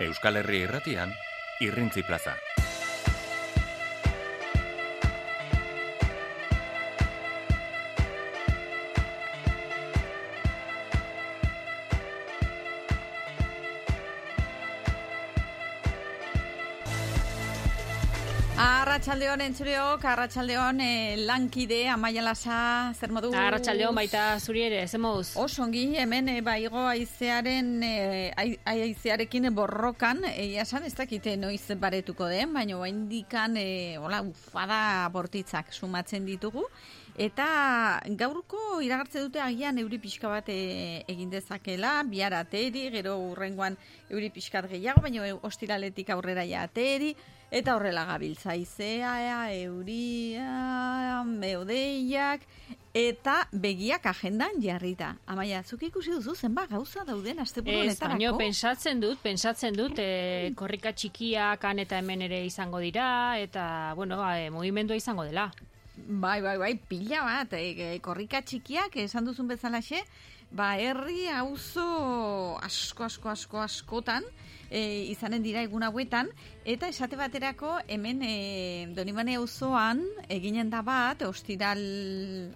Euskal Herri irratian, irrintzi plaza. Arratxaldeon entzureok, arratxaldeon eh, lankide, amaia lasa, zer modu? Arratxaldeon baita zuri ere, ze moduz? Osongi, hemen e, baigo aizearen, e, aizearekin borrokan, egia esan ez dakite noiz baretuko den, baina bain dikan, e, hola, ufada bortitzak sumatzen ditugu, Eta gaurko iragartze dute agian euri pixka bat e, egin dezakela, bihar ateri, gero urrengoan euri pixkat gehiago, baina ostiraletik aurrera ja ateri, eta horrela gabiltza izea, euria, meodeiak, eta begiak agendan jarrita. Amaia, zuk ikusi duzu zenba gauza dauden asteburu honetarako? Ez, baino, pensatzen dut, pensatzen dut, e, korrika txikiak han eta hemen ere izango dira, eta, bueno, e, mugimendua izango dela. Bai, bai, bai, pila bat, e, korrika txikiak, esan duzun bezalaxe, ba, herri auzo asko, asko, asko, askotan, e, izanen dira egun hauetan, eta esate baterako hemen e, Donibane auzoan eginen da bat, ostiral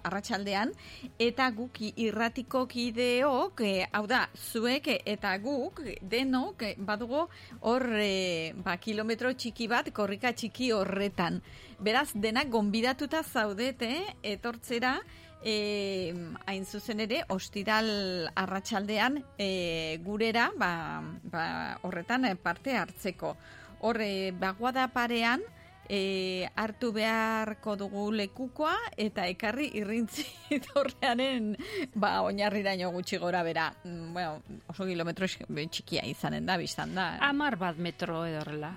arratsaldean eta guk irratiko kideok, e, hau da, zuek eta guk, denok, badugu hor, e, ba, kilometro txiki bat, korrika txiki horretan. Beraz, denak gonbidatuta zaudete, etortzera, e, hain zuzen ere, ostiral arratsaldean e, gurera, ba, ba, horretan parte hartzeko. Horre, baguada parean, e, hartu beharko dugu lekukoa eta ekarri irrintzi torrearen ba, oinarriraino gutxi gora bera. Mm, bueno, oso kilometro txikia izanen da, biztan da. Amar bat metro edo horrela.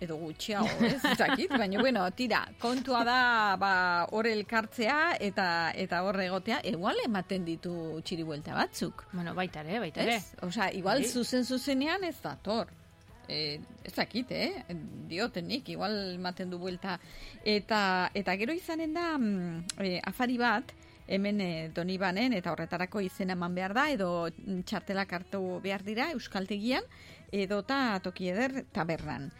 edo gutxia, ez, zakit, baina, bueno, tira, kontua da, ba, horre elkartzea eta eta horre egotea, egual ematen ditu txiri batzuk. Bueno, baita ere, baita ere. Osa, igual zuzen zuzenean ez da, eh, ez dakit, eh? diotenik, igual maten du buelta. Eta, eta gero izanen da, mm, eh, afari bat, hemen e, donibanen, eta horretarako izena eman behar da, edo txartelak hartu behar dira, euskaltegian, edo ta toki eder tabernan.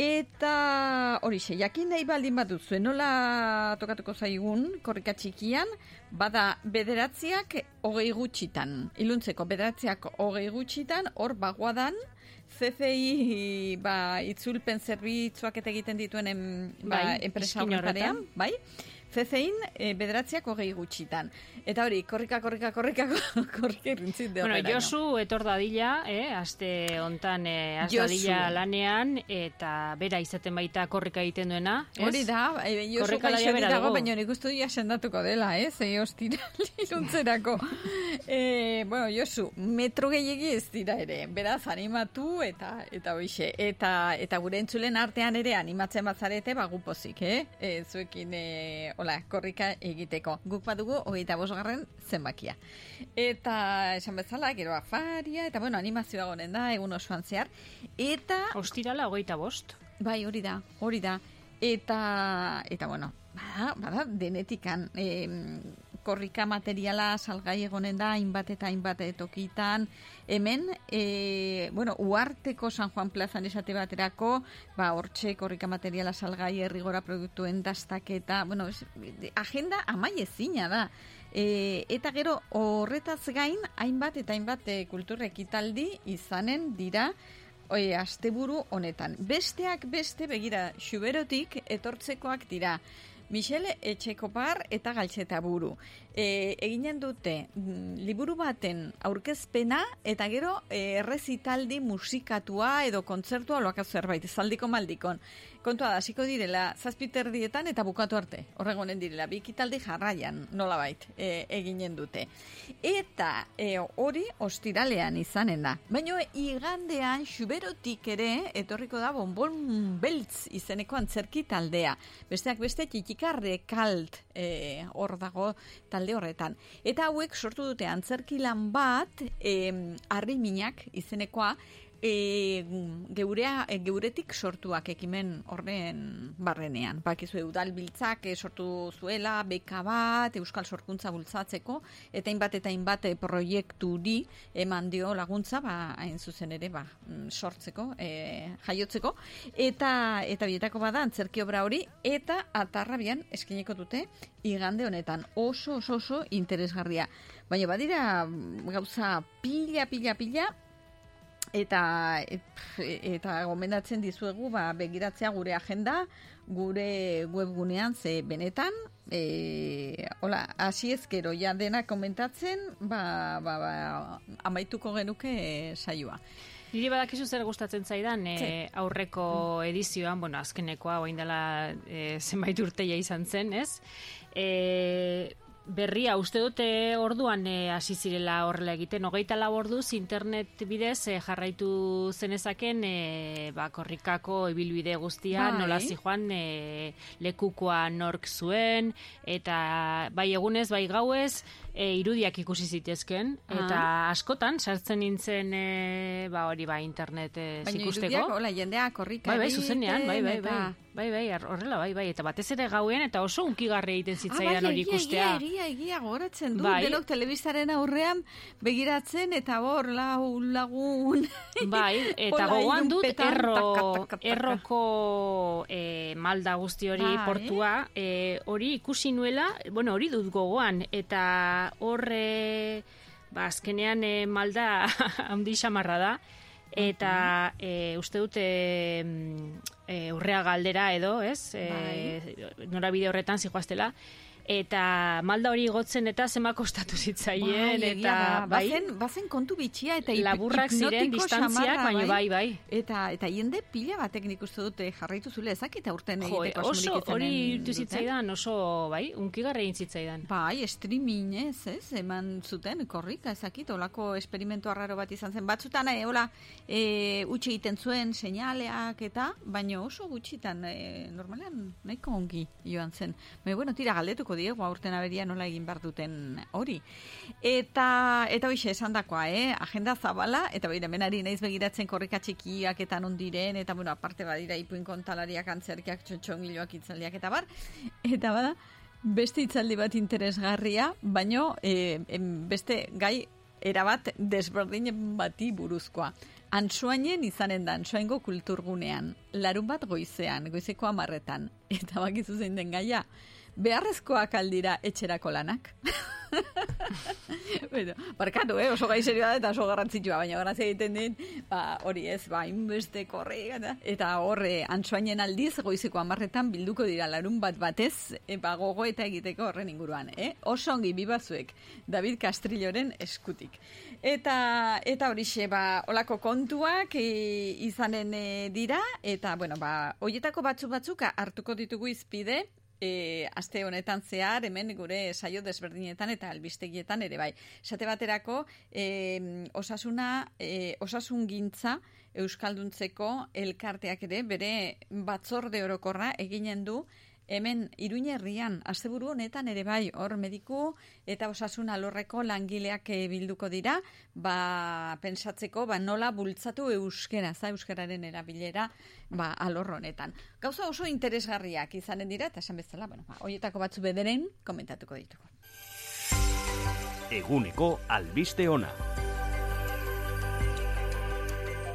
Eta hori xe, jakin nahi baldin bat duzu, nola tokatuko zaigun, korrika txikian, bada bederatziak hogei gutxitan. Iluntzeko bederatziak hogei gutxitan, hor baguadan, CFI ba, itzulpen zerbitzuak eta egiten dituen en, ba, bai, enpresa horretarean, bai? Zezein, e, bederatziak hogei gutxitan. Eta hori, korrika, korrika, korrika, korrika irrintzit de Bueno, Josu etor dadila, eh, aste ontan eh, dadila lanean, eta bera izaten baita korrika egiten duena. Ez? Hori da, e, Josu bera dago, baina nik uste dira sendatuko dela, eh, zei hostira liruntzerako. e, bueno, Josu, metro gehiagi ez dira ere, beraz animatu eta eta hoxe. Eta, eta gure entzulen artean ere animatzen batzarete, bagupozik, eh? E, zuekin, eh, hola, korrika egiteko. Guk badugu, hogeita bosgarren zenbakia. Eta, esan bezala, gero afaria, eta bueno, animazioa gonen da, egun osoan zehar. Eta... Ostirala, hogeita bost. Bai, hori da, hori da. Eta, eta bueno, bada, bada denetikan, e, korrika materiala salgai egonen da, hainbat eta hainbat tokitan, hemen, e, bueno, uarteko San Juan Plazan esate baterako, ba, hortxe korrika materiala salgai errigora produktuen dastaketa, bueno, es, agenda amai ezina da. E, eta gero horretaz gain, hainbat eta hainbat e, kultur ekitaldi izanen dira, Oie, asteburu honetan. Besteak beste begira xuberotik etortzekoak dira. Michele Etxekopar eta Galtzeta buru. E, eginen dute mm, liburu baten aurkezpena eta gero e, errezitaldi musikatua edo kontzertua loak zerbait, zaldiko maldikon. Kontua da, hasiko direla, zazpiter dietan eta bukatu arte, horregonen direla, bikitaldi jarraian, nola bait, e, eginen dute. Eta e, hori ostiralean izanen da. Baina igandean, xuberotik ere, etorriko da, bonbon beltz izeneko antzerki taldea. Besteak beste, txikikarre kalt e, hor dago talde horretan. Eta hauek sortu dute antzerki lan bat, e, arri minak izenekoa, e, geurea, e, geuretik sortuak ekimen horren barrenean. Bakizu udal biltzak e, sortu zuela, beka bat, euskal sorkuntza bultzatzeko, eta hainbat eta hainbat e, proiekturi eman dio laguntza, ba, hain zuzen ere, ba, mm, sortzeko, e, jaiotzeko, eta eta bietako bada, antzerki obra hori, eta atarrabian eskineko dute, igande honetan, oso, oso, oso interesgarria. Baina badira gauza pila, pila, pila, eta eta gomendatzen dizuegu ba, begiratzea gure agenda gure webgunean ze benetan. E, hola, hasi ezkero ja dena komentatzen ba, ba, ba, amaituko genuke saioa. Niri badakizu zer gustatzen zaidan e, aurreko edizioan, bueno, azkenekoa, oain dela e, zenbait urteia izan zen, ez? E, berria, uste dute orduan eh, hasi zirela horrela egiten, hogeita laborduz internet bidez e, jarraitu zenezaken e, ba, korrikako ibilbide guztia, bai. nola joan e, lekukoa nork zuen, eta bai egunez, bai gauez, e, irudiak ikusi zitezken, eta askotan sartzen nintzen e, ba, hori ba, internet e, zikusteko. Baina irudiak, hola, jendea korrika bai, bai, zuzenean, bai, bai, bai. Bai, bai, horrela, bai, bai, eta batez ere gauen, eta oso unkigarri egiten ah, zitzaidan hori ikustea. Ah, bai, egia, egia, goratzen du, bai. denok telebizaren aurrean begiratzen, eta hor, lau, lagun. Bai, eta gogoan dut, erro, erroko e, malda guzti hori bai. portua, e, hori ikusi nuela, bueno, hori dut gogoan, eta horre, ba, azkenean e, malda handi xamarra da, eta e, uste dute e, urrea galdera edo, ez? Bai. E, norabide horretan zijoaztela eta malda hori gotzen eta zema kostatu zitzaien bai, eta bai. Bazen, bazen kontu bitxia eta laburrak ziren distantziak baina bai. bai eta eta jende pila batek nik uste dute jarraitu zule ezakit aurten jo, egiteko oso hori ditu zitzaidan oso bai unkigarri egin zitzaidan. Bai streaming ez ez eman zuten korrika ezakit olako esperimentu arraro bat izan zen. Batzutan eh hola eh utzi egiten zuen seinaleak eta baino oso gutxitan e, normalean nahiko ongi joan zen. Baina bueno tira galdetuko diegu aurten aberia nola egin bar duten hori. Eta eta hoize esandakoa, eh, agenda zabala eta beira menari naiz begiratzen korrika txikiak eta non diren eta bueno, aparte badira ipuin kontalariak antzerkiak txotxongiloak itzaldiak eta bar. Eta bada beste itzaldi bat interesgarria, baino e, beste gai erabat desberdin bati buruzkoa. Antsuainen izanen da, antsuaingo kulturgunean, larun bat goizean, goizeko amarretan, eta bakizu zein den gaia, beharrezkoak aldira etxerako lanak. bueno, barkatu, eh? oso gai serioa eta oso garrantzitsua, baina grazia egiten dit, ba, hori ez, ba, inbeste korre, eta horre, antsoainen aldiz, goizeko amarretan bilduko dira larun bat batez, e, ba, gogo eta egiteko horren inguruan, eh? oso ongi bibazuek, David Castrilloren eskutik. Eta, eta hori ba, olako kontuak e, izanen e, dira, eta, bueno, ba, oietako batzu batzuka hartuko ditugu izpide, e, aste honetan zehar, hemen gure saio desberdinetan eta albistegietan ere bai. Esate baterako, e, osasuna, e, osasun gintza, Euskalduntzeko elkarteak ere, bere batzorde orokorra eginen du, hemen Iruñerrian asteburu honetan ere bai hor mediku eta osasun alorreko langileak eh, bilduko dira. Ba pensatzeko ba nola bultzatu euskera za euskararen erabilera ba alor honetan. Gauza oso interesgarriak izanen dira eta esan bezala bueno ba hoietako batzu bederen komentatuko dituko Eguneko albiste ona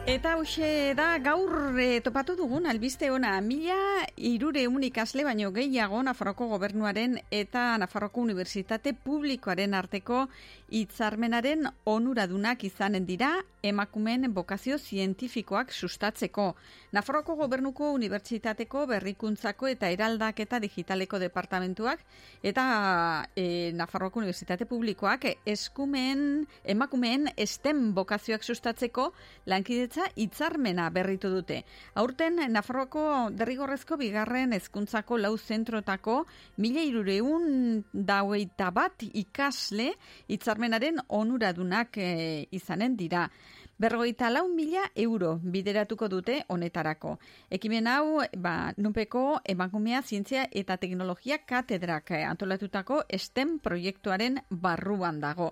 Eta hoxe da gaur e, topatu dugun albiste ona mila irure unikasle baino gehiago Nafarroko gobernuaren eta Nafarroko Unibertsitate Publikoaren arteko hitzarmenaren onuradunak izanen dira emakumen bokazio zientifikoak sustatzeko. Nafarroko gobernuko unibertsitateko berrikuntzako eta eraldaketa digitaleko departamentuak eta e, Nafarroko Unibertsitate Publikoak eskumen emakumeen estem bokazioak sustatzeko lankidetza hitzarmena berritu dute. Aurten Nafarroako derrigorrezko bigarren hezkuntzako lau zentrotako mila irureun daueita bat ikasle hitzarmenaren onuradunak e, izanen dira. Berrogeita lau mila euro bideratuko dute honetarako. Ekimen hau, ba, nupeko emakumea zientzia eta teknologia katedrak antolatutako STEM proiektuaren barruan dago.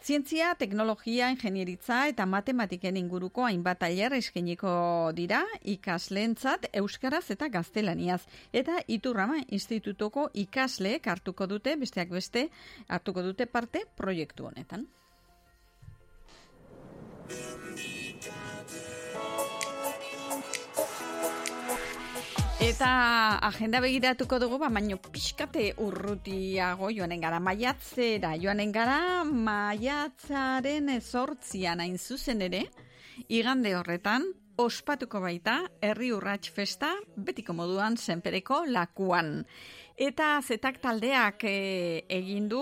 Zientzia, teknologia, ingenieritza eta matematiken inguruko hainbat tailer eskainiko dira ikaslentzat euskaraz eta gaztelaniaz. Eta Iturrama Institutoko ikasleek hartuko dute, besteak beste, hartuko dute parte proiektu honetan. Eta agenda begiratuko dugu, ba, baino pixkate urrutiago joanen gara maiatzera, joanen gara maiatzaren ezortzian hain zuzen ere, igande horretan, ospatuko baita herri urrats festa betiko moduan zenpereko lakuan. Eta zetak taldeak e, egin du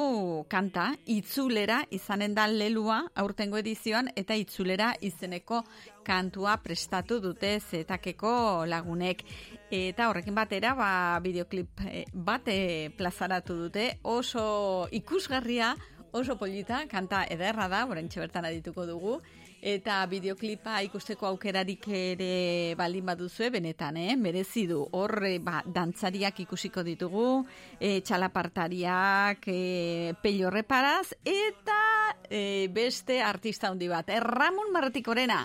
kanta itzulera izanen da lelua aurtengo edizioan eta itzulera izeneko kantua prestatu dute zetakeko lagunek. Eta horrekin batera, ba, videoklip e, bate plazaratu dute oso ikusgarria, oso polita, kanta ederra da, borentxe bertan adituko dugu eta bideoklipa ikusteko aukerarik ere baldin baduzue benetan, eh? merezi du. Hor ba, dantzariak ikusiko ditugu, e, txalapartariak, e, pello reparaz, eta e, beste artista handi bat, e, Ramon Marratikorena.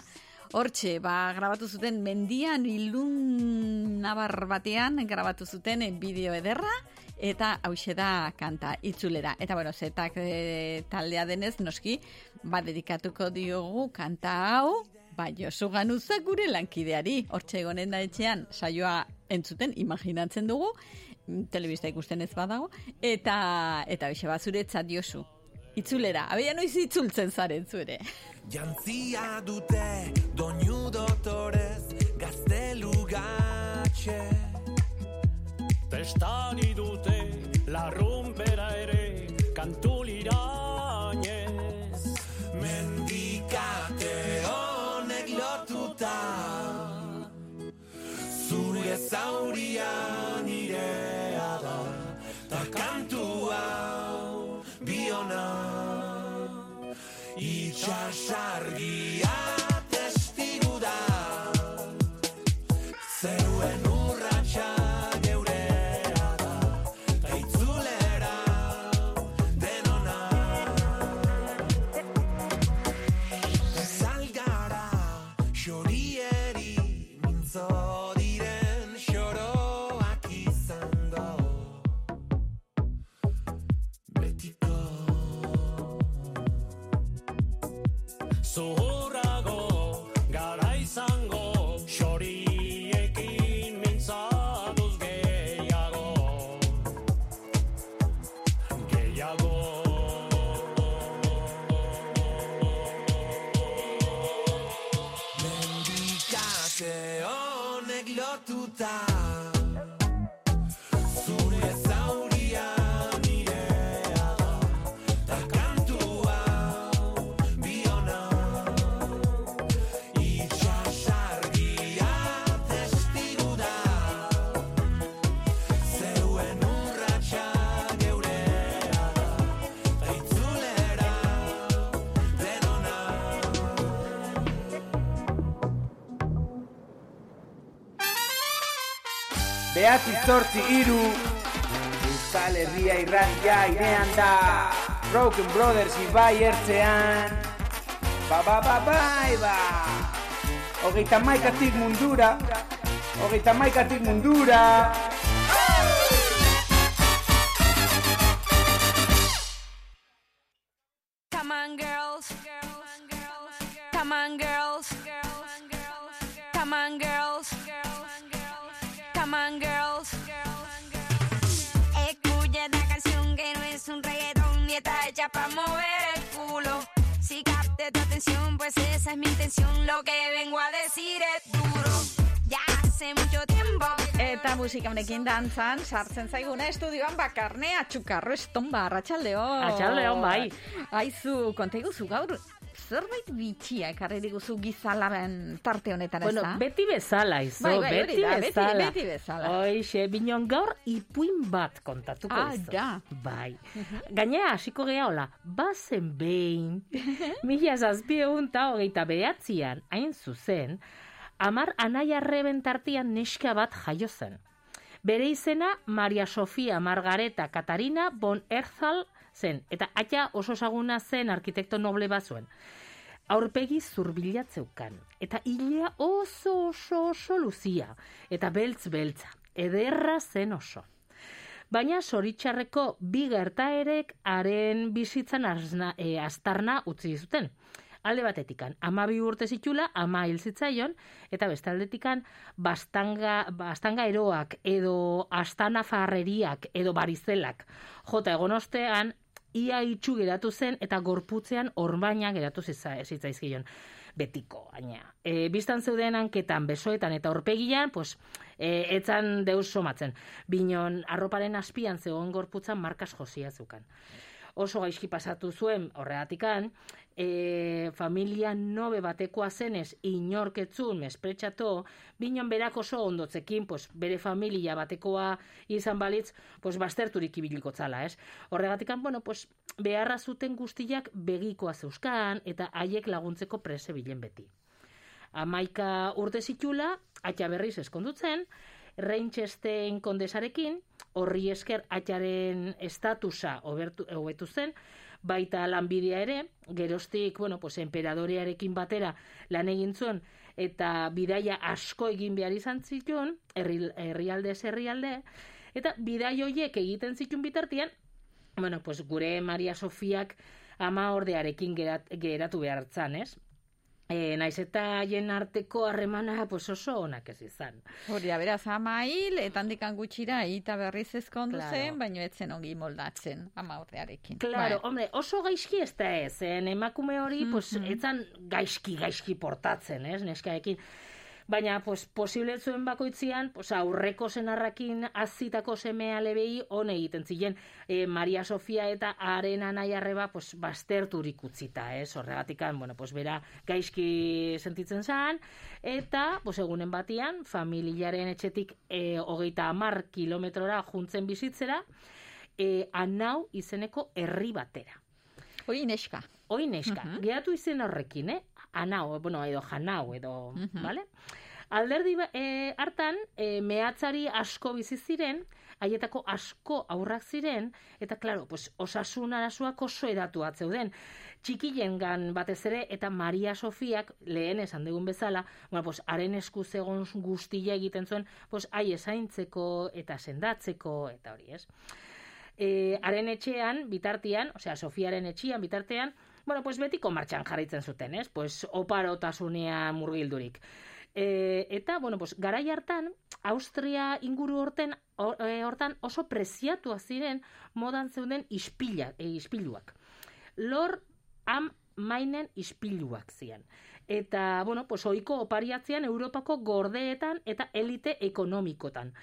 Hortxe, ba, grabatu zuten mendian ilun nabar batean, grabatu zuten bideo ederra, eta hause da kanta itzulera. Eta bueno, zetak e, taldea denez, noski, ba, dedikatuko diogu kanta hau, ba, Josu Ganuza gure lankideari. Hortxe egonen da etxean, saioa entzuten, imaginatzen dugu, telebista ikusten ez badago, eta, eta bixe bazuretzat Josu. Itzulera, abeia noiz itzultzen zaren zuere. Jantzia dute doinu dotorez gaztelu gatxe Testani dute larrumpera ere kantu zauria nirea da Ta kantu hau biona. Itxasargia zortzi iru. Euskal Herria irratia irean da. Broken Brothers ibai ertzean. Ba ba ba bai ba. Hogeita maikatik mundura. Hogeita maikatik mundura para mover el culo Si capte tu atención pues esa es mi intención Lo que vengo a decir es duro Ya hace mucho tiempo Eta musika honekin dantzan, sartzen zaiguna estudioan bakarne atxukarro estomba, arratsaldeon. Arratsaldeon, bai. Aizu, konta iguzu gaur, zerbait bitxia ekarri diguzu gizalaren tarte honetan Bueno, ez da? beti bezala, izo, Bai, bai, beti da, beti- bezala. beti bezala. Hoixe, binon gaur ipuin bat kontatuko Ah, izo. da. Bai. Gainera, hasiko gea hola, bazen behin, mila zazpiegun eta hogeita behatzean, hain zuzen, amar anaia reben tartian neska bat jaio zen. Bere izena Maria Sofia Margareta Katarina von Erzal zen. Eta atia oso saguna zen arkitekto noble bat zuen. Aurpegi zurbilatzeukan. Eta hilea oso oso oso luzia. Eta beltz beltza. Ederra zen oso. Baina zoritxarreko bi gertaerek haren bizitzan azna, e, astarna utzi zuten. Alde batetikan, ama bi urte zitula, ama hil zitzaion, eta beste aldetikan, bastanga, bastanga eroak, edo astana farreriak, edo barizelak. Jota egon ostean, ia itxu geratu zen, eta gorputzean orbaina geratu zitza- zitzaizkion betiko, baina. E, biztan zeuden hanketan, besoetan eta horpegian, pues, e, etzan deus somatzen. Binon, arroparen azpian zegoen gorputzan markas josia zukan. Oso gaizki pasatu zuen horregatikan, e, familia nobe batekoa zenez inorketzun mespretxato, binon berak oso ondotzekin, pues, bere familia batekoa izan balitz, pues, basterturik ibiliko tzala, ez? Horregatikan, bueno, pues, beharra zuten guztiak begikoa zeuskan, eta haiek laguntzeko prese bilen beti. Amaika urte zitula, atxa berriz eskondutzen, Reinchesten kondesarekin, horri esker atxaren estatusa hobetu zen, baita lanbidea ere, gerostik, bueno, pues, emperadorearekin batera lan egin zuen, eta bidaia asko egin behar izan zituen, herri- herrialde herrialde, eta bidai hoiek egiten zituen bitartian, bueno, pues, gure Maria Sofiak ama ordearekin gerat, geratu behartzan, ez? E, naiz eta haien arteko harremana pues oso onak ez izan. Hori da, beraz, ama hil, eta handikan gutxira, eta berriz ezkondu Claro. zen, baino etzen ongi moldatzen ama urtearekin. Claro, Bai. hombre, oso gaizki ez da ez, zen emakume hori, pues, etzan gaizki, gaizki portatzen, ez, neskaekin. Baina, pues, posible zuen bakoitzian, pues, aurreko senarrakin azitako seme alebei hon egiten ziren. E, Maria Sofia eta haren anai arreba, pues, basterturik utzita, ez, horregatikan, bueno, pues, bera gaizki sentitzen zan, eta, pues, egunen batian, familiaren etxetik e, hogeita amar kilometrora juntzen bizitzera, e, anau izeneko herri batera. Hoi neska. Hoi neska, geratu izen horrekin, eh? Anau, bueno, edo janau, edo, vale? Alderdi eh, hartan, eh, mehatzari asko bizi ziren, haietako asko aurrak ziren, eta, klaro, pues, osasun arazoak oso edatu zeuden. Txikilengan batez ere, eta Maria Sofiak, lehen esan dugun bezala, bueno, pues, haren esku zegon guztia egiten zuen, pues, hai esaintzeko eta sendatzeko, eta hori, ez? e, haren etxean, bitartean, osea, Sofiaren etxean, bitartean, bueno, pues betiko martxan jarraitzen zuten, ez? Pues oparotasunean murgildurik. E, eta, bueno, pues, garai hartan, Austria inguru horten, hor- e, hortan oso preziatua ziren modan zeuden ispila, e, ispiluak. Lor am mainen ispiluak ziren. Eta, bueno, pues, oiko opariatzean Europako gordeetan eta elite ekonomikotan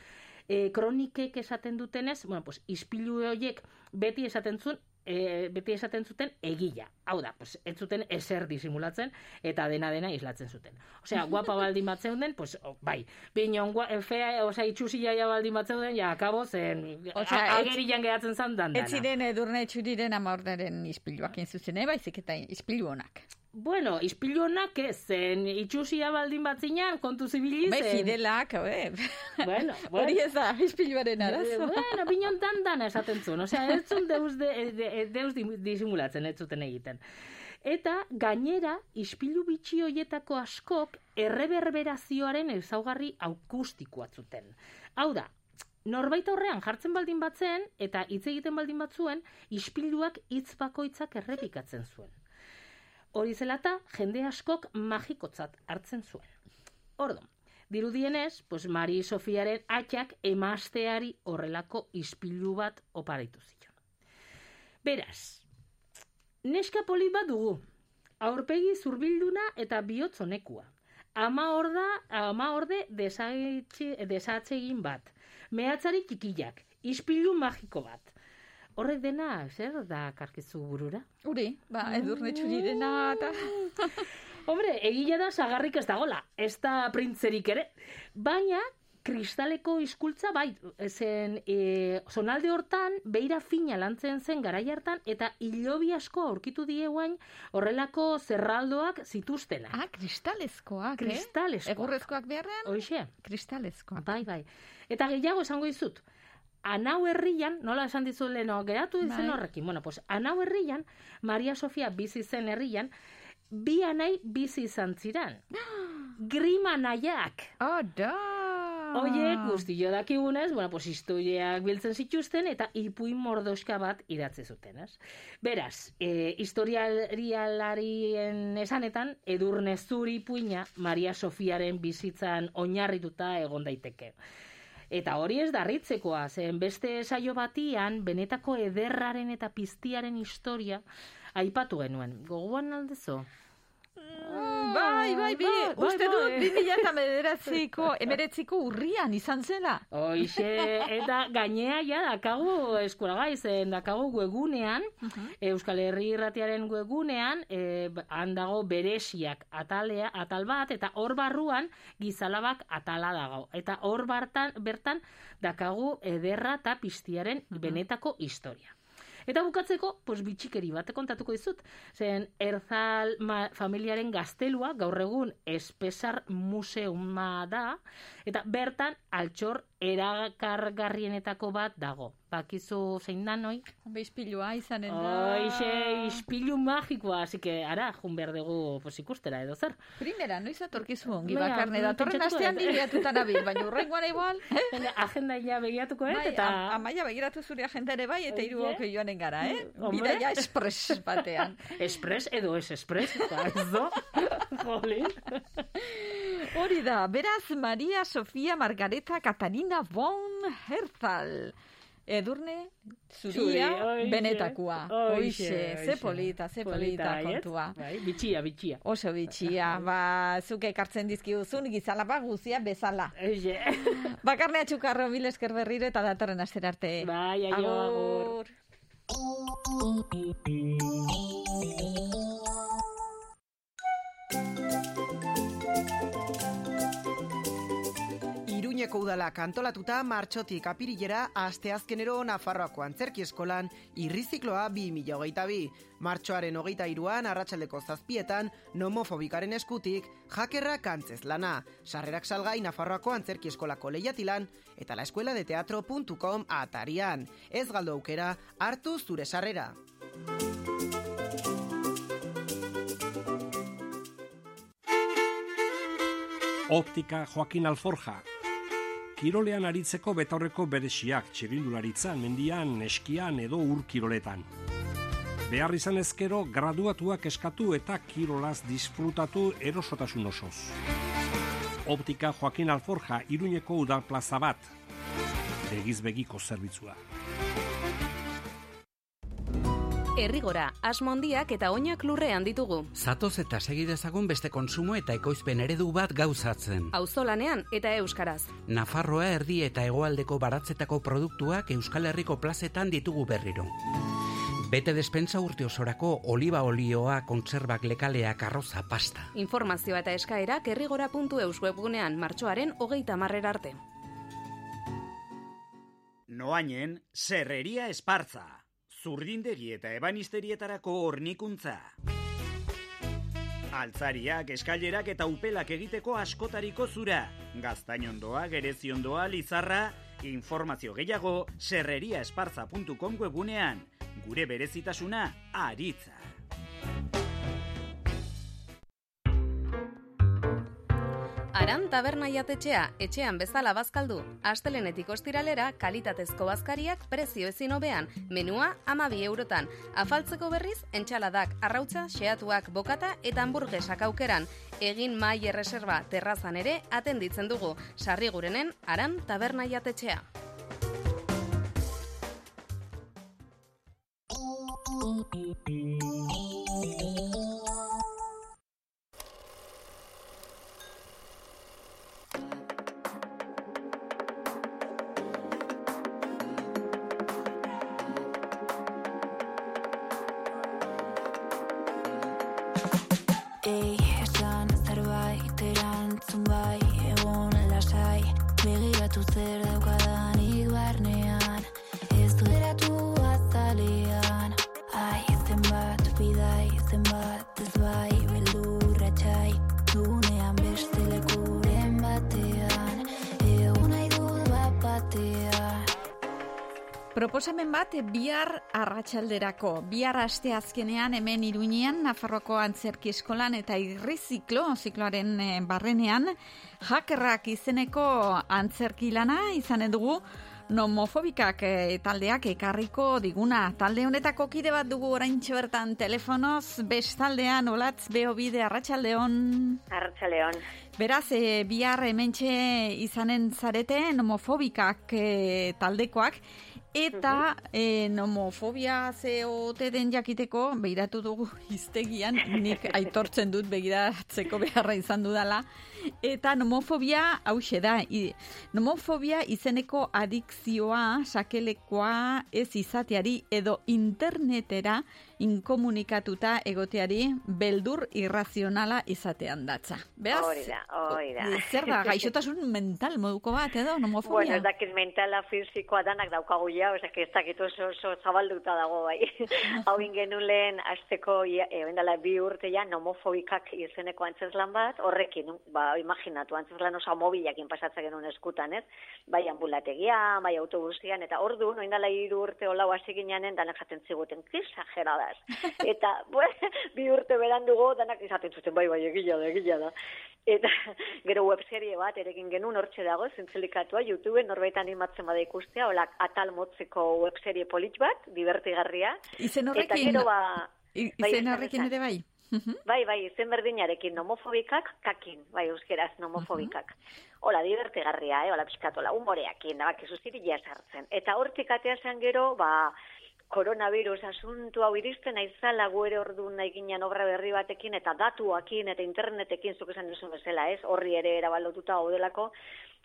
e, kronikek esaten dutenez, bueno, pues, ispilu horiek beti esaten zuen, e, beti esaten zuten egila. Hau da, pues, ez zuten eser disimulatzen eta dena dena islatzen zuten. Osea, guapa baldin bat zeuden, pues, oh, bai. Binon, gua, fea, osea, itxusia ja baldin bat zeuden, ja, akabo zen, Osea, a- agerian geratzen zan dan Ez ziren edurne txuriren ama orderen ispiluak zuzen, eh? baizik eta ispilu honak. Bueno, ispilu honak ez, zen itxusia baldin bat zinan, kontu zibili Bai, fidelak, eh? Bueno, Hori bueno. ez da, ispiluaren arazo. Bueno, binon dan dana esaten zuen. Osea, ez zuen deus, de, de, deus di- disimulatzen ez zuten egiten. Eta gainera, ispilu bitxi hoietako askok erreberberazioaren ezaugarri akustikoa zuten. Hau da, norbait aurrean jartzen baldin batzen eta hitz egiten baldin batzuen, ispiluak hitz bakoitzak errepikatzen zuen. Hori zelata, jende askok magikotzat hartzen zuen. Ordon, dirudienez, pues Mari Sofiaren atxak emasteari horrelako ispilu bat oparitu zion. Beraz, neska polit bat dugu, aurpegi zurbilduna eta bihotzonekua. Ama orda, ama orde desatsegin bat. Mehatzari txikillak, ispilu magiko bat. Horrek dena, zer da karkizu burura? Uri, ba, edurne txurirena eta... Hombre, egia da sagarrik ez dagola, ez da printzerik ere. Baina, kristaleko hizkultza bai, zen e, zonalde hortan, beira fina lantzen zen garai hartan, eta hilobi asko aurkitu die guain horrelako zerraldoak zituztena. Ah, kristalezkoak, eh? Kristalezkoak. Egurrezkoak beharrean, Hoxe, kristalezkoak. bai, bai. Eta gehiago esango dizut, anau herrian, nola esan dizu leno, geratu dizen Bai. horrekin, bueno, pues, anau herrian, Maria Sofia bizi zen herrian, bi anai bizi izan ziran. Grima nahiak. Oh, da! Oiek, guztio dakigunez, bueno, pues historiak biltzen zituzten eta ipuin mordoska bat idatzi zuten, ez? Beraz, e, historialarien esanetan, edurne zuri ipuina Maria Sofiaren bizitzan oinarrituta egon daiteke. Eta hori ez darritzekoa, zen beste saio batian, benetako ederraren eta piztiaren historia aipatu genuen. Gogoan aldezo? Bai, bai, bi, Bai, bai, uste dut, bai. bi mila eta mederatziko, emeretziko urrian izan zela. Hoixe, eta gainea ja dakagu eskuragai zen dakagu webunean, Euskal Herri Irratiaren webunean, e, han dago beresiak atalea, atal bat, eta hor barruan gizalabak atala dago. Eta hor bartan, bertan dakagu ederra eta piztiaren benetako historia. Eta bukatzeko, pues bitxikeri bat kontatuko dizut. Zen Erzal familiaren gaztelua gaur egun espesar museuma da, eta bertan altxor erakargarrienetako bat dago. Bakizu zein da noi? Beizpilua izanen da. Hoixe, ispilu magikoa, así que ara, jun behar dugu pues, ikustera edo zer. Primera, noiz atorkizu ongi Baina, bakarne datorren pentsatuko astean dut. bideatuta nabil, baina urrengoan igual. Agenda ja begiatuko, eh? Bai, eta... am- amaia begiratu zure agenda ere bai, eta Oie. hiruok joanen gara, eh? Hombre. Bidaia espres batean. Espres edo ez espres, eta ez do? Jolin. Hori da, beraz Maria Sofia Margareta Katarina von Herzal. Edurne, zuria, Zuri, hoixe. benetakoa. Hoixe, ze polita, ze polita aiet? kontua. Bai, bitxia, bitxia. Oso bitxia, ba, zuk ekartzen dizkiguzun gizalaba guzia bezala. Eixe. Bakarnea txukarro mil esker berriro eta datorren astera arte. Bai, aio, agur. Iruñeko udalak antolatuta martxotik apirilera asteazkenero Nafarroako antzerki eskolan irrizikloa 2022. Martxoaren hogeita iruan arratsaldeko zazpietan nomofobikaren eskutik jakerra kantzez lana. Sarrerak salgai Nafarroako antzerki eskolako lehiatilan eta la escuela de teatro.com atarian. Ez galdo aukera, hartu zure sarrera. Optika Joaquin Alforja. Kirolean aritzeko betaurreko beresiak txirindularitzan, mendian, eskian edo ur kiroletan. Behar izan ezkero, graduatuak eskatu eta kirolaz disfrutatu erosotasun osoz. Optika Joaquin Alforja iruñeko udal plaza bat. Begiz begiko zerbitzua. Errigora, asmondiak eta oinak lurrean ditugu. Zatoz eta segidezagun beste konsumo eta ekoizpen eredu bat gauzatzen. Auzolanean eta euskaraz. Nafarroa erdi eta hegoaldeko baratzetako produktuak Euskal Herriko plazetan ditugu berriro. Bete despensa urte osorako oliba olioa, kontserbak lekaleak, arroza, pasta. Informazioa eta eskaerak errigora.eus webgunean martxoaren hogeita marrera arte. Noainen, Serreria Espartza. Zurdindegi eta ebanisterietarako hornikuntza. Altzariak, eskailerak eta upelak egiteko askotariko zura. Gaztainondoa, gereziondoa, lizarra, informazio gehiago serreriaespartza.com webunean. Gure berezitasuna, aritza. Aran taberna jatetxea, etxean bezala bazkaldu. Astelenetik ostiralera, kalitatezko bazkariak prezio ezin hobean, menua amabi eurotan. Afaltzeko berriz, entxaladak, arrautza, xeatuak, bokata eta hamburguesak aukeran. Egin mai erreserba terrazan ere atenditzen dugu. Sarri gurenen, aran taberna jatetxea. day. Proposamen bat bihar arratsalderako. Bihar aste azkenean hemen Iruinean Nafarroako Antzerki Eskolan eta Irriziklo zikloaren eh, barrenean hackerrak izeneko antzerki lana izanen dugu nomofobikak eh, taldeak ekarriko diguna. Talde honetako kide bat dugu oraintxe bertan telefonoz, bestaldean olatz beho bide arratsaldeon. Arratxaleon. Beraz, e, bihar hementxe izanen zarete nomofobikak e, taldekoak, eta e, nomofobia ze ote den jakiteko, behiratu dugu iztegian, nik aitortzen dut begiratzeko beharra izan dudala, eta nomofobia hause da, i, nomofobia izeneko adikzioa, sakelekoa ez izateari edo internetera inkomunikatuta egoteari beldur irrazionala izatean datza. Beaz, Hori da, hori da. Zer da, gaixotasun mental moduko bat, edo, Bueno, nomofobia? ez dakit mentala, fizikoa danak daukagu ja, dakit ez dakit oso, oso zabalduta dago bai. Hau genuen lehen azteko, ebendala bi urte ja, nomofobikak izeneko antzeslan bat, horrekin, ba, imaginatu, antzeslan oso mobilakin pasatzen genuen eskutan, ez? Bai ambulategian, bai autobusian, eta ordu, noindala hiru urte olau hasi gineanen, danak jaten ziguten, exageradas. eta, bueno, bi urte berandugo, danak izaten zuten, bai, bai, egila da, egila da. Eta gero webserie bat erekin genuen hortxe dago, zintzelikatua, YouTube norbait animatzen bada ikustea, hola atal motzeko webserie polit bat, divertigarria. Izen Eta horrekin, gero ba... bai, izen horrekin ere bai. Mhm. Bai, bai, izen berdinarekin, nomofobikak, kakin, bai, euskeraz, nomofobikak. Hola, divertigarria, eh, hola, pixkatola, humoreakin, da, bakizu zirila sartzen. Eta hortik atea gero, ba, koronavirus asuntu hau iristen aizala gu ere ordu nahi obra berri batekin eta datuakin eta internetekin zuk esan duzu bezala, ez? Horri ere erabalotuta gaudelako,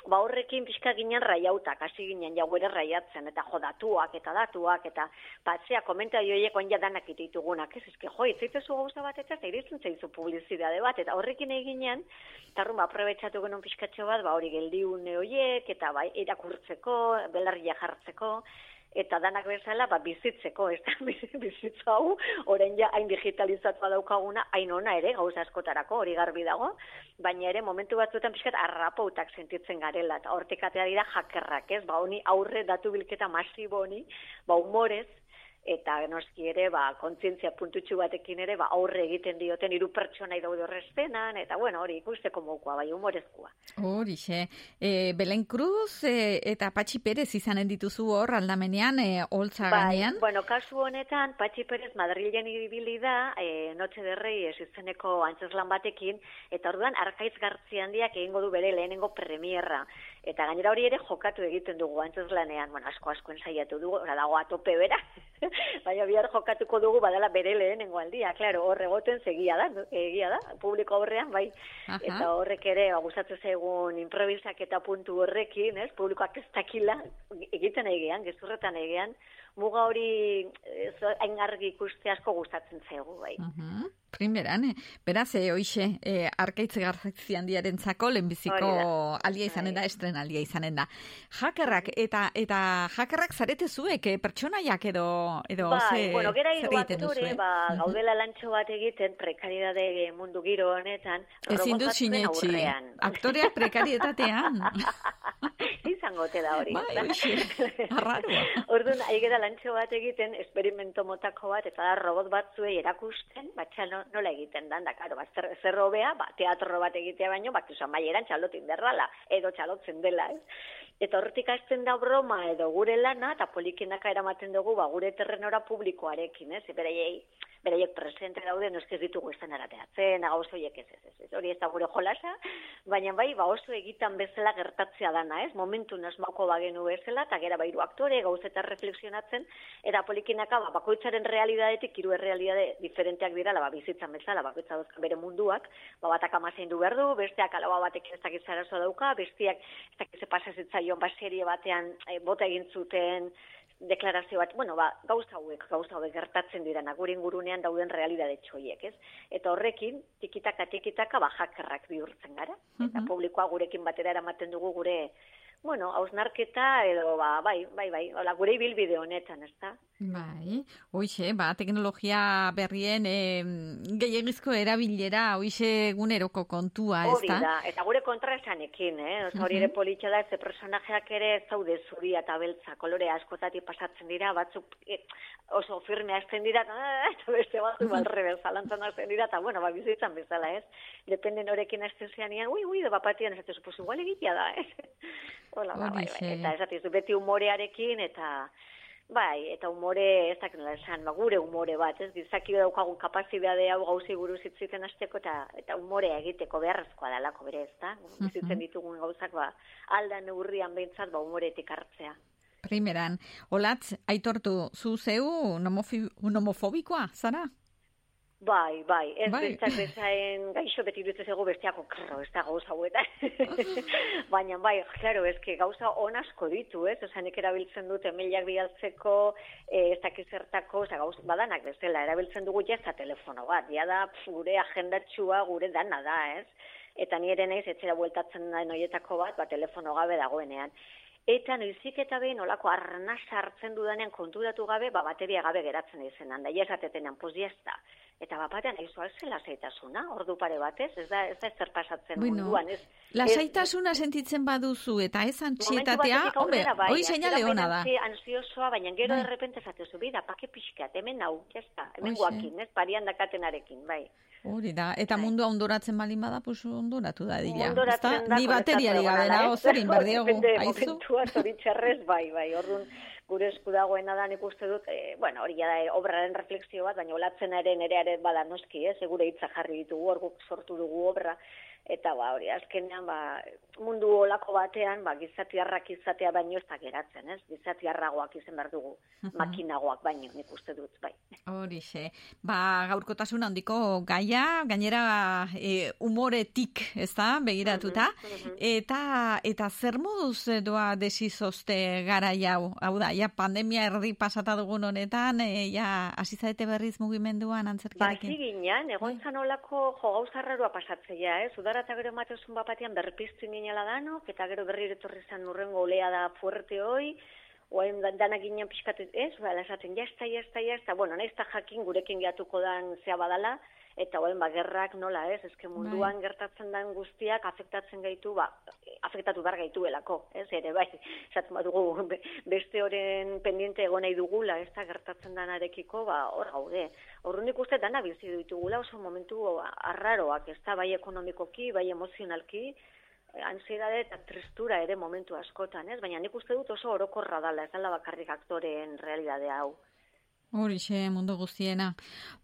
ba horrekin pixka ginen raiautak, hasi ginen jau ere raiatzen, eta jo datuak eta datuak, eta batzea komentario horiek oin danak ditugunak, ez? Eske jo, itzaitezu gauza bat eta iristen zaizu publizidade bat, eta horrekin egin ginen, eta arrun, ba, aprobetsatu genuen pixkatxo bat, ba hori geldiune horiek, eta bai, irakurtzeko, belarria jartzeko, eta danak bezala ba, bizitzeko, ez da, bizitza hau, orain ja hain digitalizatua daukaguna, hain ona ere, gauza askotarako, hori garbi dago, baina ere momentu batzuetan pixkat arrapautak sentitzen garela, eta hortik atea dira jakerrak, ez, ba, honi aurre datu bilketa masibo honi, ba, humorez, eta noski ere, ba, kontzientzia puntutxu batekin ere, ba, aurre egiten dioten hiru pertsonai daude horrezpenan, eta bueno, hori ikusteko mokoa, bai, humorezkoa. Horixe. E, Belen Cruz e, eta Patxi Perez izanen dituzu hor aldamenean, e, holtza gainean. Bai, bueno, kasu honetan, Patxi Perez Madrilen ibili da, e, Noche de Reyes izeneko antzeslan batekin, eta orduan arkaitz gartzi handiak egingo du bere lehenengo premierra. Eta gainera hori ere jokatu egiten dugu antzeslanean, bueno, asko asko ensaiatu dugu, ora dago atope bera, baina bihar jokatuko dugu badala bere lehenengo aldia, claro, hor egoten segia da, egia da, publiko aurrean, bai, Aha. eta horrek ere, ba, gustatzen zaigun improvisak eta puntu horrekin, ez, publikoak ez dakila, egiten egean, gezurretan egean, muga hori hain argi ikuste asko gustatzen zaigu, bai. Mhm. Primeran, eh? beraz, e, hoixe, e, arkaitz garzi handiaren zako, lehenbiziko aldia izanen da, estren aldia izanen da. Hakerrak, eta eta hakerrak zarete zuek, eh, pertsonaiak edo, edo bai, ze, bueno, gera zer hiru egiten aktore, ba, gaudela lantxo bat egiten, prekaridade mundu giro honetan, Ezin dut sinetxi. Aktoreak prekarietatean. Izango ote da hori. Bai, arraroa. Orduan, ari gara lantxo bat egiten, esperimento motako bat, eta robot batzuei erakusten, batxa no, nola egiten dan, da, karo, bat, zer, zer hobea, ba, teatro bat egitea baino, bat, usan maieran txalotin derrala, edo txalotzen dela, ez? Eta hortik hasten da broma edo gure lana, eta polikinaka eramaten dugu, ba, gure terrenora publikoarekin, ez? Bereiei, bereiek presente daude, noski ez ditugu estan arateatzen, gauz horiek ez, ez, ez, ez, hori ez da gure jolasa, baina bai, ba, oso egitan bezala gertatzea dana, ez? Momentu nasmauko bagenu bezala, eta gera bairu aktore, gauz eta reflexionatzen, eta polikinaka, ba, bakoitzaren realidadetik, hiru errealidade diferenteak dira, ba, bizitzan bezala, bakoitza bere munduak, ba, batak amazein du behar du, besteak alaba batek ez dakit zarazo dauka, besteak ez dakit ze pasa zitzaion, ba, serie batean eh, bota egin zuten, deklarazio bat, bueno, ba, gauza hauek, gauza hauek gertatzen dirana, gure ingurunean dauden realidade txoiek, ez? Eta horrekin, tikitaka, tikitaka, ba, jakerrak bihurtzen gara. Eta publikoa gurekin batera eramaten dugu gure bueno, hausnarketa edo, ba, bai, bai, bai, hola, gure ibilbide honetan, ez da? Bai, hoxe, ba, teknologia berrien e, gehiagizko erabilera, hoxe eguneroko kontua, ez Hori da? da, eta gure kontra esanekin, eh? Oza, hori ere Mhm. politxa da, ze personajeak ere ez zaude zuria eta beltza, kolore askotati pasatzen dira, batzuk eh, oso firme hasten dira, eta, "Ah", eta beste batzuk balrebe, zalantzan hasten dira, eta bueno, ba, bizitzan bezala, ez? Depende norekin hasten zeanean, ui, ui, da bapatian, ez pues igual egitea da, ez? Hola, ba, bai, bai, eta esatizu, beti umorearekin, eta Bai, eta umore, ez dakit nola esan, ba, gure umore bat, ez, gizaki daukagun kapazidade hau gauzi buruz hitziten hasteko eta eta umorea egiteko beharrezkoa dalako bere, ez da? Bizitzen ditugun gauzak, ba, alda neurrian behintzat, ba, umoretik hartzea. Primeran, olatz, aitortu, zu zeu nomofobikoa, zara? Bai, bai, ez Bai. bestak bezain gaixo beti dutzen zego besteako, krro, ez da gauza hauetan. Baina bai, claro, que gauza on asko ditu, ez? Osa, nik erabiltzen dut emailak bidaltzeko, eh, ez dakiz zertako, oza, gauz, badanak bezala, erabiltzen dugu ja telefono bat, ja da gure agendatxua, gure dana da, ez? Eta ni ere naiz etxera bueltatzen da noietako bat, ba, telefono gabe dagoenean. Eta noizik eta behin olako arna sartzen dudanean konturatu gabe, ba, bateria gabe geratzen izenan. Da, jasatetenan, pues jazta. Eta bapatean, aizu alze lasaitasuna, ordu pare batez, ez da, ez da zer pasatzen Bueno, munduan, ez? Lasaitasuna sentitzen baduzu eta ez batetik hombre, bai, hoi seinale ona da. Ansiosoa, baina gero Bai. de repente zatezu, bida, pake pixkat, hemen hau, jazta, hemen Hoxe. guakin, ez, parian dakatenarekin, bai. Hori da, eta mundua ondoratzen balin bada, pues ondoratu da dila. Ondoratzen da, Ni ez? zer egin behar diogu, Depende aizu? momentua, bai, bai, orduan gure esku dagoena da nik uste dut, eh, bueno, hori da eh, obraren refleksio bat, baina olatzen ere nere ere bada noski, ez, segure hitza jarri ditugu, hor guk sortu dugu obra, eta ba, hori, azkenean, ba, mundu olako batean, ba, gizatiarrak izatea baino ez da geratzen, ez, gizatiarragoak izan behar dugu, makinagoak baino, nik uste dut, bai. Horixe. Ba, gaurkotasun handiko gaia, gainera e, umoretik, ez da, begiratuta, eta eta zer moduz eh, doa desizozte gara jau? Hau da, ja pandemia erdi pasata dugun honetan, e, ja hasi zaete berriz mugimenduan Ba, antzerkiarekin. ginen, egon zan olako jo gauza raroa pasatzea, ez? Udara eta gero emateozun bapatean berpiztu ginela danok, eta gero berri etorri zan urrengo olea da fuerte hoi, oain dan- danak ginen pixkat, ez? Ba, esaten, jazta, jazta, jazta, bueno, nahiz jakin gurekin geatuko dan zea badala, eta oain ba, gerrak nola, ez? Ezke munduan gertatzen den guztiak afektatzen gaitu, ba, afektatu behar gaituelako, ez? Ere, bai, esatzen badugu, be- beste oren pendiente egon nahi dugula, ez da gertatzen danarekiko, ba, hor gaude. Horren uste dana bizi ditugula oso momentu arraroak, ez da, bai ekonomikoki, bai emozionalki, ansiedade eta tristura ere momentu askotan, ez? Baina nik uste dut oso orokorra dala, ez dala bakarrik aktoreen realidadea hau. Horixe, mundu guztiena.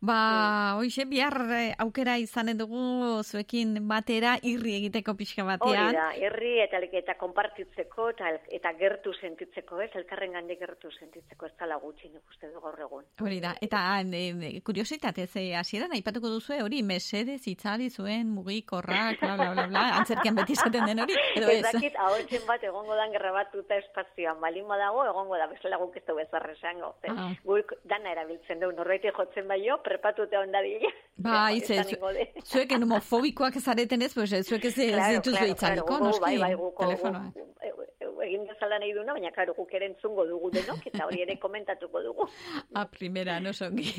Ba, horixe, bihar eh, aukera izanen dugu zuekin batera irri egiteko pixka Hori batean. da, herri eta, eta konpartitzeko eta, eta gertu sentitzeko, ez? Elkarren gandik gertu sentitzeko, ez dala gutxi nik uste du gaur egun. Hori da, eta e, kuriositatez, e, hasieran aipatuko duzu hori, mesedez itzali zuen mugikorrak, bla, bla, bla, bla, antzerkian beti esaten den hori, edo ez ez? dakit, ahotsen bat egongo dan grabatuta espazioan, balin badago, egongo da, bezala guk ez dugu ezarre esango. Ze, Ah. Guk dana erabiltzen dugu, norbaiti jotzen baio, prepatute ondadila. Ba, de. zuek homofobikoak zareten ez, pues, zuek ez, ez Claro, dituzu claro, itzaliko, claro, noski, bai, bai, guko- telefonoa. gu- e- e- egin bezala nahi duna, baina karo guk ere entzungo dugu denok, eta hori ere komentatuko dugu. A primera, no songi.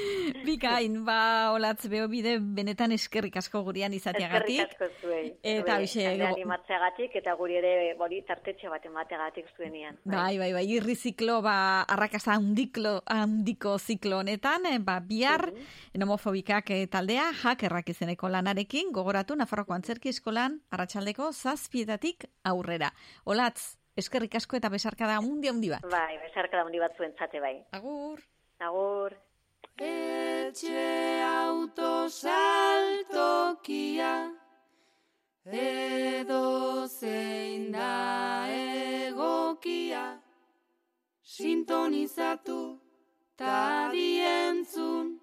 Bikain, ba, olatz beho bide, benetan eskerrik asko Eskerrik izateagatik. asko zuei. Eta hoxe, animatzeagatik, eta guri ere hori tartetxe bat emateagatik zuenian. Bai, bai, bai, irri ziklo, ba, arrakasta handiklo, handiko ziklo honetan, eh, ba, bihar, nomofobikak eh, taldea, hakerrak izeneko lanarekin, gogoratu Nafarroko Antzerki Eskolan, arratsaldeko zazpietatik aurrera. Olatz, eskerrik asko eta besarkada mundi handi bat. Bai, besarka da hundi bat zuentzate bai. Agur. Agur. Etxe autosaltokia edo zein da egokia sintonizatu ta dientzun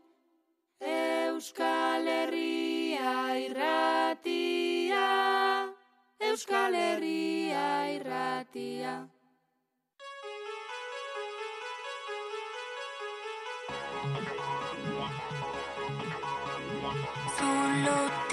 Euskal Herria irratia Euskal Herria irratia. Zulotik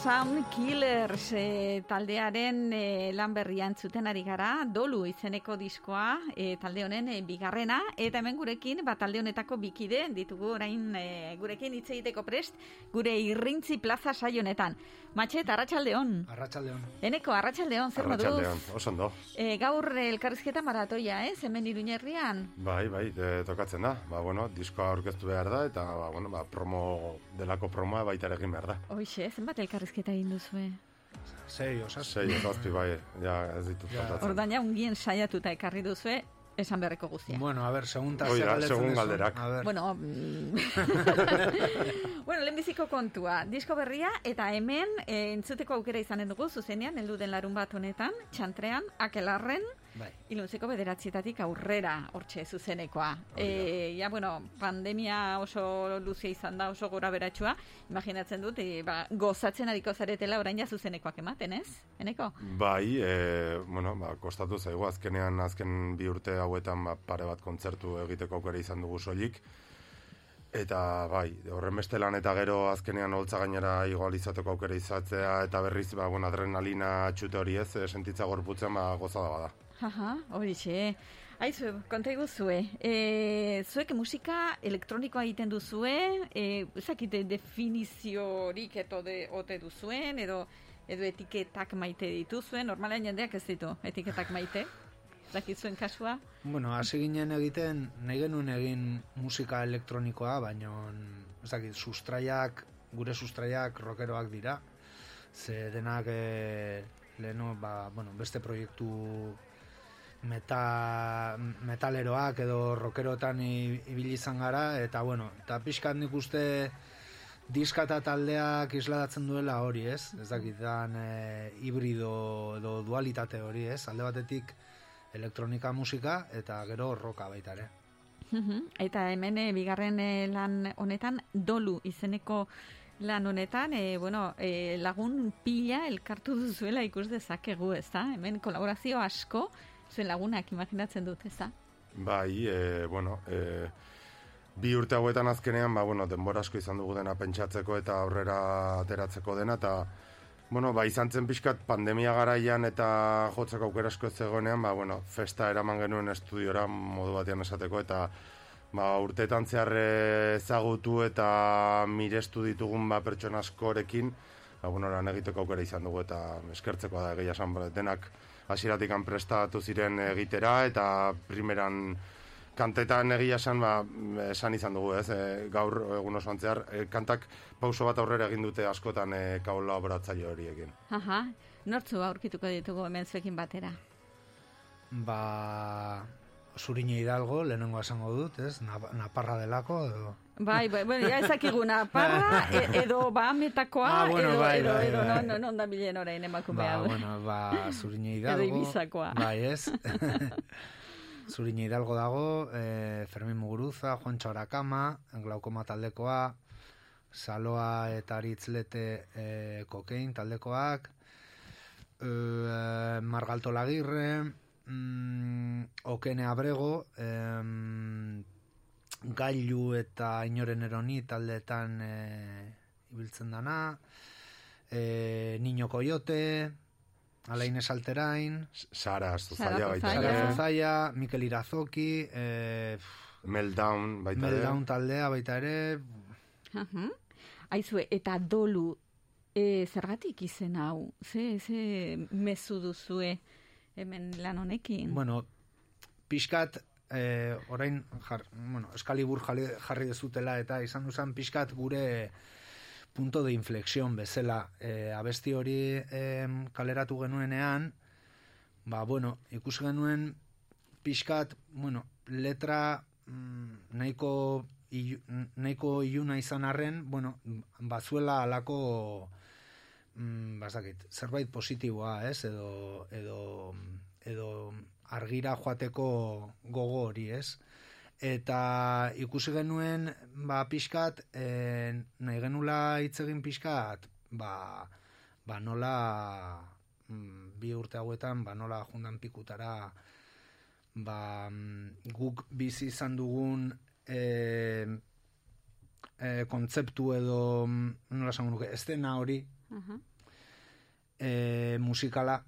Sound Killers e, taldearen e, lan berria entzuten ari gara, dolu izeneko diskoa e, talde honen e, bigarrena, eta hemen gurekin, ba, talde honetako bikide, ditugu orain e, gurekin hitz egiteko prest, gure irrintzi plaza saionetan. Matxet, arratsaldeon. Arratxaldeon. Eneko, arratsaldeon, zer moduz? Arratxaldeon, oso ondo. E, gaur elkarrizketa maratoia, ez, hemen iruñerrian. Bai, bai, e, tokatzen da. Ba, bueno, diskoa aurkeztu behar da, eta, ba, bueno, ba, promo, delako promoa baita egin behar da. Hoixe, zenbat elkarrizketa egin duzue? Sei, osaz. Sei, osazpi, bai, ja, ez ditut kontatzen. Ordan ja, ungien saiatuta ekarri duzue, esan beharreko guztia. Bueno, a ver, segun ta Oira, segun galderak. A ver. Bueno, mm. bueno, lehenbiziko kontua. Disko berria eta hemen e, entzuteko aukera izanen dugu zuzenean, heldu den larun bat honetan, txantrean, akelarren, Bai. iluntzeko bederatzietatik aurrera hortxe zuzenekoa. E, ja, bueno, pandemia oso luzea izan da, oso gora beratxua, imaginatzen dut, e, ba, gozatzen adiko zaretela orain ja zuzenekoak ematen, ez? Eneko? Bai, e, bueno, ba, kostatu zaigu azkenean azken bi urte hauetan ba, pare bat kontzertu egiteko aukera izan dugu soilik. Eta bai, horren beste lan eta gero azkenean holtza gainera igual izateko aukera izatzea eta berriz ba, bueno, adrenalina txute hori ez, sentitza gorputzen ba, gozada bada. Haha, horixe. Aizu, konta iguzue, e, zuek musika elektronikoa egiten duzue, e, ezakite definiziorik eto de, ote duzuen, edo edo etiketak maite dituzuen, normalean jendeak ez ditu etiketak maite, zakizuen kasua. Bueno, hasi ginen egiten, nahi genuen egin musika elektronikoa, baina ez dakit, sustraiak, gure sustraiak rockeroak dira. Ze denak e, leheno, ba, bueno, beste proiektu meta, metaleroak edo rockerotan i- ibili izan gara, eta bueno, eta pixkat nik uste diska eta taldeak isladatzen duela hori, ez? Ez dakit, dan e, hibrido edo dualitate hori, ez? Alde batetik elektronika musika eta gero roka baita ere. Eta hemen e, bigarren e, lan honetan dolu izeneko lan honetan, e, bueno, e, lagun pila elkartu duzuela ikus dezakegu, ez da? Hemen kolaborazio asko, zuen lagunak imaginatzen dut, ez da? Bai, e, bueno, e, bi urte hauetan azkenean, ba, bueno, denbora asko izan dugu dena pentsatzeko eta aurrera ateratzeko dena, eta, bueno, ba, izan zen pixkat pandemia garaian eta jotzeko aukera asko ez zegoenean, ba, bueno, festa eraman genuen estudiora modu batean esateko, eta ba, urteetan zehar ezagutu eta mirestu ditugun ba, pertsona askorekin, ba, bueno, lan egiteko aukera izan dugu eta eskertzeko da egia esan, ba, denak hasieratik prestatu ziren egitera eta primeran kantetan egia esan ba, esan izan dugu, ez? E, gaur egun osoan zehar e, kantak pauso bat aurrera egin dute askotan e, kolaboratzaile horiekin. Aha, nortzu aurkituko ditugu hemen zuekin batera. Ba, Zurine Hidalgo, lehenengo esango dut, ez? Na- Naparra delako, edo... Bai, bai, bueno, ja ezakiguna parra, e, edo bahametakoa, Ah, bueno, edo, bai, edo, bai, edo, bai. non, non, non da bilen orain emakume Ba, bueno, ba, Zurine Hidalgo... Edo Ibizakoa. Bai, ez? Zurine Hidalgo dago, eh, Fermin Muguruza, Juan Txaurakama, Glaukoma taldekoa, Saloa eta Aritzlete eh, kokein taldekoak, eh, Margalto Lagirre, mm, Okene Abrego, em, Gailu eta Inoren Eroni taldeetan eh, ibiltzen dana, eh, Niño Coyote, Alain Esalterain, Sara Zuzaia Sara baita Zuzaia, ere. Zuzaia, Mikel Irazoki, eh, Meltdown baita ere. Meltdown taldea baita ere, Aha. Aizue, eta dolu, e, zergatik izen hau? Ze, ze mezu duzue hemen lan honekin? bueno, pixkat, eh, orain, jar, bueno, eskalibur jarri, jarri dezutela eta izan duzan pixkat gure punto de inflexión bezala. Eh, abesti hori em, kaleratu genuenean, ba, bueno, ikusi genuen pixkat, bueno, letra mm, nahiko ilu- nahiko iluna izan arren, bueno, bazuela alako mm, bazakit, zerbait positiboa, ez? Edo, edo, edo argira joateko gogo hori, ez? Eta ikusi genuen, ba, pixkat, e, nahi genula hitz egin pixkat, ba, ba nola mm, bi urte hauetan, ba nola jundan pikutara, ba, mm, guk bizi izan dugun e, e, kontzeptu edo mm, nola esango nuke, estena hori e, musikala,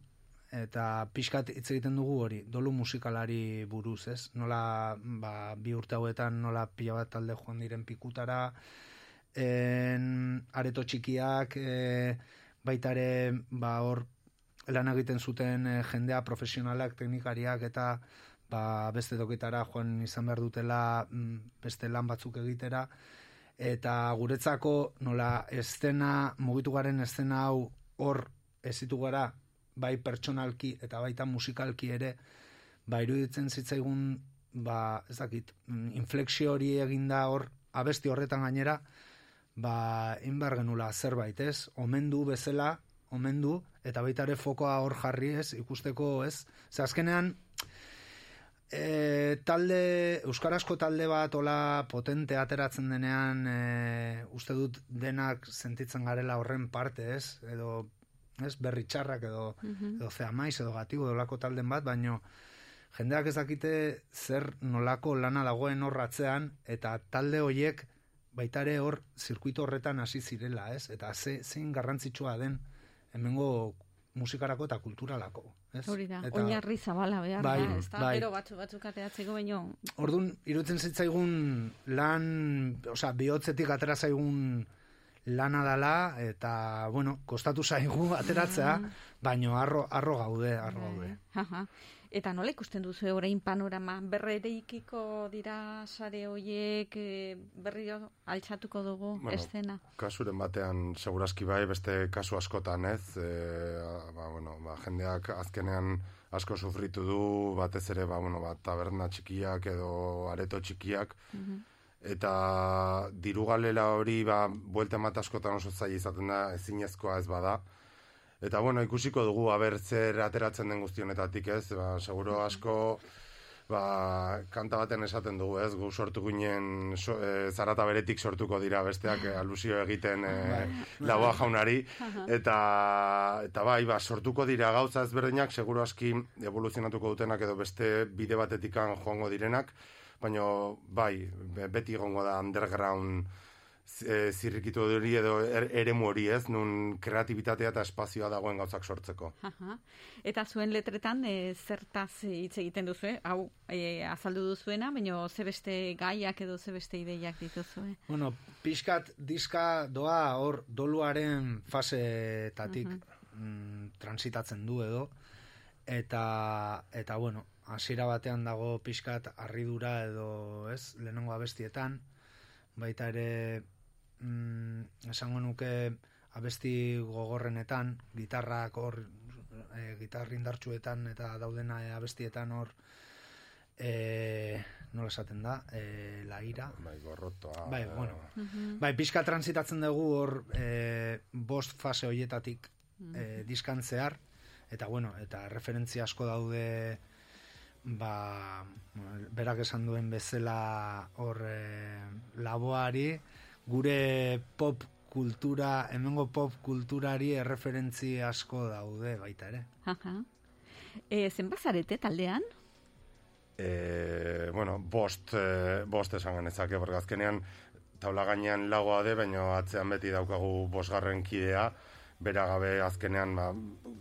eta pixkat hitz egiten dugu hori, dolu musikalari buruz, ez? Nola, ba, bi urte hauetan nola pila bat talde joan diren pikutara, en, areto txikiak, e, baitare, ba, hor, lan egiten zuten e, jendea profesionalak, teknikariak, eta ba, beste toketara joan izan behar dutela mm, beste lan batzuk egitera, eta guretzako nola estena, mugitu garen estena hau hor ezitu gara, bai pertsonalki eta baita musikalki ere, ba iruditzen zitzaigun, ba ez dakit, mm, inflexio hori eginda hor, abesti horretan gainera, ba inbar genula zerbait ez, omendu bezala, omendu, eta baita ere fokoa hor jarri ez, ikusteko ez, ze azkenean, E, talde, Euskarazko talde bat ola potente ateratzen denean e, uste dut denak sentitzen garela horren parte, ez? Edo, ez, berri txarrak edo, Mhm. edo zea maiz, edo gatibo, olako talden bat, baino jendeak ez dakite zer nolako lana dagoen horratzean, eta talde hoiek baitare hor zirkuito horretan hasi zirela, ez? Eta ze, zein garrantzitsua den hemengo musikarako eta kulturalako. Ez? Hori da, Eta- oinarri zabala behar Bai, da, ez da, bai. pero batzu batzuk ateratzeko baino, Orduan, irutzen zitzaigun lan, osea, bihotzetik atera zaigun lana dala, eta, bueno, kostatu zaigu ateratzea, Mhm. baino arro, arro gaude, arro gaude. Aha. Eta nola ikusten duzu orain panorama? Berrereikiko dira sare hoiek e, berriro altxatuko dugu Bueno, estena? Kasuren batean segurazki bai, beste kasu askotan ez, e, ba, bueno, ba, jendeak azkenean asko sufritu du, batez ere, ba, bueno, ba, taberna txikiak edo areto txikiak, eta diru galela hori, ba, buelta emat askotan oso zaila izaten da, ezinezkoa ez bada, Eta bueno, ikusiko dugu aber zer ateratzen den guztionetatik, ez? Ba, seguro asko ba, kanta baten esaten dugu, ez? Gu sortu ginen so, e, zarata beretik sortuko dira besteak e, alusio egiten e, laua jaunari Aha. eta eta bai, ba, sortuko dira gauza ezberdinak, seguro aski evoluzionatuko dutenak edo beste bide batetikan joango direnak, baina bai, be- beti egongo da underground e, zirrikitu hori edo er, eremu hori ez, nun kreatibitatea eta espazioa dagoen gauzak sortzeko. Aha. Eta zuen letretan e, zertaz hitz egiten duzu, eh? hau e, azaldu duzuena, baina ze beste gaiak edo ze beste ideiak dituzue. Bueno, pixkat diska doa hor doluaren fasetatik mm, transitatzen du edo, eta, eta bueno, hasiera batean dago pixkat harridura edo, ez, lehenengo abestietan, baita ere mm, esango nuke abesti gogorrenetan, gitarrak hor, e, gitarri indartsuetan eta daudena e, abestietan hor, e, nola esaten da, e, la ira. Bai, gorrotoa. Bai, bueno. Mhm. Bai, pixka transitatzen dugu hor e, bost fase hoietatik e, diskan zehar, eta bueno, eta referentzia asko daude ba, bueno, berak esan duen bezala hor e, laboari, gure pop kultura, hemengo pop kulturari erreferentzi asko daude baita ere. Aha. E, zenbat zarete taldean? E, bueno, bost, e, bost esan genezake, porque azkenean taula gainean lagoa de, baina atzean beti daukagu bosgarren kidea, bera gabe azkenean ba,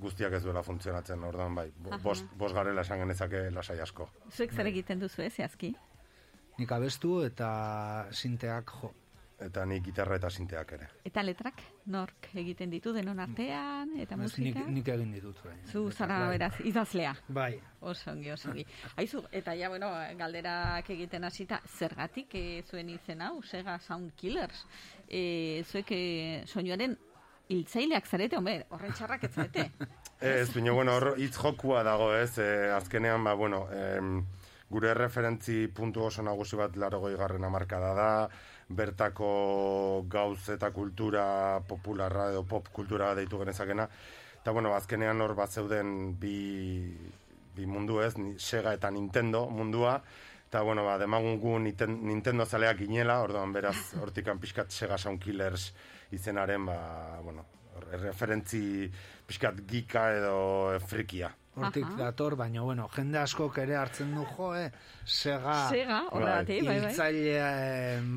guztiak ez duela funtzionatzen, orduan bai, bost, bost garela esan genezake lasai asko. Zuek zer egiten duzu, ez, zehazki? Nik abestu eta sinteak jo. Eta nik gitarra eta sinteak ere. Eta letrak nork egiten ditu denon artean, eta Ez, musika? nik, nik egin ditut. Bai. Zu zara Bai. beraz, idazlea. Bai. Osongi, osongi. Aizu, eta ja, bueno, galderak egiten hasita, zergatik eh, zuen izen hau, Sega Sound Killers. E, zuek eh, soinuaren hiltzaileak zarete, hombre, horren txarrak ez zarete. Ez, baina, bueno, hor hitz jokua dago, ez, e, azkenean, ba, bueno, em, gure referentzi puntu oso nagusi bat larogoi garren amarkada da, bertako gauz eta kultura popularra edo pop kultura deitu genezakena, eta, bueno, azkenean hor bat zeuden bi, bi mundu ez, Sega eta Nintendo mundua, eta, bueno, ba, demagungu Niten- Nintendo zaleak ginela, orduan beraz, hortikan pixkat Sega Sound Killers izenaren, ba, bueno, referentzi pixkat gika edo frikia. Hortik dator, baina, bueno, jende askok ere hartzen du jo, eh? Sega... Sega, horregatik, bai, bai. Hiltzailea,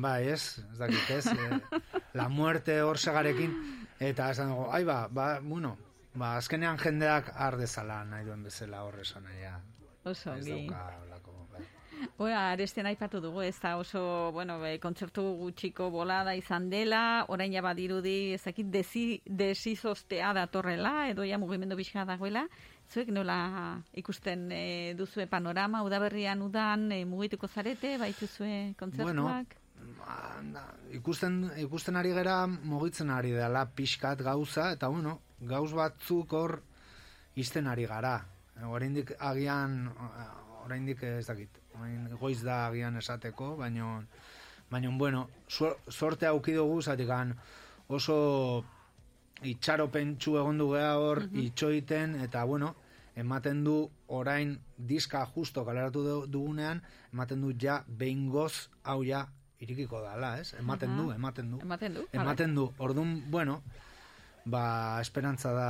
bai, ez? Ez dakit, ez? Eh, la muerte hor segarekin. Eta esan dugu, ai ba, ba, bueno, ba, azkenean jendeak ardezala nahi duen bezala horre esan nahia. Oso Ez dauka. Oa, aresten aipatu dugu, ez da oso, bueno, be, kontzertu gutxiko bolada izan dela, orain ja badirudi, ez dakit, desi, desizostea datorrela, edo ja mugimendu bizka dagoela, zuek nola ikusten e, duzue panorama, udaberrian udan, e, mugituko zarete, baituzue kontzertuak? ikusten, ikusten ari gera mugitzen ari dela pixkat gauza, eta bueno, gauz batzuk hor izten ari gara. Oraindik agian, oraindik ez dakit, orain goiz da agian esateko, baino, baino bueno, sorte auki dugu, zatikan oso itxaropentsu egon du gea hor, itxoiten, eta bueno, ematen du orain diska justo kaleratu du- dugunean, ematen du ja behingoz hau ja irikiko dala, ez? Ematen du, Aha. ematen du. Ematen du, Ematen du. Orduan, bueno, ba, esperantza da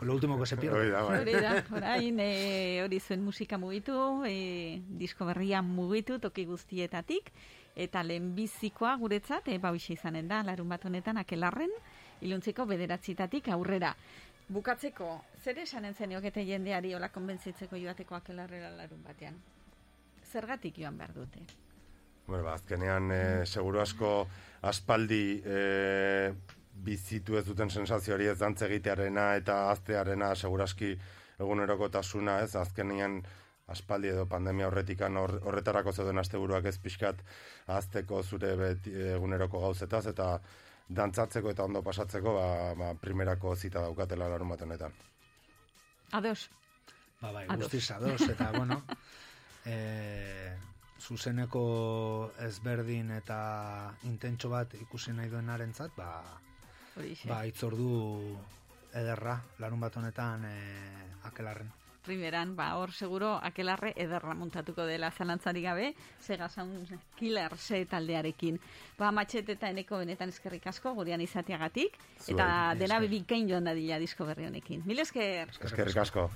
lo último que se pierde. Hori da, bai. Hori da, orain e, hori zuen musika mugitu, e, disko berria mugitu toki guztietatik, eta lehenbizikoa guretzat, e, bauxe izanen da, larun bat honetan, akelarren, iluntziko bederatzitatik aurrera. Bukatzeko, zer esanen zeniokete jendeari hola konbentzitzeko joateko akelarrera larun batean? Zergatik joan behar dute? Bueno, ba, azkenean, e, seguru asko aspaldi e, bizitu ez duten sensazio hori ez dantze egitearena eta aztearena seguraski egunerokotasuna, ez? Azkenean aspaldi edo pandemia horretikan hor, horretarako zeuden asteburuak ez pixkat azteko zure beti, eguneroko gauzetaz eta dantzatzeko eta ondo pasatzeko ba, ba, primerako zita daukatela larun bat honetan. Ados. Ba, bai, Ados. guztiz ados, eta bueno, e, zuzeneko ezberdin eta intentxo bat ikusi nahi duenarentzat, ba, Horixe. ba, itzordu ederra, larun bat honetan e, akelarren. primeran, ba, hor seguro akelarre ederra montatuko dela zalantzari gabe, Sega Sound Killer se taldearekin. Ba, matxet eta eneko benetan eskerrik asko, gurean izateagatik, eta dena esker. bikain joan dadila disko berri honekin. Mil esker! Eskerrik asko.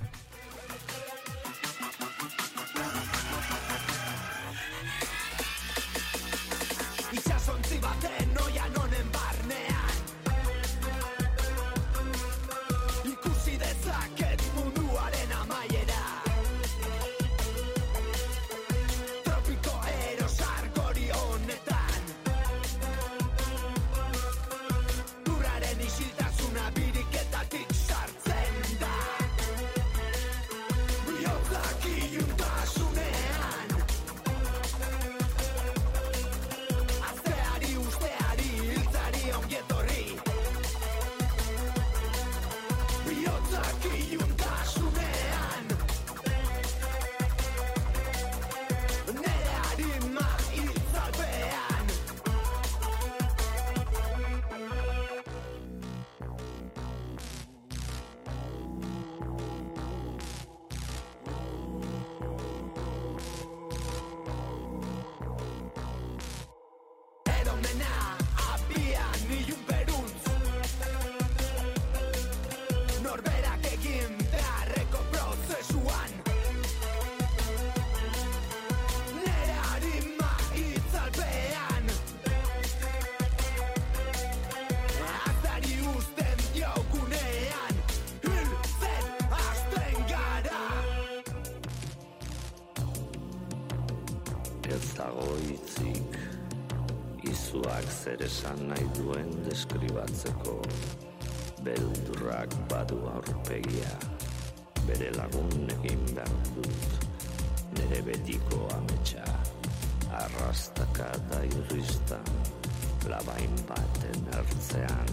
Labain baten ertzean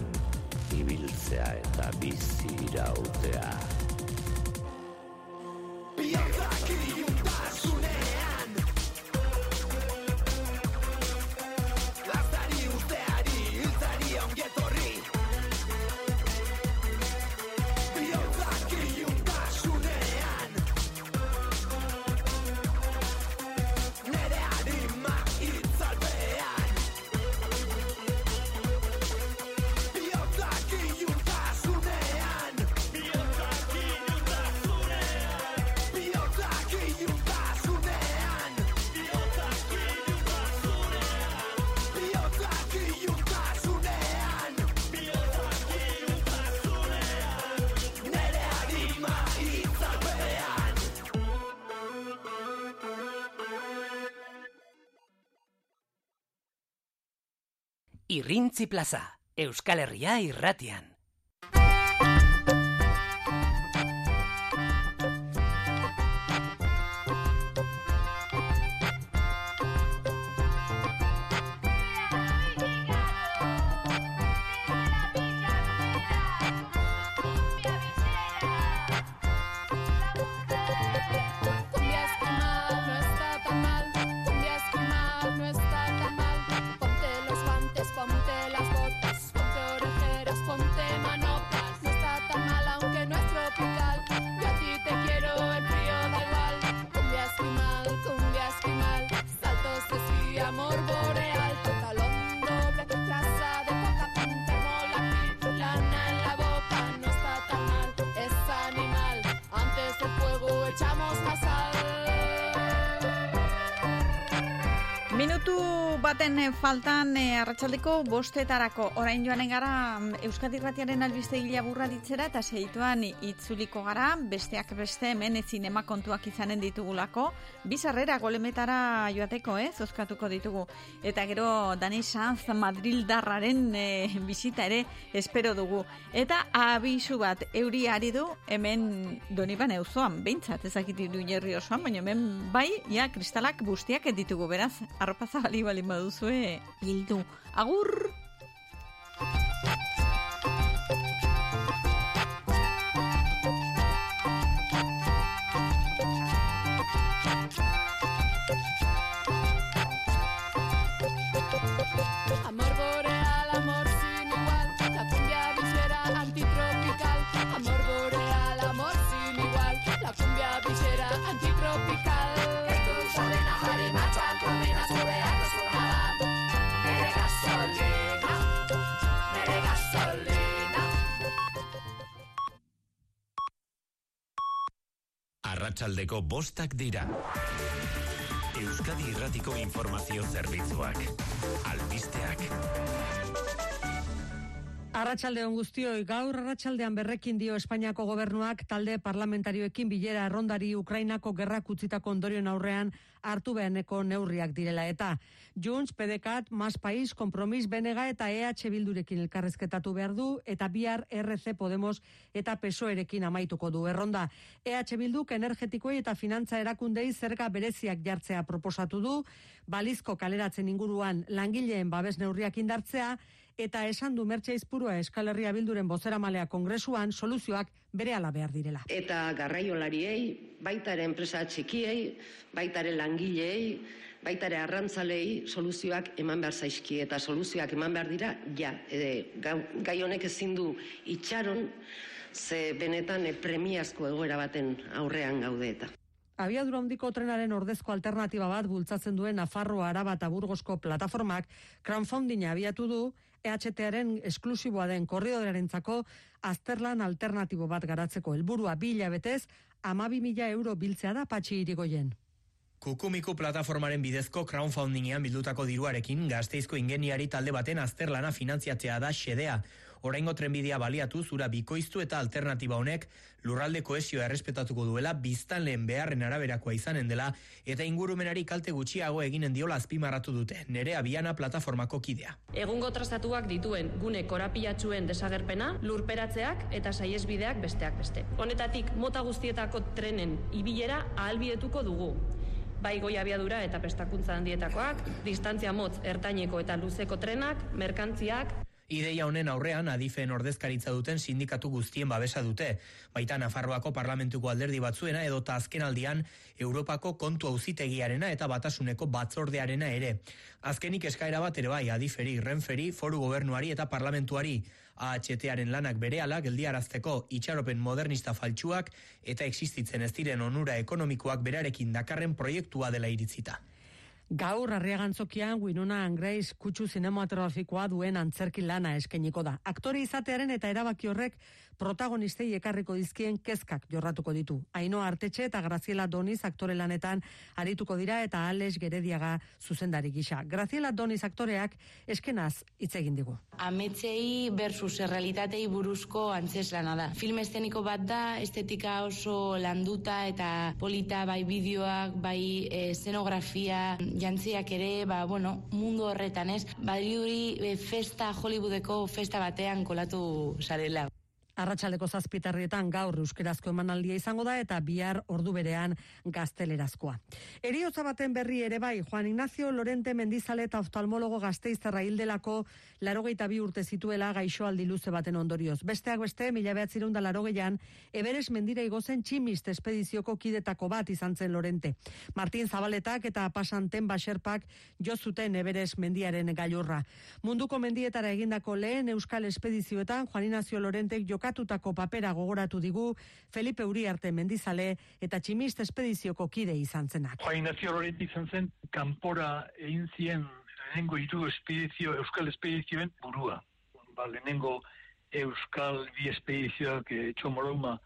ibiltzea eta bizi irautea Irrintzi plaza, Euskal Herria irratian. Arratsaldeko bostetarako orain joanen gara mm, Euskadi Irratiaren albiste gila ditzera eta seituan itzuliko gara. Besteak beste hemen zinema kontuak izanen ditugulako. Bizarrera golemetara joateko ez oskatuko ditugu. Eta gero Dani Sanz Madrildarraren eh, bisita ere espero dugu. Eta abisu bat euri ari du hemen Doniban euzoan behintzat ezakit iruñerri osoan baina hemen bai ja kristalak bustiak ditugu. Beraz arropa zabali balin baduzue bildu. Agur! Arratsaldeko bostak dira. Euskadi Irratiko Informazio Zerbitzuak. Albisteak. Arratsaldeon guztioi, gaur arratsaldean berrekin dio Espainiako gobernuak talde parlamentarioekin bilera errondari Ukrainako gerrak utzitako ondorioen aurrean hartu beheneko neurriak direla eta Junts, PDCAT, Mas País, Kompromis, Benega eta EH Bildurekin elkarrezketatu behar du eta bihar RC Podemos eta PSOErekin amaituko du erronda. EH Bilduk energetikoei eta finantza erakundei zerga bereziak jartzea proposatu du, balizko kaleratzen inguruan langileen babes neurriak indartzea eta esan du Mertxe Izpurua Euskal Herria Bilduren bozeramalea kongresuan soluzioak berehala behar direla. eta garraiolariei, baita ere enpresa txikiei, baita ere langileei, baita ere arrantzalei soluzioak eman behar zaizki eta soluzioak eman behar dira ja. E, gai honek ezin du itxaron ze benetan e, premiazko egoera baten aurrean gaude eta. Abiadura handiko trenaren ordezko alternatiba bat bultzatzen duen Nafarro, Araba eta Burgosko plataformak crowdfundinga abiatu du EHTaren esklusiboa den korridorearentzako azterlan alternatibo bat garatzeko helburua bi hilabetez amabi mila euro biltzea da patxi irigoien. Kukumiku plataformaren bidezko crowdfundingean bildutako diruarekin gazteizko ingeniari talde baten azterlana finantziatzea da xedea. Oraingo trenbidea baliatu zura bikoiztu eta alternatiba honek lurralde koesioa errespetatuko duela biztanleen beharren araberakoa izanen dela eta ingurumenari kalte gutxiago eginen diola azpimarratu dute. Nerea Biana plataformako kidea. Egungo trazatuak dituen gune korapilatxuen desagerpena, lurperatzeak eta saiesbideak besteak beste. Honetatik mota guztietako trenen ibilera ahalbidetuko dugu. Bai goi abiadura eta prestakuntza handietakoak, distantzia motz ertaineko eta luzeko trenak, merkantziak, Ideia honen aurrean adifen ordezkaritza duten sindikatu guztien babesa dute. Baita Nafarroako parlamentuko alderdi batzuena edota azken aldian Europako kontu auzitegiarena eta batasuneko batzordearena ere. Azkenik eskaera bat ere bai adiferi, renferi, foru gobernuari eta parlamentuari. AHTaren lanak berehala geldiarazteko itxaropen modernista faltsuak eta existitzen ez diren onura ekonomikoak berarekin dakarren proiektua dela iritzita. Gaur arriagantzokian Winona Angreis kutsu zinematografikoa duen antzerki lana eskainiko da. Aktore izatearen eta erabaki horrek protagonistei ekarriko dizkien kezkak jorratuko ditu. Aino Artetxe eta Graziela Doniz aktore lanetan arituko dira eta Alex Gerediaga zuzendari gisa. Graziela Doniz aktoreak eskenaz hitz egin digu. Ametsei versus errealitatei buruzko antzeslana da. Film esteniko bat da, estetika oso landuta eta polita bai bideoak, bai eh, eszenografia, jantziak ere, ba, bueno, mundu horretan, ez? Badirudi e, festa, Hollywoodeko festa batean kolatu zarela. Arratxaldeko zazpitarrietan gaur euskerazko emanaldia izango da eta bihar ordu berean gaztelerazkoa. Eriotza baten berri ere bai, Juan Ignacio Lorente Mendizale eta oftalmologo gazteizterra hildelako larogeita bi urte zituela gaixoaldi luze baten ondorioz. Besteak beste, mila behatzirun da larogeian, Everes mendira igozen tximist espedizioko kidetako bat izan zen Lorente. Martin Zabaletak eta pasanten baserpak jo zuten Everes mendiaren gailurra. Munduko mendietara egindako lehen euskal espedizioetan Juan Ignacio Lorentek jokatutako papera gogoratu digu Felipe Uriarte Mendizale eta tximist espedizioko kide izan zenak. Juan Ignacio izan zen kanpora egin zien lehenengo hiru espedizio, euskal espedizioen burua. Ba, lehenengo euskal bi espedizioak e, txomoroma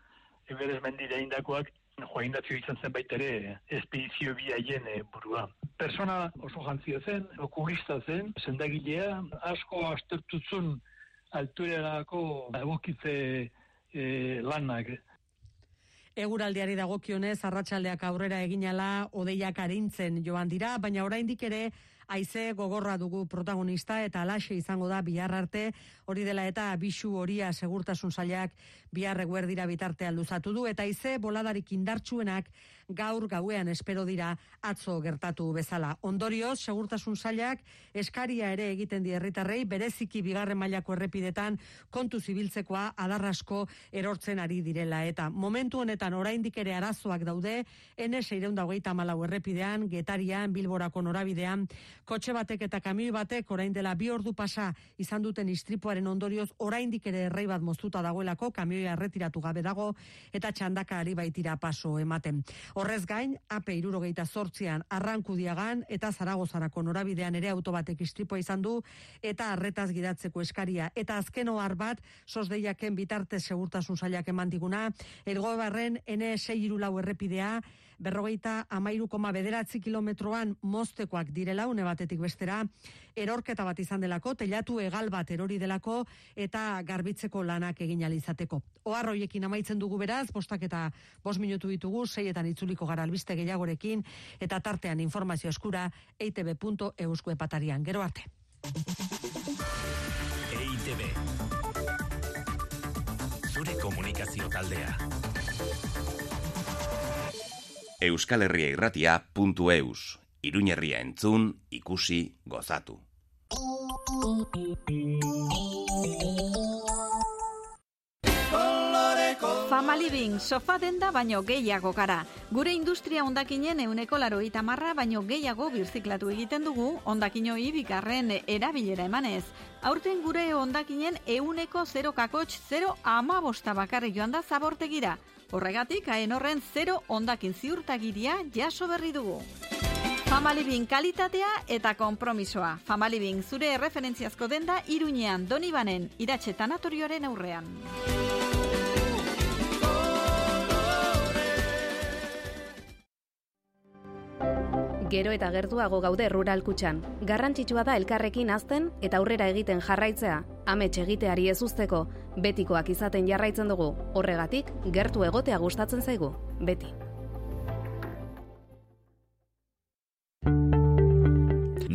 eberes mendira indakoak, Juan Ignacio izan zen baita ere espedizio bi haien e, burua. Persona oso jantzia zen, okulista zen, zendagilea, asko astertutzun alturerako egokitze e, lanak. Eguraldiari dagokionez arratsaldeak aurrera eginala odeiak arintzen joan dira, baina oraindik ere haize gogorra dugu protagonista eta alaxe izango da bihar arte, hori dela eta bisu horia segurtasun sailak bihar eguerdira bitartean luzatu du eta haize boladarik indartsuenak gaur gauean espero dira atzo gertatu bezala. Ondorioz, segurtasun sailak eskaria ere egiten di herritarrei bereziki bigarren mailako errepidetan kontu zibiltzekoa adarrasko erortzen ari direla eta momentu honetan oraindik ere arazoak daude NS 624 errepidean, Getarian, Bilborako norabidean, kotxe batek eta kamioi batek orain dela bi ordu pasa izan duten istripuaren ondorioz oraindik ere errei bat moztuta dagoelako kamioia erretiratu gabe dago eta txandaka ari baitira paso ematen. Horrez gain, AP irurogeita sortzian arrankudiagan eta zaragozarako norabidean ere auto batek istripua izan du eta arretaz gidatzeko eskaria. Eta azken ohar bat, sosdeiaken bitarte segurtasun sailak eman diguna, ergobarren N6 irulau errepidea, berrogeita amairu koma bederatzi kilometroan moztekoak direla, une batetik bestera, erorketa bat izan delako, telatu egal bat erori delako, eta garbitzeko lanak egin alizateko. Ohar hoiekin amaitzen dugu beraz, bostak eta bos minutu ditugu, seietan itzuliko gara albiste gehiagorekin, eta tartean informazio eskura, eitb.eus webatarian. Gero arte. EITB Zure komunikazio taldea Euskal Herria irratia.eus Iruñerria entzun, ikusi, gozatu. Famaliving, sofa denda baino gehiago gara. Gure industria ondakinen euneko laroita marra baino gehiago birziklatu egiten dugu ondakinoi bigarren erabilera emanez. Aurten gure ondakinen euneko 0 kakotx 0 ama bosta bakarri joan da zabortegira. Horregatik, haen horren 0 ondakin ziurtagiria jaso berri dugu. Famalibin kalitatea eta konpromisoa. Famalibin zure referentziazko denda Iruñean Donibanen iratxe tanatorioaren aurrean. Gero eta gertuago gaude rural kutxan. Garrantzitsua da elkarrekin azten eta aurrera egiten jarraitzea. Amets egiteari ez usteko, betikoak izaten jarraitzen dugu. Horregatik, gertu egotea gustatzen zaigu. Beti.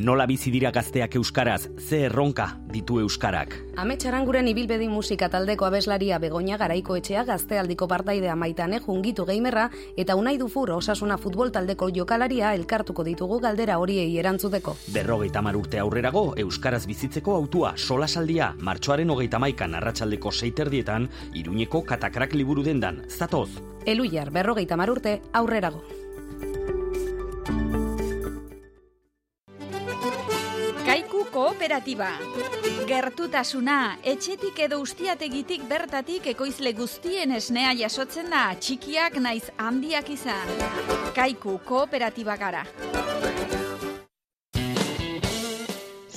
Nola bizi dira gazteak euskaraz, ze erronka ditu euskarak. Ametsaranguren ibilbedi musika taldeko abeslaria Begoña Garaiko etxea gaztealdiko partaidea maitane jungitu geimerra eta unai dufur osasuna futbol taldeko jokalaria elkartuko ditugu galdera horiei erantzuteko. Berrogeita mar urte aurrerago, euskaraz bizitzeko autua solasaldia, martxoaren hogeita maikan arratsaldeko seiterdietan, iruñeko katakrak liburu dendan, zatoz. Eluiar berrogeita mar urte aurrerago. Kooperatiba. Gertutasuna, etxetik edo ustiategitik bertatik ekoizle guztien esnea jasotzen da, txikiak naiz handiak izan. Kaiku kooperatiba gara.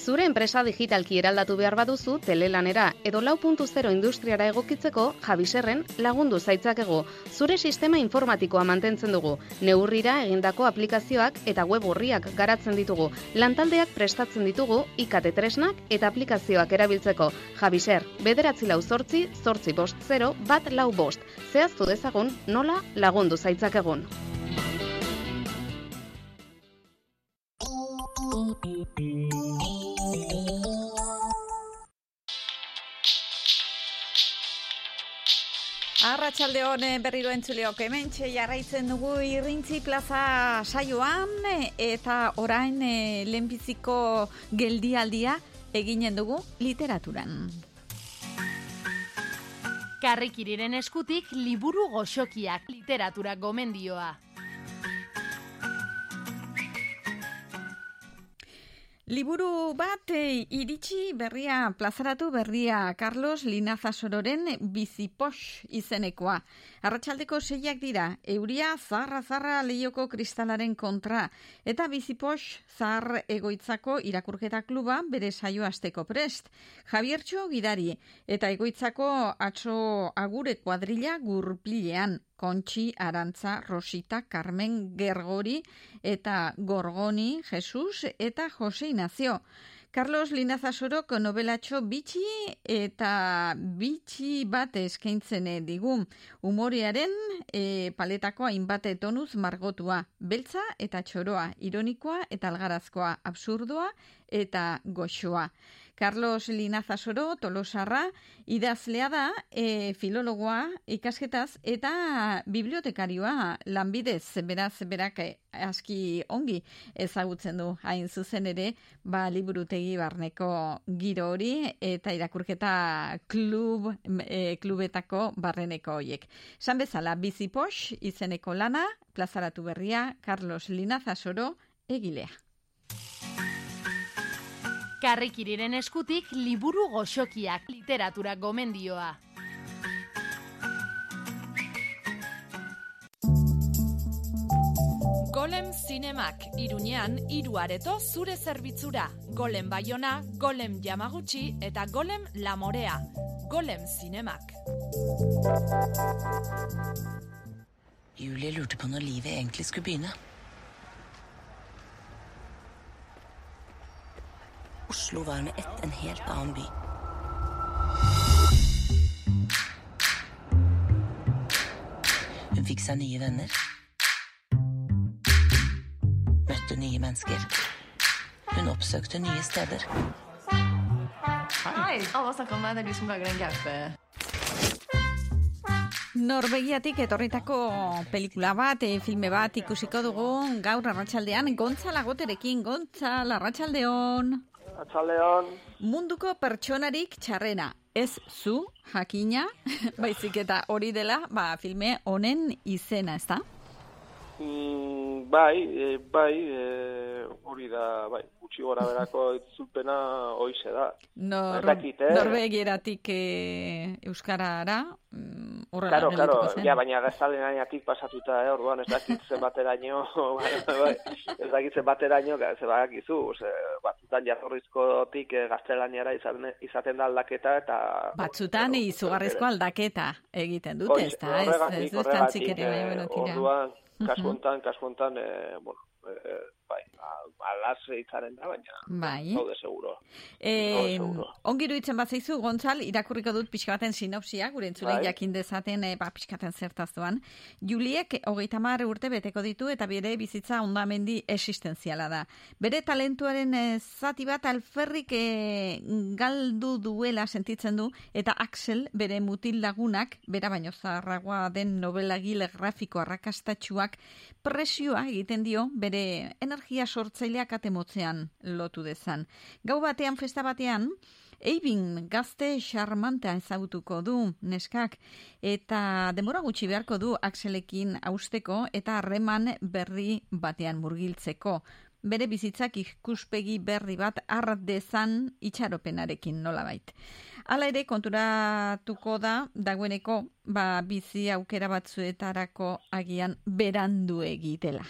Zure enpresa digitalki eraldatu behar baduzu telelanera edo lau puntu zero industriara egokitzeko jabiserren lagundu zaitzakegu. Zure sistema informatikoa mantentzen dugu. Neurrira egindako aplikazioak eta web horriak garatzen ditugu. Lantaldeak prestatzen ditugu ikate tresnak eta aplikazioak erabiltzeko. Jabiser, bederatzi lau zortzi, zortzi bost zero, bat lau bost. Zehaztu dezagun nola lagundu zaitzakegun. Arratxalde honen berriro entzuleok hementxe jarraitzen dugu irrintzi plaza saioan eta orain e, lehenbiziko geldialdia eginen dugu literaturan. Karrikiriren eskutik liburu goxokiak literatura gomendioa. Liburu bat e, iritsi berria plazaratu berria Carlos Linazasororen Bizipos izenekoa. Arratxaldeko seiak dira, euria zarra lehioko kristalaren kontra eta Bizipos zahar egoitzako irakurketa kluba bere saio asteko prest. Javiertxo gidari eta egoitzako atzo agure kuadrilla gurpilean. Kontxi, Arantza, Rosita, Carmen, Gergori eta Gorgoni, Jesus eta Jose Ignacio. Carlos Linazasorok novelatxo bitxi eta bitxi bat eskaintzen digu. Humorearen e, paletako hainbat tonuz margotua. Beltza eta txoroa, ironikoa eta algarazkoa, absurdoa eta goxoa. Carlos Linazasoro, tolosarra, idazlea da, e, filologoa, ikasketaz, eta bibliotekarioa lanbidez, beraz, berak e, aski ongi ezagutzen du hain zuzen ere, ba, liburutegi barneko giro hori, eta irakurketa klub, e, klubetako barreneko hoiek. San bezala, bizipos, izeneko lana, plazaratu berria, Carlos Linazasoro, egilea. Karrikiriren eskutik liburu goxokiak literatura gomendioa. Golem Zinemak, Iruñean, hiru areto zure zerbitzura. Golem Baiona, Golem Yamaguchi eta Golem Lamorea. Golem Zinemak. Julie lurte på når livet egentlig skulle begynne. Oslo var med ett en helt annen by. Hun fikk seg nye venner. Møtte nye mennesker. Hun oppsøkte nye steder. Hei, alle snakker om deg. Det er du som lager den gaupe... Norvegiatik etorritako pelikula bat, e, filme bat ikusiko dugu gaur arratsaldean Gontzala Goterekin, Gontzala arratsaldeon. Atxaldeon, Munduko pertsonarik txarrena, ez zu, jakina, baizik eta hori dela, ba, filme honen izena, ez da? Mm, bai, e, bai, e, hori da, bai, gutxi gora berako itzulpena hoize da. Nor, Ez dakit, eh? Norvegieratik e, Euskarara, mm, horrela Claro, claro, geldituko zen. ja, baina gaztalenatik pasatuta, eh, orduan ez dakit zenbateraino, bai, bai, ez dakit zenbateraino, ze badakizu, ze, batzutan jatorrizkotik eh, gaztelaniara izaten, izaten da aldaketa, eta... Batzutan izugarrizko aldaketa egiten dute, ez da? Ez, ez bai, bueno, tira. Orduan, Mhm. Kasu hontan, kasu hontan, eh, bueno, eh, bai, a- alaz itzaren da, baina Bai. gaude seguro. Gaude seguro. ongi iruditzen bat zaizu, Gontzal, irakurriko dut pixka baten sinopsia, gure entzulei Bai. jakin dezaten e, ba, pixkaten zertaztuan. Juliek hogeita mar urte beteko ditu eta bere bizitza ondamendi existenziala da. Bere talentuaren e, zati bat alferrik e, galdu duela sentitzen du eta Axel bere mutil lagunak, bera baino zaharragoa den novelagile grafiko arrakastatxuak presioa egiten dio bere energia sortzaileak atemotzean lotu dezan. Gau batean, festa batean, Eibin gazte xarmantea ezagutuko du neskak eta denbora gutxi beharko du Axelekin austeko eta harreman berri batean murgiltzeko. Bere bizitzak ikuspegi berri bat har dezan itxaropenarekin nolabait. Hala ere konturatuko da dagoeneko ba, bizi aukera batzuetarako agian berandu egitela.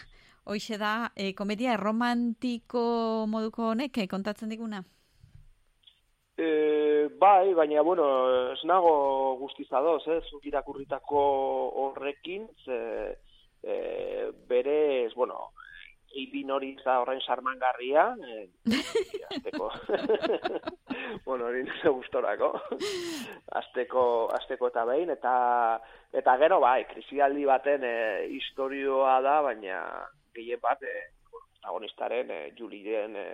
Hoixe da, e, komedia romantiko moduko honek eh, kontatzen diguna? E, bai, baina, bueno, ez nago guztizadoz, eh, zuk irakurritako horrekin, ze, e, berez, bueno, Ibin hori za horren sarmangarria, e, azteko, bueno, hori nire gustorako, azteko, azteko eta behin, eta, eta gero, bai, krisialdi baten e, historioa da, baina gehien bat, e, protagonistaren e, Juliren e,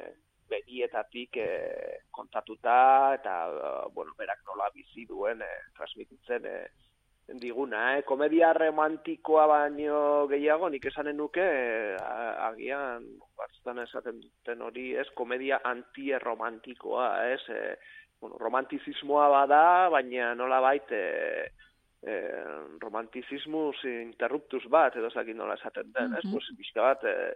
begietatik e, kontatuta eta bueno, berak nola bizi duen e, transmititzen e, diguna, eh? komedia romantikoa baino gehiago, nik esanen nuke, eh, agian, batzutan esaten duten hori, ez, komedia antirromantikoa, ez, eh, bueno, romantizismoa bada, baina nola bait, eh, eh, romantizismus interruptus bat, edo zakin nola esaten den, ez, Mhm. pues, pixka bat, eh,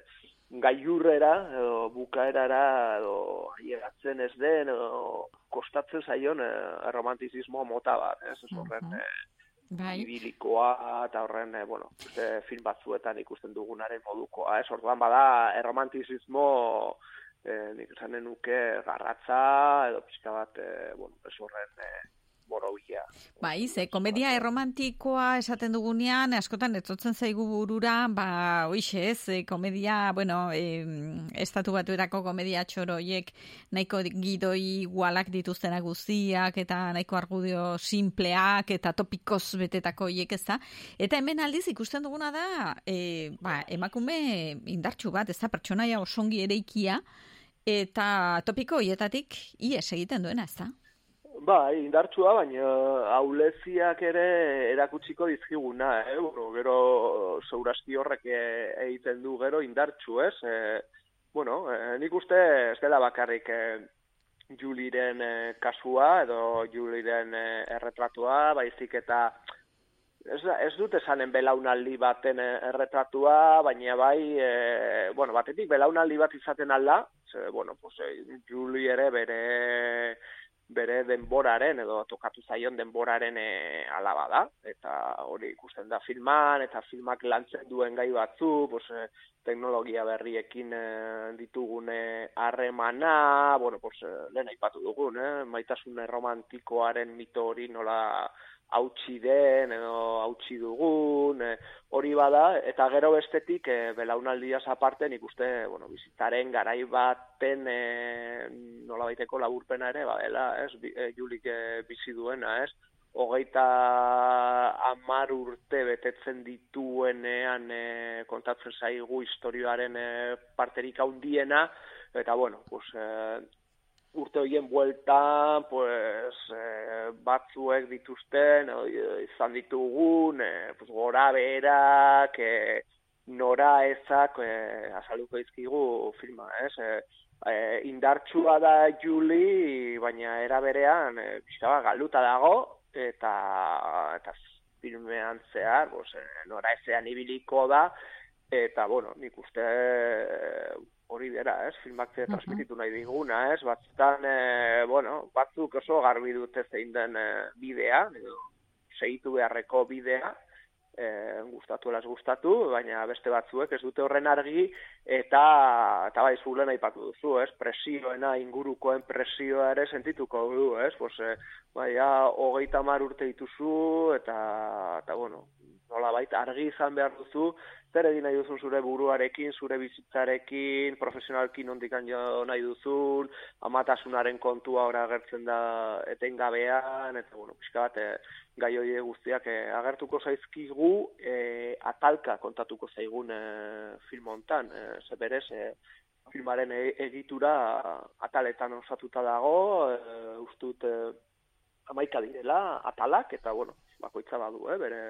gaiurrera, edo bukaerara, edo aieratzen ez den, edo kostatzen zaion eh, romantizismo mota bat, ez, ez horren, eh, Bai. ibilikoa eta horren, eh, bueno, uste film batzuetan ikusten dugunaren modukoa, ez? Orduan bada erromantizismo eh, nik esanen nuke garratza edo pixka bat, eh, bueno, ez horren eh, borobia. Bai, ze komedia erromantikoa esaten dugunean, askotan etortzen zaigu burura, ba, hoixe ez, komedia, bueno, e, estatu batuerako komedia txoroiek nahiko gidoi igualak dituztenak guztiak, eta nahiko argudio simpleak, eta topikoz betetako hiek ez da. Eta hemen aldiz ikusten duguna da, e, ba, emakume indartxu bat, ez da, pertsonaia osongi ereikia, eta topiko hietatik ies egiten duena, ez da? Bai, indartsua, baina auleziak ere erakutsiko dizkiguna, eh? Bueno, gero zeurasti horrek eh, egiten du gero indartsu, ez? Eh, bueno, eh, nik uste ez dela bakarrik eh, Juliren eh, kasua edo Juliren eh, erretratua, baizik eta ez, ez dut esanen belaunaldi baten eh, erretratua, baina bai, eh, bueno, batetik belaunaldi bat izaten alda, ze, bueno, pues, eh, Julie ere bere bere denboraren edo tokatu zaion denboraren e, alaba da eta hori ikusten da filman eta filmak lantzen duen gai batzu pues, e, teknologia berriekin e, ditugune harremana bueno pues e, lehen aipatu dugun eh? maitasun romantikoaren mito hori nola hautsi den edo hautsi dugun, e, hori bada, eta gero bestetik e, belaunaldiaz aparte nik uste, bueno, bizitaren garai baten e, nola baiteko laburpena ere, badela, ez, e, Julik e, bizi duena, ez, hogeita amar urte betetzen dituenean e, kontatzen zaigu historioaren e, parterik handiena, eta bueno, pues, e, urte horien bueltan, pues, eh, batzuek dituzten, eh, izan ditugun, eh, pues, gora berak, eh, nora ezak eh, azaluko izkigu filma, ez? Eh, eh, indartsua da Juli, baina era berean, eh, galuta dago, eta, eta filmean zehar, pues, eh, nora ezean ibiliko da, eta, bueno, nik uste eh, hori dira, ez, filmak ze transmititu nahi diguna, ez, batzutan, e, bueno, batzuk oso garbi dute zein den e, bidea, edo segitu beharreko bidea, e, gustatu elas gustatu, baina beste batzuek ez dute horren argi, eta, eta bai, zulen aipatu duzu, ez, presioena, ingurukoen presioa ere sentituko du, ez, pues, e, bai, ja, hogeita mar urte dituzu, eta, eta bueno, nola baita argi izan behar duzu, zer egin nahi duzun zure buruarekin, zure bizitzarekin, profesionalki nondikan jo nahi duzun, amatasunaren kontua ora agertzen da etengabean, eta bueno, pixka bat, eh, gai horiek guztiak eh, agertuko zaizkigu, eh, atalka kontatuko zaigun eh, film hontan, eh, ze berez, eh, filmaren e- egitura ataletan osatuta dago, eh, ustut eh, amaika direla, atalak, eta bueno, bakoitza badu, eh, bere,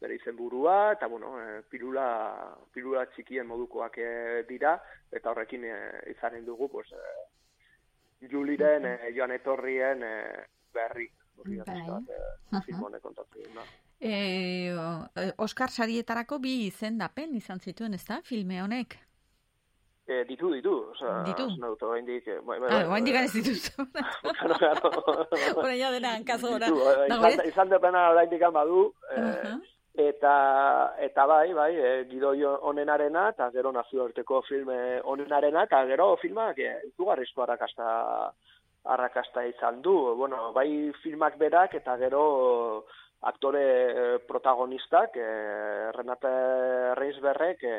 bere izen burua, eta bueno, eh, pirula, pirula txikien modukoak eh, dira, eta horrekin eh, izanen dugu, pues, eh, Juliren, eh, joan etorrien eh, berri, Bai. eh. E, Oscar sarietarako bi izendapen izan zituen, ez da, filme honek? Eh, ditu, ditu, oza, Ditu? esan dut, oraindik, eh, bai, bai, Ah, bai, oraindik bai. ez dituzu. Claro, claro. Orain ja dena hankazo gora. Ditu, bai, dago, izan, ez? izan depena oraindik badu, eh, Aha. eta eta bai, bai, e, gidoi onenarena eta gero nazioarteko filme onenarena eta gero filmak e, izugarrizko arrakasta arrakasta izan du. Bueno, bai filmak berak eta gero aktore eh, protagonistak, e, Renate Reinsberrek e,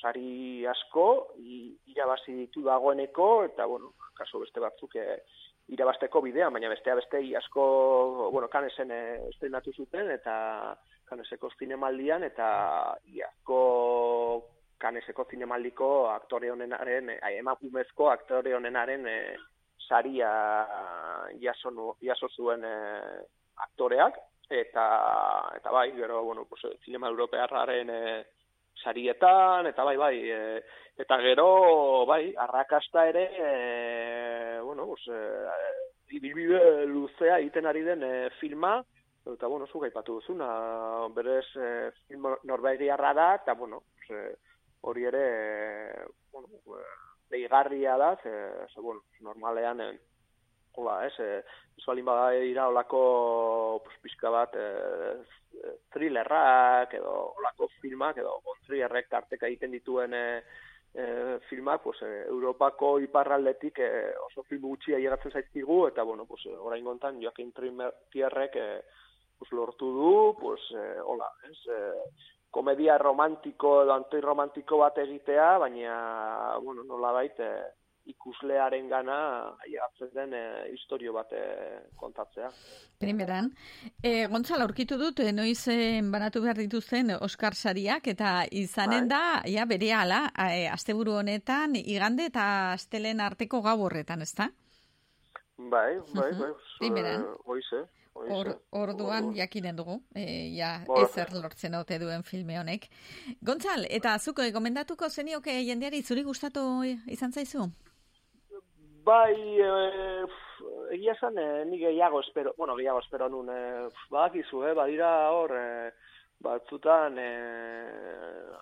sari asko irabazi ditu dagoeneko eta bueno, kaso beste batzuk e, irabasteko bidea, baina bestea beste asko, bueno, kanesen e, estrenatu zuten eta kaneseko zinemaldian eta iazko kaneseko zinemaldiko aktore honenaren, eh, emakumezko aktore honenaren eh, saria jaso, jaso zuen eh, aktoreak, eta, eta bai, gero, bueno, pues, zinema europearraren eh, sarietan, eta bai, bai, eh, eta gero, bai, arrakasta ere, eh, bueno, pues, eh, ibilbide luzea egiten ari den eh, filma, eta, bueno, zuk aipatu duzuna, berez eh, film norbegiarra da, eta, bueno, eh, hori ere, eh, bueno, eh, deigarria da, ze, ze bueno, normalean, eh, hola, ez, ez balin bada dira olako, pues, pixka bat, eh, thrillerrak, edo olako filmak, edo ontrierrek tarteka egiten dituen eh, eh, filmak, pues, eh, Europako iparraldetik eh, oso film gutxi ailegatzen zaizkigu, eta, bueno, pues, eh, orain gontan, Joaquin Trimmertierrek eh, pues, lortu du, pues, eh, hola, ez, eh, komedia romantiko edo antirromantiko bat egitea, baina, bueno, nolabait, eh, ikuslearen gana ailegatzen den eh, historio bat eh, kontatzea. Primeran, e, Gontzal, aurkitu dut, noiz eh, banatu behar dituzten Oscar sariak, eta izanen da, ja, bere ala, e, asteburu honetan, igande eta astelen arteko gau horretan, ezta? Bai, bai, bai. Primeran. eh, Hoize, hoize. Or, orduan jakinen dugu, e, ja, Hor- ezer lortzen ote duen filme honek. Gontzal, eta zuko gomendatuko zenioke jendeari zuri gustatu izan zaizu? Bai, eh, pf, egia esan, eh, ni gehiago espero, bueno, gehiago espero nun, eh, pf, badakizu, eh, badira hor, eh, batzutan, eh,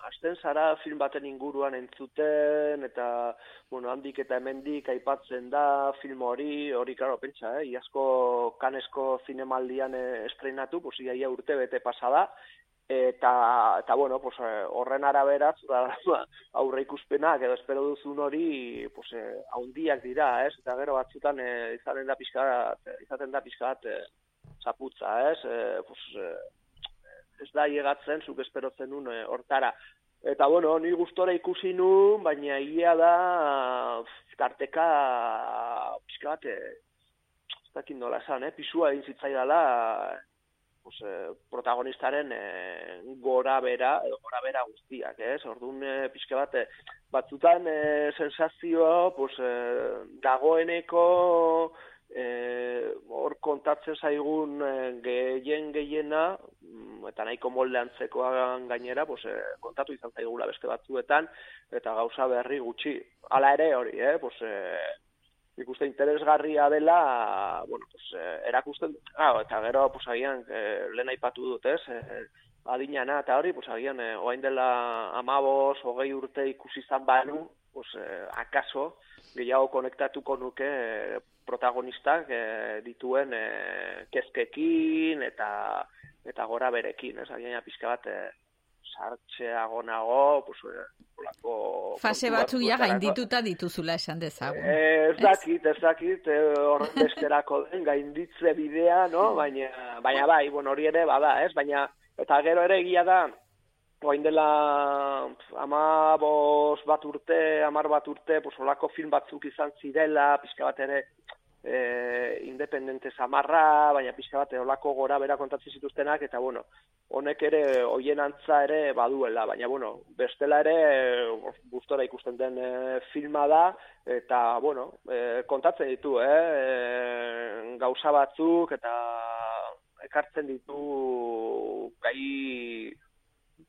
hasten zara film baten inguruan entzuten, eta, bueno, handik eta hemendik aipatzen da film hori, hori, karo, pentsa, eh, iazko kanesko zinemaldian eh, estrenatu, pues, iaia urte bete pasada, eta, eta bueno, pues, eh, horren arabera, aurre ikuspenak edo espero duzun hori, pues, eh, haundiak dira, ez? Eta gero batzutan eh, izaten da pixka izaten da pixka bat eh, txaputza, ez? Eh, pues, eh, ez da llegatzen, zuk espero zenun eh, hortara. Eta, bueno, ni gustora ikusi nun, baina egia da, tarteka, pixka bat, eh, ez dakit nola esan, eh? pisua egin zitzaidala, pues, eh, protagonistaren eh, gora bera, gora bera guztiak, ez? Orduan, eh, pixka bat, eh, batzutan eh, sensazioa, pues, eh, dagoeneko eh, hor kontatzen zaigun eh, gehien gehiena, mm, eta nahiko molde antzekoan gainera, pues, eh, kontatu izan zaigula beste batzuetan, eta gauza berri gutxi. Hala ere hori, eh? Pues, eh, nik interesgarria dela, bueno, pues, eh, erakusten, ah, eta gero, pues, agian, eh, lehen aipatu dut, ez, eh, adinana, eta hori, pues, agian, eh, oain dela amabos, hogei urte ikusi izan banu, pues, eh, akaso, gehiago konektatuko nuke eh, protagonistak eh, dituen eh, kezkekin eta eta gora berekin, ez, agian pixka bat, eh, sartxeago nago, pues, eh, olako Fase batzuk ja gaindituta dituzula esan dezagun. Eh, Ez dakit, ez dakit, eh, horren besterako den gainditze bidea, no? Baina, baina bai, bueno, hori ere bada, ez? Baina, eta gero ere egia da, oain dela ama bos bat urte, amar bat urte, pues, olako film batzuk izan zirela, pixka bat ere, eh, independente samarra, baina pixka bat olako gora bera kontatzen zituztenak, eta bueno, honek ere hoien antza ere baduela, baina bueno, bestela ere gustora ikusten den eh, filma da, eta bueno, eh, kontatzen ditu, eh, eh, gauza batzuk, eta ekartzen ditu gai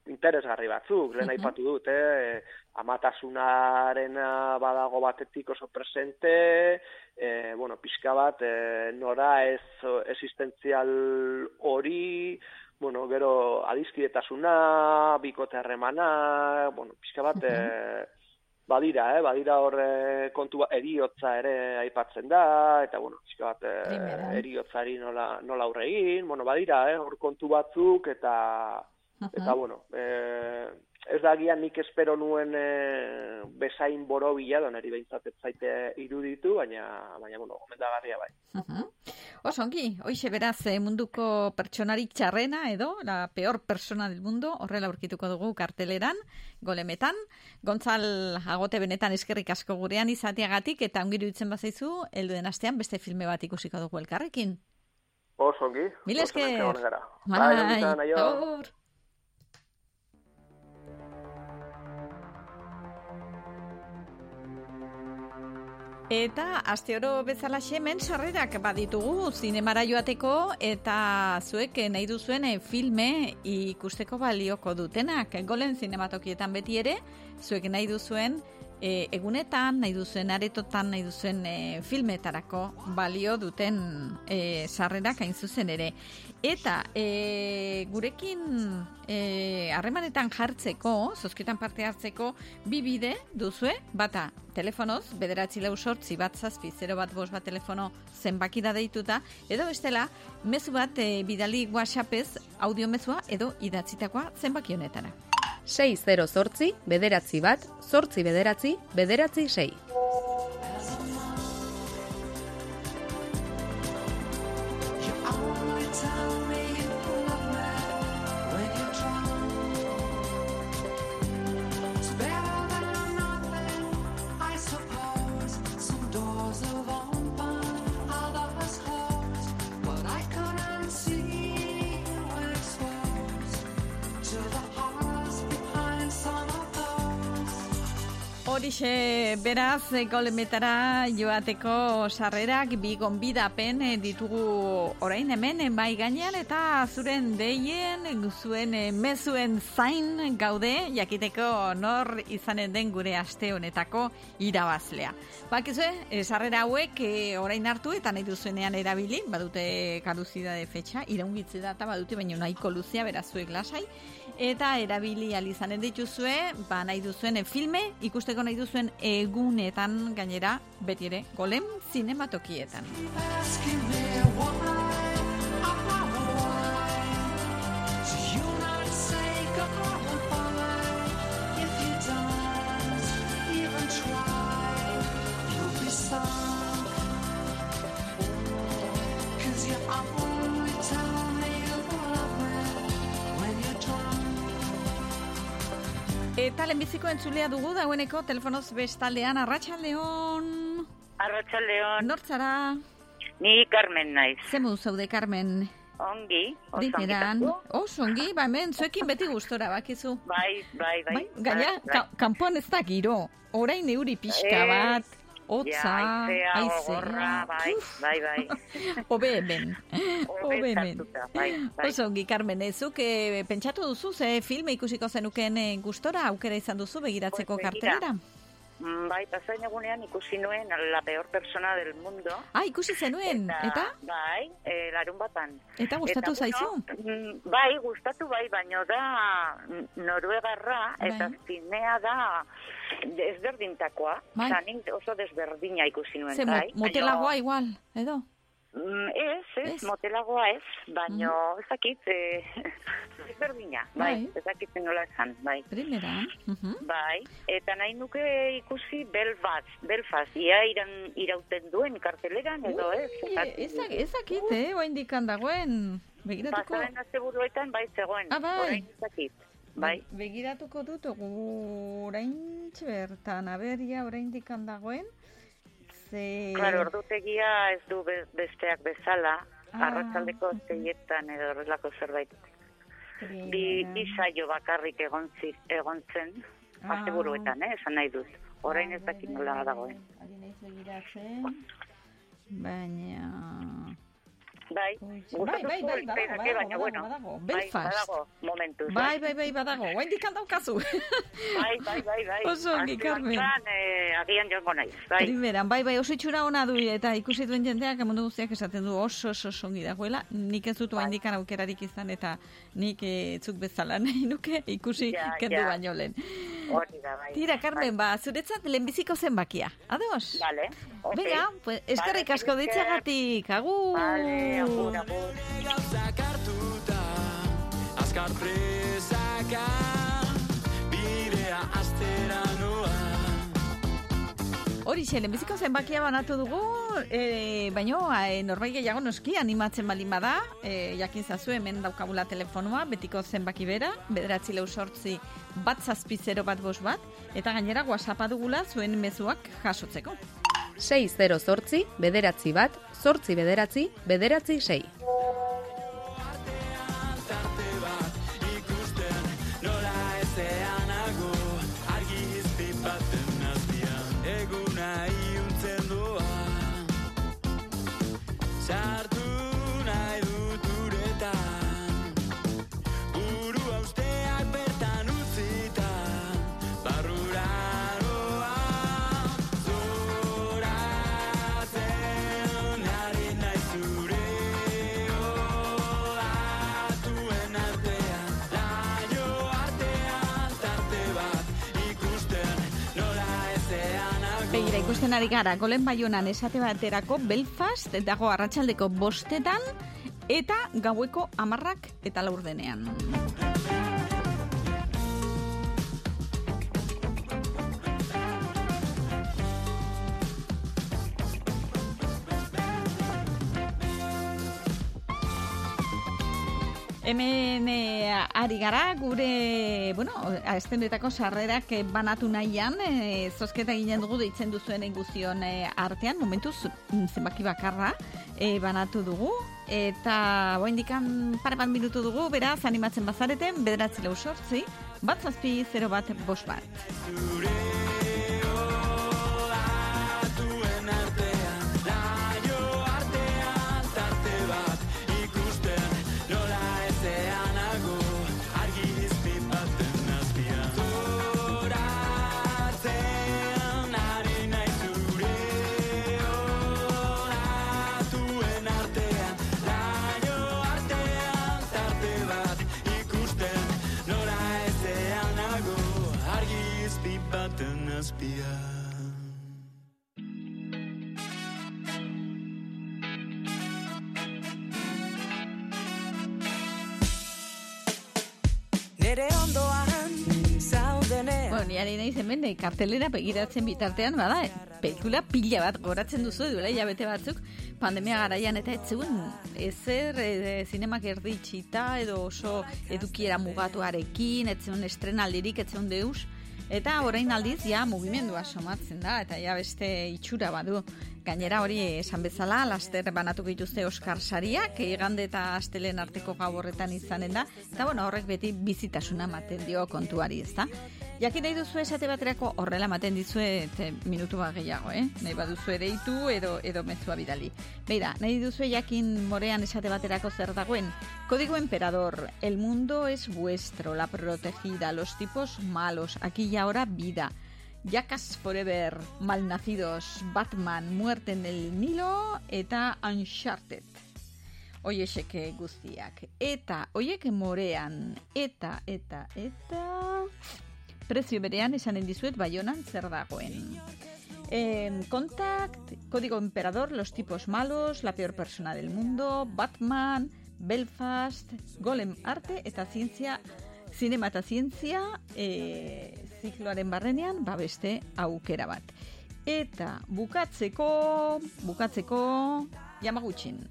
interesgarri batzuk, lehen aipatu dut, eh? amatasunaren badago batetik oso presente, eh, bueno, pixka bat, eh, nora ez existentzial hori, bueno, gero adizkietasuna, bikote harremana, bueno, pixka bat, eh, badira, eh, badira hor eh, kontu ba- eriotza ere aipatzen da, eta bueno, pixka bat eh, eriotzari nola, nola aurre egin, bueno, badira, eh, hor kontu batzuk, eta, eta bueno, eh, ez da agian nik espero nuen eh, bezain borobila, da neri behintzat zaite iruditu, baina, baina bueno, gomendagarria bai. Oso ongi, hoixe beraz eh, munduko pertsonarik txarrena edo, la peor persona del mundo, horrela aurkituko dugu karteleran, golemetan. Gontzal agote benetan eskerrik asko gurean izateagatik eta ongiru itzen bazaizu, helduen astean beste filme bat ikusiko dugu elkarrekin. Oso ongi. Mil oso merke esker. Eta aste oro bezala hemen sarrerak baditugu zinemara joateko eta zuek nahi duzuen eh, filme ikusteko balioko dutenak. Golen zinematokietan beti ere, zuek nahi duzuen e, egunetan, nahi duzuen aretotan, nahi duzuen e, filmetarako balio duten e, sarrerak hain zuzen ere. Eta e, gurekin e, harremanetan jartzeko, zozketan parte hartzeko, bi bide duzue, bata telefonoz, bederatzi lau sortzi bat zazpi, 0 bat bost bat telefono zenbaki da deituta, edo bestela, mezu bat e, bidali whatsappez audio mezua edo idatzitakoa zenbaki honetara. 6 zortzi, bederatzi bat, zortzi bederatzi, bederatzi sei. Only Horixe, beraz, golemetara joateko sarrerak bi gonbidapen eh, ditugu orain hemen bai gainean eta zuren deien, zuen eh, mezuen zain gaude jakiteko nor izanen den gure aste honetako irabazlea. Bakizue, sarrera hauek orain hartu eta nahi duzuenean erabili, badute kaduzidade fetxa, iraungitze data badute baino nahiko luzea beraz zuek lasai, eta erabili alizanen dituzue, ba nahi duzuen filme, ikusteko nahi duzuen egunetan gainera, beti ere, golem zinematokietan. Eta lehenbiziko entzulea dugu dagoeneko telefonoz bestaldean arratsaldeon. Arratxaldeon, Nortzara, ni Carmen naiz. zemu zaude, Carmen? Ongi, oso Dineran, ongitako. oso ongi, ba hemen, zuekin beti gustora, bakizu. Bai, bai, bai. Gaina, bai, ka, kanpoan ez da giro, orain euri pixka bat, hotza, Ja, aizea, bai, bai, bai. Hobe hemen, hobe hemen. bai, bai. Oso ongi, Carmen, ezuk eh, pentsatu duzu, ze filme ikusiko zenuken eh, gustora, aukera izan duzu begiratzeko Pues begira. kartelera? Mm, Bai, pasain egunean ikusi nuen la peor persona del mundo. Ah, ikusi zenuen, eta? Bai, eh, larun batan. Eta gustatu Eta, zaizu? bueno, mm, bai, gustatu bai, baino da mm, noruegarra, eta Bai. zinea da desberdintakoa. Bai. Osa, nik oso desberdina ikusi nuen, Ze bai. motelagoa igual, edo? Mm, Ez, ez, motelagoa ez, baino ez dakit, eh, ezberdina, bai, Bai. ez dakit nola esan, bai. Primera. mhm. Bai, eta nahi nuke ikusi Belfast, Belfast, ia iran, irauten duen karteleran edo ez. Ui, ezak, ezakit, eh, oa indikan dagoen. Begiratuko, Pasaren asteburuetan bai zegoen, Ah, bai. orain ez dakit. Bai, begiratuko dut, orain bertan, aberia, orain dikan dagoen. Ze... claro, ordutegia ez du be- besteak bezala, Ah. arratzaldeko zeietan edo horrelako zerbait. Bi, bi saio bakarrik egon, zi, egon zen, Ah. asteburuetan, eh, esan nahi dut. Orain ez dakit nola dagoen. Ari naiz begiratzen, baina... Bai, bai, gustatu bai, bai, badago, baina badago, bueno, badago. bai, Belfast. badago, momentuz. Bai, bai, bai, badago, oa indikan daukazu. Bai, bai, bai, bai. Oso ongi, Carmen. honetan, eh, agian joango naiz, bai. Primeran, bai, bai, oso itxura ona du eta ikusi duen jendeak emundu guztiak esaten du oso oso oso ongi dagoela. Nik ez dut indikan aukerarik izan eta nik eh, zuk bezala nahi nuke ikusi Ja, kendu ja. baino lehen. Hori da, bai. Tira, Carmen, ba, zuretzat lehenbiziko zenbakia. Ados? Vale, ok. Venga, pues, eskerrik asko Vale, ditzeagatik. Agur! Vale, agur, agur. Gauzak hartuta, azkar presaka, bidea astera Hori xe, lehenbiziko zenbakia banatu dugu, e, baino, e, norbait gehiago noski, animatzen balin bada, e, jakin zazu hemen daukabula telefonoa, betiko zenbaki bera, bederatzi lehu sortzi, bat zazpizero bat bos bat, eta gainera guasapa dugula zuen mezuak jasotzeko. 6 0 sortzi, bederatzi bat, sortzi bederatzi, bederatzi 6. Ikusten ari gara, golen baionan esate baterako Belfast dago arratsaldeko bostetan eta gaueko amarrak eta laurdenean. Hemen eh, ari gara, gure, bueno, astenetako sarrerak eh, banatu nahian, eh, zozketa ginen dugu deitzen duzuen guztion eh, artean, momentuz mm, zenbaki bakarra eh, banatu dugu, eta boa indikan pare bat minutu dugu, beraz, animatzen bazareten, bederatzi lau sortzi, bat zazpi 0 bat bost bat. Nere ondoan zaudenean Bueno, ni ari naiz hemen eh, kartelera begiratzen bitartean, bada, eh, pelikula pila bat goratzen duzu duela hilabete batzuk, pandemia garaian eta ez zuen ezer e, zinemak erdi itxita edo oso edukiera mugatuarekin, ez zuen estrenaldirik, ez zuen deus, eta orain aldiz ja mugimendua somatzen da, eta ja beste itxura badu. Gainera hori esan bezala, laster banatu dituzte Oscar sariak, igande eta astelen arteko gau horretan izanen da, eta bueno, horrek beti bizitasuna ematen dio kontuari, ezta? Jakin nahi duzu esate baterako horrela ematen dizuet minutu bat gehiago, eh? Nahi baduzu deitu edo edo mezua bidali. Beira, nahi duzu jakin morean esate baterako zer dagoen. Código Emperador, el mundo es vuestro, la protegida, los tipos malos, aquí y ahora vida. Jackass Forever, Malnacidos, Batman, Muerte en el Nilo eta Uncharted. Oiexeke guztiak. Eta, oiek morean, eta, eta, eta... Prezio berean esanen dizuet baionan zer dagoen. Eh, Contact, Código Emperador, Los tipos malos, La peor persona del mundo, Batman, Belfast, Golem Arte eta Zientzia, Zinema eta Zientzia eh, zikloaren barrenean, ba beste aukera bat. Eta bukatzeko, bukatzeko, Yamaguchin.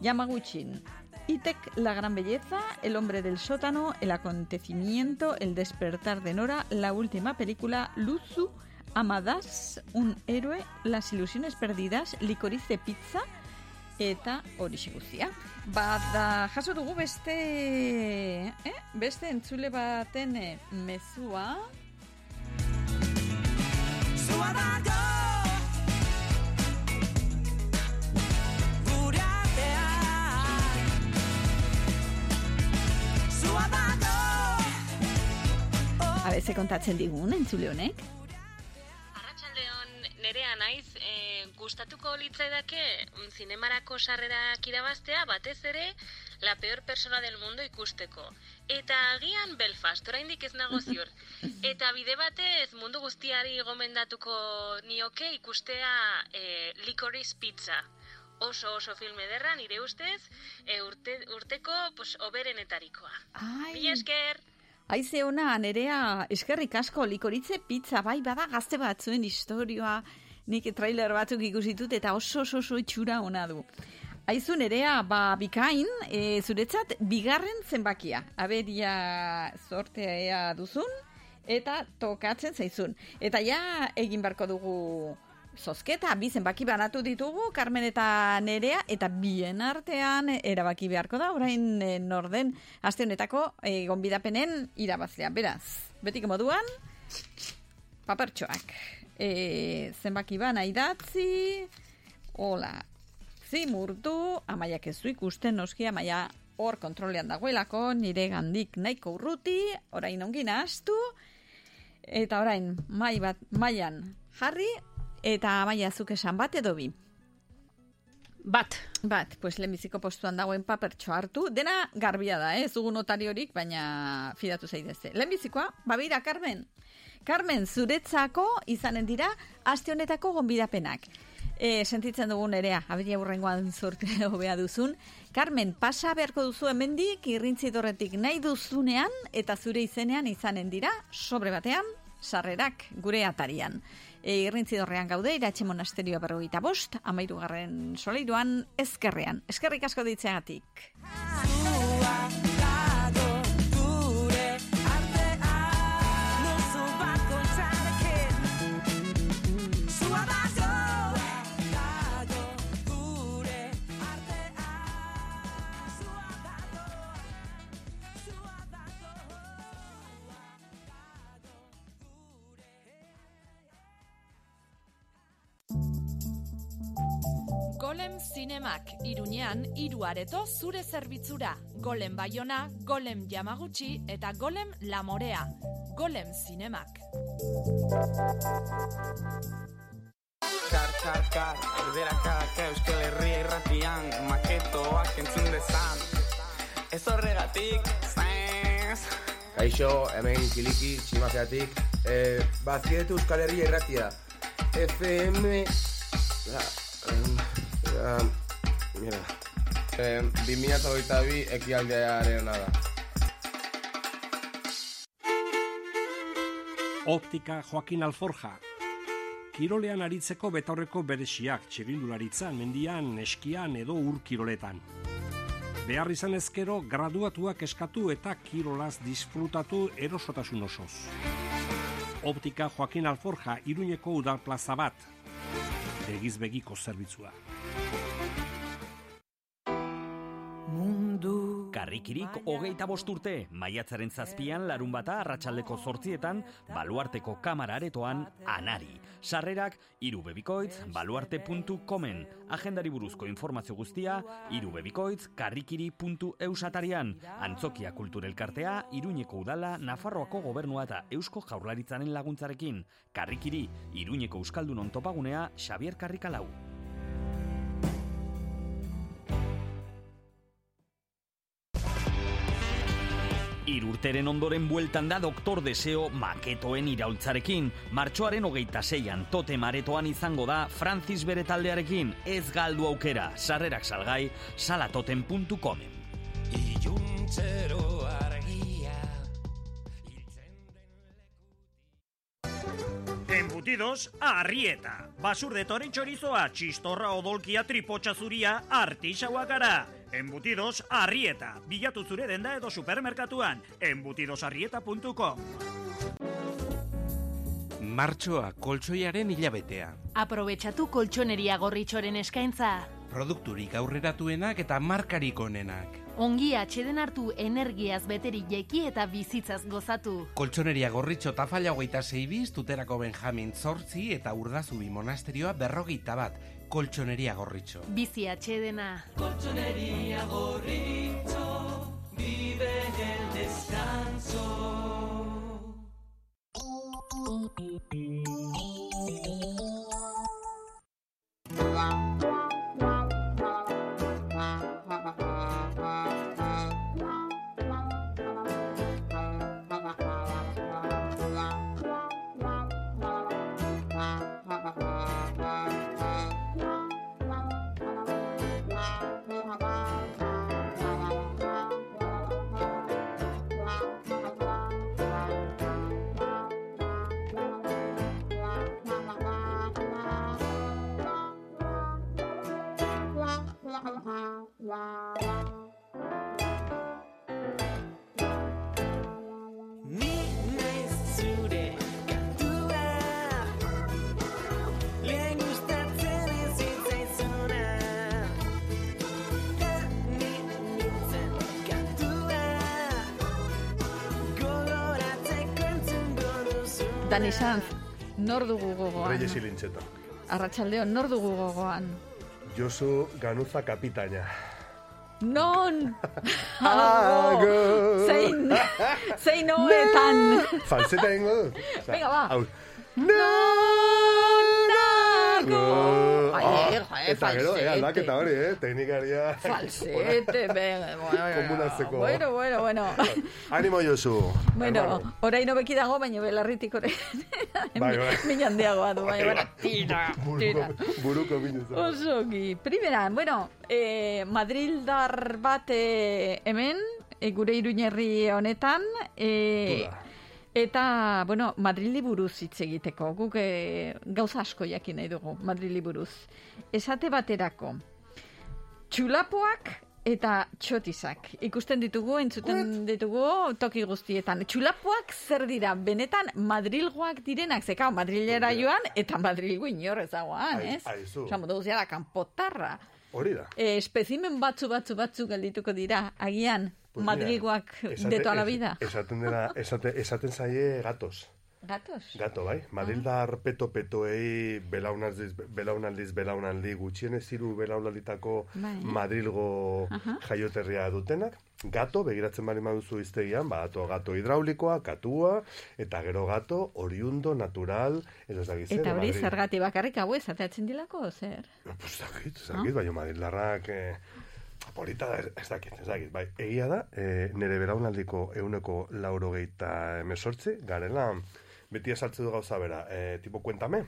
Yamaguchin. Itek, La gran belleza, El hombre del sótano, El acontecimiento, El despertar de Nora, la última película, Luzu, Amadas, Un héroe, Las ilusiones perdidas, Licorice pizza, eta horixe guztia. Bada, jaso dugu beste, eh? beste entzule baten eh, mezua. Abeze kontatzen digun entzule honek. Arratsaldeon nerea naiz, e, gustatuko litzaidake mm, zinemarako sarrerak irabaztea batez ere La peor persona del mundo ikusteko. Eta agian Belfast, oraindik ez nago ziur. Eta bide batez mundu guztiari gomendatuko nioke ikustea e, Licorice Pizza. Oso oso film ederra nire ustez, e, urte, urteko pues, oberenetarikoa. Ai. Mila esker! Aize ona, nerea, eskerrik asko, likoritze pizza, bai, bada gazte batzuen historioa, nik trailer batzuk ikusitut eta oso oso oso itxura ona du. Aizu nerea, ba, bikain, e, zuretzat, bigarren zenbakia. Aberia sortea ea duzun, eta tokatzen zaizun. Eta ja, egin barko dugu zozketa, bi zenbaki banatu ditugu, Carmen eta Nerea, eta bien artean erabaki beharko da, orain e, norden, aste honetako e, gonbidapenen irabazlea. Beraz, betiko moduan, papertxoak. E, zenbaki bana idatzi, hola, zimurtu, amaiak ez du ikusten, noski amaia hor kontrolean dagoelako, nire gandik nahiko urruti, orain ongi nahaztu, eta orain, mai bat, mailan jarri, eta amaia zuk esan bat edo bi. Bat. Bat, pues lehenbiziko postuan dagoen papertxo hartu. Dena garbia da, eh? ez dugu notariorik, baina fidatu zaideze. Lehenbizikoa, babira, Carmen. Carmen, zuretzako izanen dira aste honetako gonbidapenak. E, sentitzen dugun erea, abri aurrengoan zorte hobea duzun. Carmen, pasa beharko duzu hemendik irrintzi dorretik nahi duzunean eta zure izenean izanen dira sobre batean sarrerak gure atarian. E, irrintzi dorrean gaude, iratxe monasterioa berrogeita bost, amairugarren soleiruan, ezkerrean. Eskerrik asko ditzeagatik. Golem Zinemak Iruñean hiru areto zure zerbitzura. Golem Baiona, Golem Yamaguchi eta Golem Lamorea. Golem Zinemak. Kar, kar, kar, erderakak euskal herria irratian Maketoak entzun dezan Ez horregatik, zaiz Kaixo, hemen kiliki, tximazeatik. Eh, bazkietu Euskal Herria irratia. FM... Ah, em, ah, mira. Eh, 2022 ekialdearen da. Optika Joaquin Alforja. Kirolean aritzeko betaurreko beresiak txirindularitzan, mendian, eskian edo ur kiroletan. Behar izan ezkero graduatuak eskatu eta kirolaz disfrutatu erosotasun osoz. Optika Joaquin Alforja Iruñeko udal plaza bat. Begiz begiko zerbitzua. Mundu. Karrikirik hogeita bost urte, maiatzaren zazpian larun bata arratsaldeko zortzietan, baluarteko kamara aretoan anari. Sarrerak irubebikoitz baluarte.comen. Agendari buruzko informazio guztia irubebikoitz karrikiri.eus atarian. Antzokia kulturelkartea, Iruñeko udala, Nafarroako gobernua eta Eusko Jaurlaritzaren laguntzarekin. Karrikiri, Iruñeko Euskaldunon topagunea, Xavier Karrikalau. Irurteren ondoren bueltan da Doktor Deseo maketoen iraultzarekin. Martxoaren hogeita zeian tote maretoan izango da Francis bere taldearekin. Ez galdu aukera, sarrerak salgai, salatoten.comen. Iluntzero Embutidos Arrieta. Basurde toren chorizoa, txistorra odolkia tripotxa zuria, artixaua gara. Embutidos Arrieta. Bilatu zure denda edo supermerkatuan. Embutidosarrieta.com Martxoa koltsoiaren hilabetea. Aprobetxatu koltsoneria gorritxoren eskaintza. Produkturik aurreratuenak eta markarik onenak. Ongi atxeden hartu energiaz beteri jeki eta bizitzaz gozatu. Koltsoneria gorritxo tafalla hogeita zeibiz, tuterako Benjamin zortzi eta urdazubi monasterioa berrogeita bat. Koltsoneria gorritxo. Bizi atxedena. Colchonería gorrito Vive el descanso Ni naiz Dani Sanz, nor dugu gogoan? Reyes Ilintxeta. Arratxaldeon, nor dugu gogoan? Josu Ganuza kapitaina. Non! Hago! Zein, zein hoetan! Falseta egingo dut? Osea, Venga, ba. hau. Non nago! Ai, eh, Eta gero, eh, aldaketa hori, eh, teknikaria. Falsete, be, bueno, bueno, bueno, bueno. Animo Josu. Bueno, orain hobeki dago, baina belarritik ore. Bai, bai. Min handiagoa du, baina, bueno, tira, tira. Buruko minutu. Osoki. Primera, bueno, eh, Madrildar bat eh, hemen, eh, gure iruñerri honetan, eh, eta, bueno, Madrili buruz hitz egiteko, guk eh, gauza asko jakin nahi dugu, Madrili buruz. Esate baterako, txulapoak eta txotizak. Ikusten ditugu, entzuten ditugu toki guztietan. Txulapoak zer dira? Benetan Madrilgoak direnak, zeka Madrilera joan eta Madrilgo inor ezagoan, Ai- ez? aizu. Osa, modu guztia da, kanpotarra. Hori da. E, espezimen batzu batzu batzu geldituko dira, agian, Pues esate- de toda la vida. Esaten dela, esate, esaten zaie gatos. Gatos? Gato, bai. Madrildar peto petoei belaunaldiz, belaunaldiz belaunaldi gutxienez hiru belaunalditako Bai. Madrilgo Aha. jaioterria dutenak. Gato, begiratzen bali maduzu iztegian, badato gato hidraulikoa, katua, eta gero gato oriundo, natural, ez ez dakiz zer, Eta hori Madrid. zergatik bakarrik hau ezateatzen dilako, zer? Pues zakit, zakit, baina Madrildarrak eh, polita da, ez- dakit, ez dakit. Bai, egia da, eh, nire belaunaldiko euneko laurogeita emesortzi, garela, beti esaltze du gauza bera, eh, tipo, kuentame,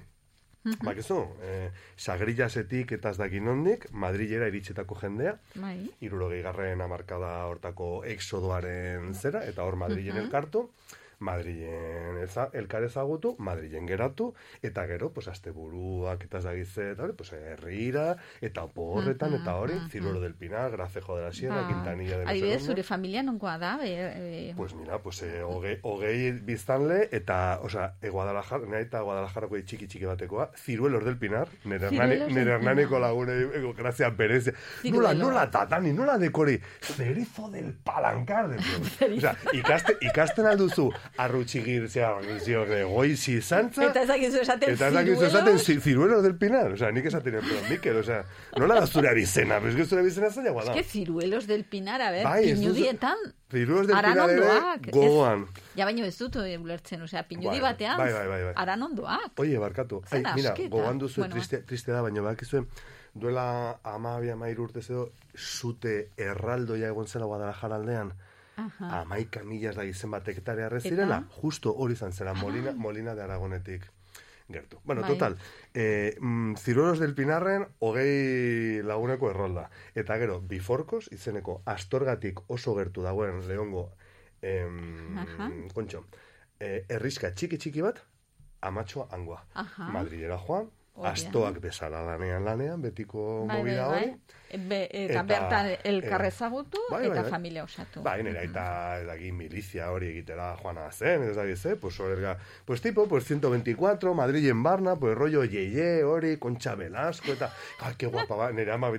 Bakizu, eh, sagrillasetik eta ez dakin nondik, Madrilera iritsetako jendea, Bai. irurogei garren amarkada hortako exodoaren zera, eta hor Madrilen Mhm. elkartu, Madrilen eza, elkar ezagutu, Madrilen geratu, eta gero, pues, asteburuak eta ez dakize, eta hori, pues, herrira, eta oporretan, eta hori, Ciruelo del Pinar, Gracejo de la Sierra, Bai. Quintanilla de sé Adibidez, zure familia nongoa da, be, e, Pues mira, pues eh, hogei, hogei biztanle eta, osea, e Guadalajara, nire eta Guadalajarako txiki txiki batekoa, Ciruelos del Pinar, nire hernaniko Pinar. lagune, ego, grazia berezia. Ciruelo. Nola, nola tatani, nola dekori, cerizo del palancar, de Osea, ikaste, ikasten alduzu, arrutxigir, zea, zio, de goizi zantza, Eta ez dakizu esaten Eta ez dakizu ciruelos? esaten zi- ciruelos del Pinar, osea, nik esaten pero Mikel, osea, nola da zure abizena, pero es que zure abizena zailagoa da. Es que ciruelos del Pinar, a ver, Bai, pinudietan, Ciruelos del Pinar ere gogoan. Ez- Ja baino ez dut eh, ulertzen, osea, pinudi Bai, batean, bai, bai, bai, bai. aran. Oie, barkatu. Ai, mira, gogoan duzu Bueno, triste, triste da, baina bakizuen, duela amabi amairu urte edo, zute erraldoia egon zela Guadalajara aldean, Aha. amaika milaz da izen bat hektarea Eta? zirela, justo hori izan zela, Molina, Molina de Aragonetik gertu. Bueno, Bai. total, eh, mm, Ziruelos del Pinarren hogei laguneko errolda. Eta gero, Biforkos, izeneko astorgatik oso gertu dagoen lehongo, em, Aha. kontxo, eh, erriska txiki txiki bat, amatxoa angoa. Aha. Madrilera joan, da. astoak bezala lanean lanean, betiko Bai, bai, movida bai. hori. Be, eta, Eta, bertan eh, elkarrezagutu bai, bai, eta bai. familia osatu. Bai, nera, eta edagi milizia hori egitera joana zen, ez da gize, pues orga, pues tipo, pues 124, Madrilen barna, pues rollo yeye hori, Concha Velasco, eta, ay, qué guapa va, nera ama,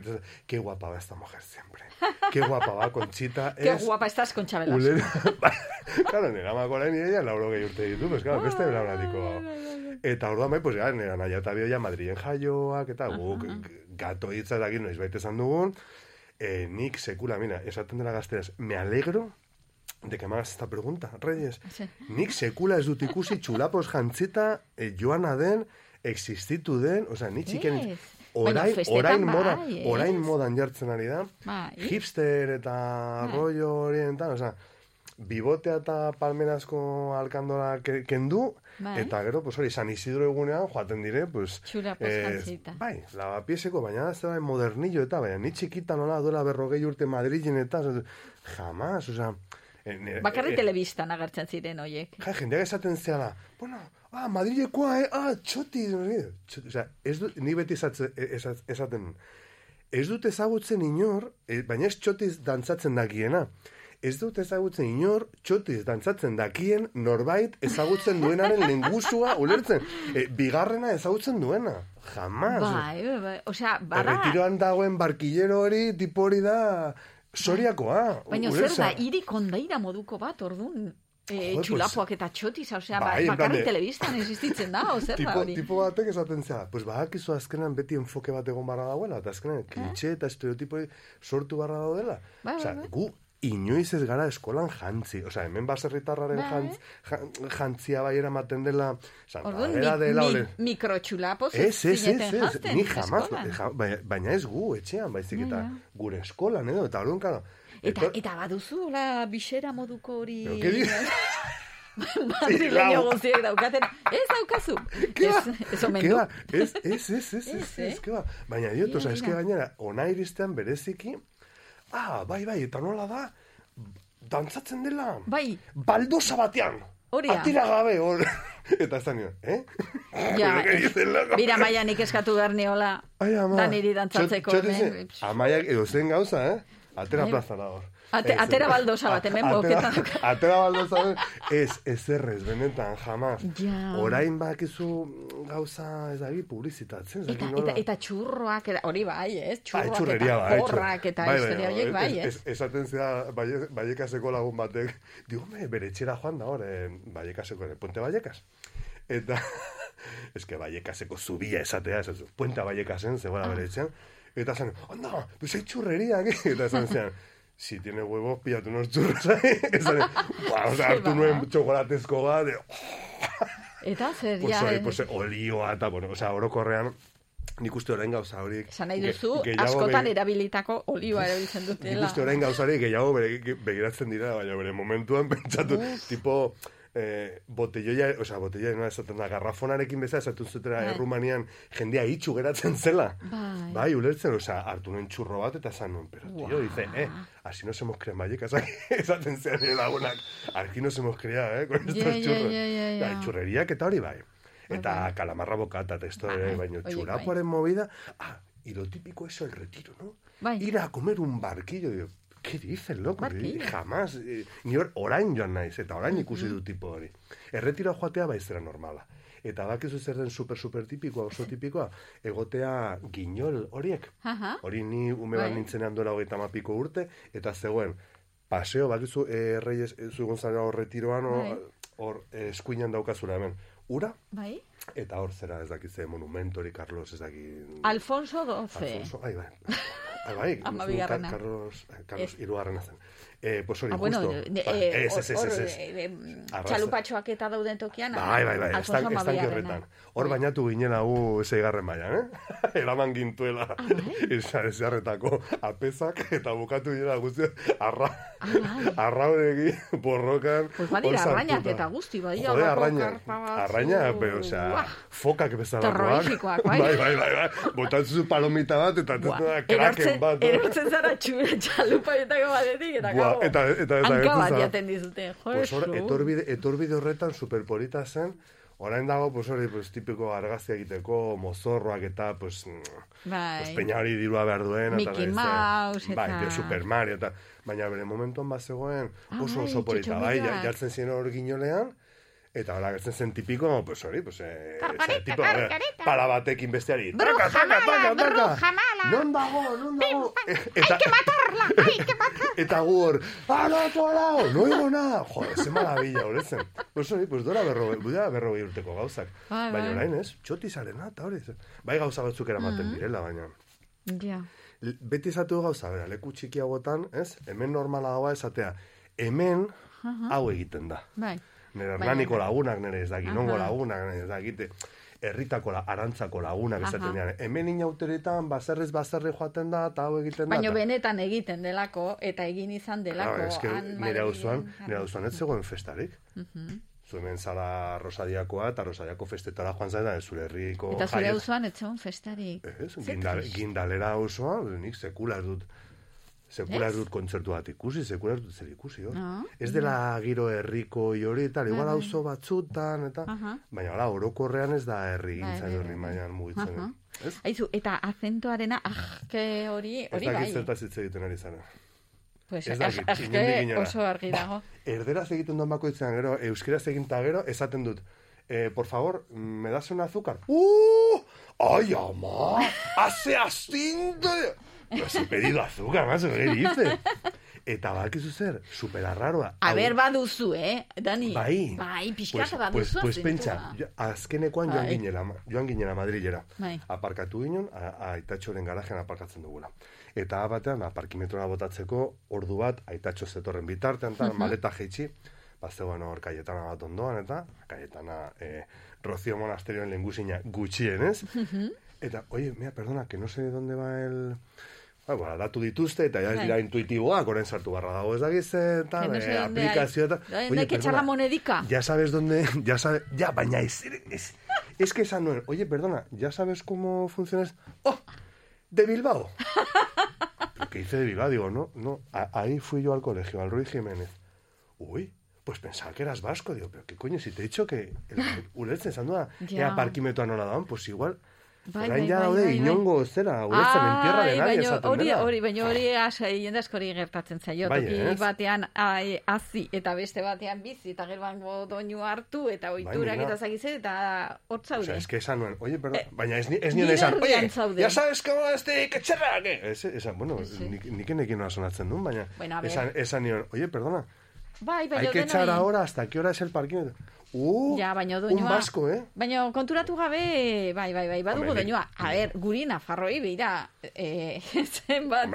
qué guapa va esta mujer siempre. Qué guapa va, Conchita, Qué es... guapa estás con Chabela. Ulera, claro, nera ama gorain ella, lauro gehi urte ditu, pues claro, beste belaunaldiko. Eta orduan bai, pues gara, nera naia eta bioia Madrilen jaioak, eta guk gato hitza dagin noiz baita esan dugun, eh, nik sekula, mira, esaten dela gazteraz, me alegro de que hagas esta pregunta, Reyes. Sí. Nik sekula ez dut ikusi txulapos jantzita eh, joana den, existitu den, osea, nik txiken... Ez. Baina Orain, orain, moda, bai, ez? orain modan jartzen ari da, Bai. hipster eta Bai. rollo oriental, osea, bibotea eta palmerazko alkandora ke- kendu, Bai. eta gero, pues hori, San Isidro egunean joaten dire, pues... Txulapos jantzita. Bai, lavapieseko, baina ez da modernillo eta, baina ni txikita nola duela berrogei urte Madrilen eta, jamás, osea... eh, nire- Bakarri eh, telebistan agertzen ziren hoiek. Ja, jendeak esaten zeala, bueno, ah, Madrilekoa, eh, ah, txoti, txoti, osea, ez du, ni beti esatze, esat, esaten, ez dut ezagutzen inor, eh, baina ez txotiz dantzatzen dakiena, ez dut ezagutzen inor, txotiz dantzatzen dakien norbait ezagutzen duenaren lengusua ulertzen. E, bigarrena ezagutzen duena. Jamás. Bai, bai, bai. Osea, bada... Erretiroan dagoen barkillero hori, tipo hori da, soriakoa. Baina zer da, hiri kondaira moduko bat, orduan, e, Joder, txulapoak eta txotiz, osea, ba, Bai, en plan bakarri de- telebistan existitzen da, o zer da tipo, hori? tipo batek esaten zera, pues badakizu azkenan beti enfoke bat egon barra dagoela, eta azkenan klitxe eta estereotipo sortu barra daudela. Bai, bai, Osea, bai. gu inoiz ez gara eskolan jantzi. Osea, hemen baserritarraren Bai. jantz, jan- jantzia bai eramaten dela, Santa Orduan, mi, dela, mi, mikrotxulapos Ez, ez, ez, ez, ni eskolan. ja, baina, baina ez gu, etxean, baizik eta Ja, ja. gure eskolan, edo, eta orduan, karo, Eta, eta baduzu, la bisera moduko hori... Madrileño guztiek daukaten. Ez daukazu. Ez, ez omen Ke du. ba, ez, ez, ez, ez, ez, Ez, ez, eh? ke ba. Ah, bai, bai, eta nola da, dantzatzen dela, Bai, baldosa batean, Hori atira gabe, hor, eta ez da nio, eh? ja. Mira, maia nik eskatu behar niola. Ai, ama. Daniri dantzatzeko. Txot- txot Amaiak edo zen gauza, eh? Atera Bai. plazara hor. Ate- Ez, atera ez. baldosa bat, hemen Atera- boketan dauka. Atera baldosa bat, ez, ez errez, benetan, jamás. Ja. Orain bakizu gauza, ez dagi, publizitatzen, ez Eta, nola. eta, eta txurroak, hori bai, ez? Bai, Txurroak txurreria, eta porrak eta bai, bai, historia horiek bai, ez? ez- Esaten baie- baiekaseko lagun batek, digo, me, bere etxera joan da hor, eh, baiekaseko, ere, puente baiekas. Eta, eske baiekaseko zubia esatea, ez puente baiekasen, zegoela bere etxean, eta zan, onda, churrería aquí, eta esan zean, si tiene huevos, pillatu unos churros ahí, esan, o sea, hartu nuen txokolatezko bat, Eta zer, pues, ja, hori, eh, pues, olioa, eta, bueno, o sea, orokorrean, nik uste orain gauza horiek. esan nahi ge- duzu, gehiago askotan begi- erabilitako olioa erabiltzen Nik dutela. uste orain gauzari gehiago bere, begiratzen dira, baina bere momentuan pentsatu, tipo, eh, botelloia, osea, botelloia nola esaten da, garrafonarekin bezala esaten zutera Bai. Errumanian jendea itxu geratzen zela. Bai. Bai, ulertzen, osea, hartu nuen txurro bat eta esan nuen, pero tío, dice, eh, así nos hemos creado vallecas aquí, esaten zean nire lagunak, aquí nos hemos creado, eh, con estos ja, churros. ja, ja, ja. Bai, churreriak eta hori bai. Eta kalamarra bokata, eta esto, Bai, eh, baino, oie, txurapoaren movida, ah, y lo típico eso, el retiro, ¿no? Bai. Ir a comer un barquillo, digo, ¿qué dices, loco? Barquillo. Jamás, eh, ni hor, orain joan naiz, eta orain ikusi du tipo hori. Erretiro joatea baizera normala. Eta bakizu zer den super, super tipikoa, oso tipikoa, egotea ginol horiek. Aha. Hori ni ume bat Bai. nintzenean duela hogeita mapiko urte, eta zegoen, paseo, bakizu, eh, reyes, eh, zu gonzalo hor retiroan, hor, Bai. hor eh, eskuinan daukazura hemen. Ura, Bai? eta hor zera ez dakitze monumentori, Carlos, ez dakit... Alfonso XII. Alfonso, ai, bai. Ai, bai, Hamabigarrena. Car- Carlos, eh, Carlos hirugarrena zen. Eh, pues hori, Ah, bueno, justo. Bai, eh, ez, ez, ez, ez, ez. eh, em, Arraza- txalupatxoak eta dauden tokian. Bai, bai, bai, estan, estanki Hamabigarrena. horretan. Hor bainatu ginen hau zeigarren mailan, eh? Eraman gintuela. Ah, bai? Esa, ezarretako apezak eta bukatu ginen guzti arra, Ah, bai. arraudegi, borrokan. Pues badira, arrainak sartuta. eta guzti, badira, Jode, batzu. arraina, pero, o sea, Buah. fokak bezalakoak. Terroríficoak, bai. Bai, bai, bai, bai. Palomita bat, eta Buah. eta kraken bat. eh? erortzen zara batetik, eta Buah, gabo, eta, eta, eta, hanka jaten dizute. Jo, Pues Jesu. etorbide, etorbide horretan superpolita zen, orain dago, pues hori, pues, tipiko argazia egiteko, mozorroak eta, pues, mm, Bai. pues peña hori dirua behar duen. Mickey eta, Mouse Bai, eta- de Super Mario, eta, baina bere momentuan bat zegoen, oso oso polita, bai, jartzen ziren hor ginolean, Eta hola, gertzen zen tipiko, pues hori, pues, eh, Karkarita, tipo, eh, karkarita. pala batekin besteari. Bruja Taka, taka, mala, taka, taka. bruja mala. Non dago, non dago. Eta, hay que matarla, hay que matarla. Eta gu hor, al otro lado, no oigo nada. Joder, ze maravilla, horretzen. Pues hori, pues dora berro, dora berro urteko gauzak. Bai, baina bai. orain ez, txoti zarena, eta hori. Bai gauza batzuk eramaten Mhm. direla, baina. Ja. L- Beti esatu gauza, bera, leku txikiagotan, ez? Hemen normala dagoa esatea. Hemen, hau egiten da. Bai. Nire Baina- hernaniko lagunak, nire ez dakit, nongo Aha. lagunak, nire ez dakite, herritako la, arantzako lagunak esaten dian. Hemen inauteretan, baserrez baserre joaten da, eta hau egiten da. Baina eta- benetan egiten delako, eta egin izan delako. Claro, eske nire auzoan, jarri. nire auzoan ez zegoen festarik. Zu hemen zara Rosadiakoa, eta Rosadiako festetara joan zain da, zure herriko Eta zure jaiet- auzoan etxegon festarik. Ez, gindal, gindalera osoa, nik sekula ez dut, sekula ez Ez? dut kontzertu bat ikusi, sekula ez dut zer ikusi, hor. Ah, Ez dela giro herriko hori eta igual Bai, bai. auzo batzutan, eta, Aha. baina hala, orokorrean ez da herri Bai, gintzan bai, herri bai. mailan mugitzen. Aha. Ez? Aizu, eta azentoarena, ah, ke hori, Ez hori bai. zertaz hitz egiten ari zara. Pues, Ez ah, dakit, ah, inondik ke inora. oso argi Ba, dago. Erderaz egiten duen bakoitzean, gero, euskeraz egin ta gero, esaten dut, eh, por favor, me das un azúcar? ¡Uh! ¡Ay, ama! ¡Hace astinto! Pues pedido azúcar, más, ¿qué dice? Eta bakizu zer, superarraroa. A Hau- ber, baduzu, eh, Dani? Bai. Bai, Pues, pixkat pues, baduzu. pues azentua. pentsa, azkenekoan joan Bai. ginela, joan ginela Madrilera. Bai. Aparkatu ginen, a- aitatxoren garajean aparkatzen dugula. Eta batean, ba, parkimetrora botatzeko ordu bat, aitatxo zetorren bitartean, eta Mhm. maleta jeitsi, bazegoen hor kaietana bat ondoan, eta kaietana eh, Rocío Monasterioen lengusina gutxien, ez? Mhm. Eta, oye, mira, perdona, que no sé dónde va el... Ba, bueno, datu dituzte, eta ja ez dira intuitiboak, orain sartu barra dago ez dakiz, eta Que no sé eh, aplikazio eta... ¿Dónde hay que echar la monedica? Ya sabes dónde, ya sabes, ya, baina es, es, es que esa no es, oye, perdona, ¿ya sabes cómo funciona esto? ¡Oh! ¡De Bilbao! ¿Pero qué hice de Bilbao? Digo, no, no, a- ahí fui yo al colegio, al Ruy Jiménez. Uy, pues pensaba que eras vasco. Digo, pero qué coño, si te he dicho que el ulertzen esan da, Ja. ea parkimetoa nola daun, pues igual, Bai, bai, bai, daude bai, bai. inongo zera, ulertzen en tierra de nadie esaten hori, dela. hori, baina hori asai jende askori gertatzen zaio. Bai, Toki ez? batean ai, hazi eta beste batean bizi eta gero doinu hartu eta oiturak Bai, eta zakize eta hor O zaude. sea, es que esan nuen, oye, perdón, Eh, baina ez, ni- ez nire esan, zaude. ya sabes cómo este ketxerra, que? Ez, esan, bueno, nik, nik enekin sonatzen duen, baina Bueno, esan, esan nion, oye, perdona, Bai, baina hay que echar ahora hasta qué hora es el parquímetro. Uh, Ja, baina un doinua. vasco, eh? Baina konturatu gabe, bai, bai, bai, badugu doinua. A ber, guri nafarroi beira, eh, zenbat,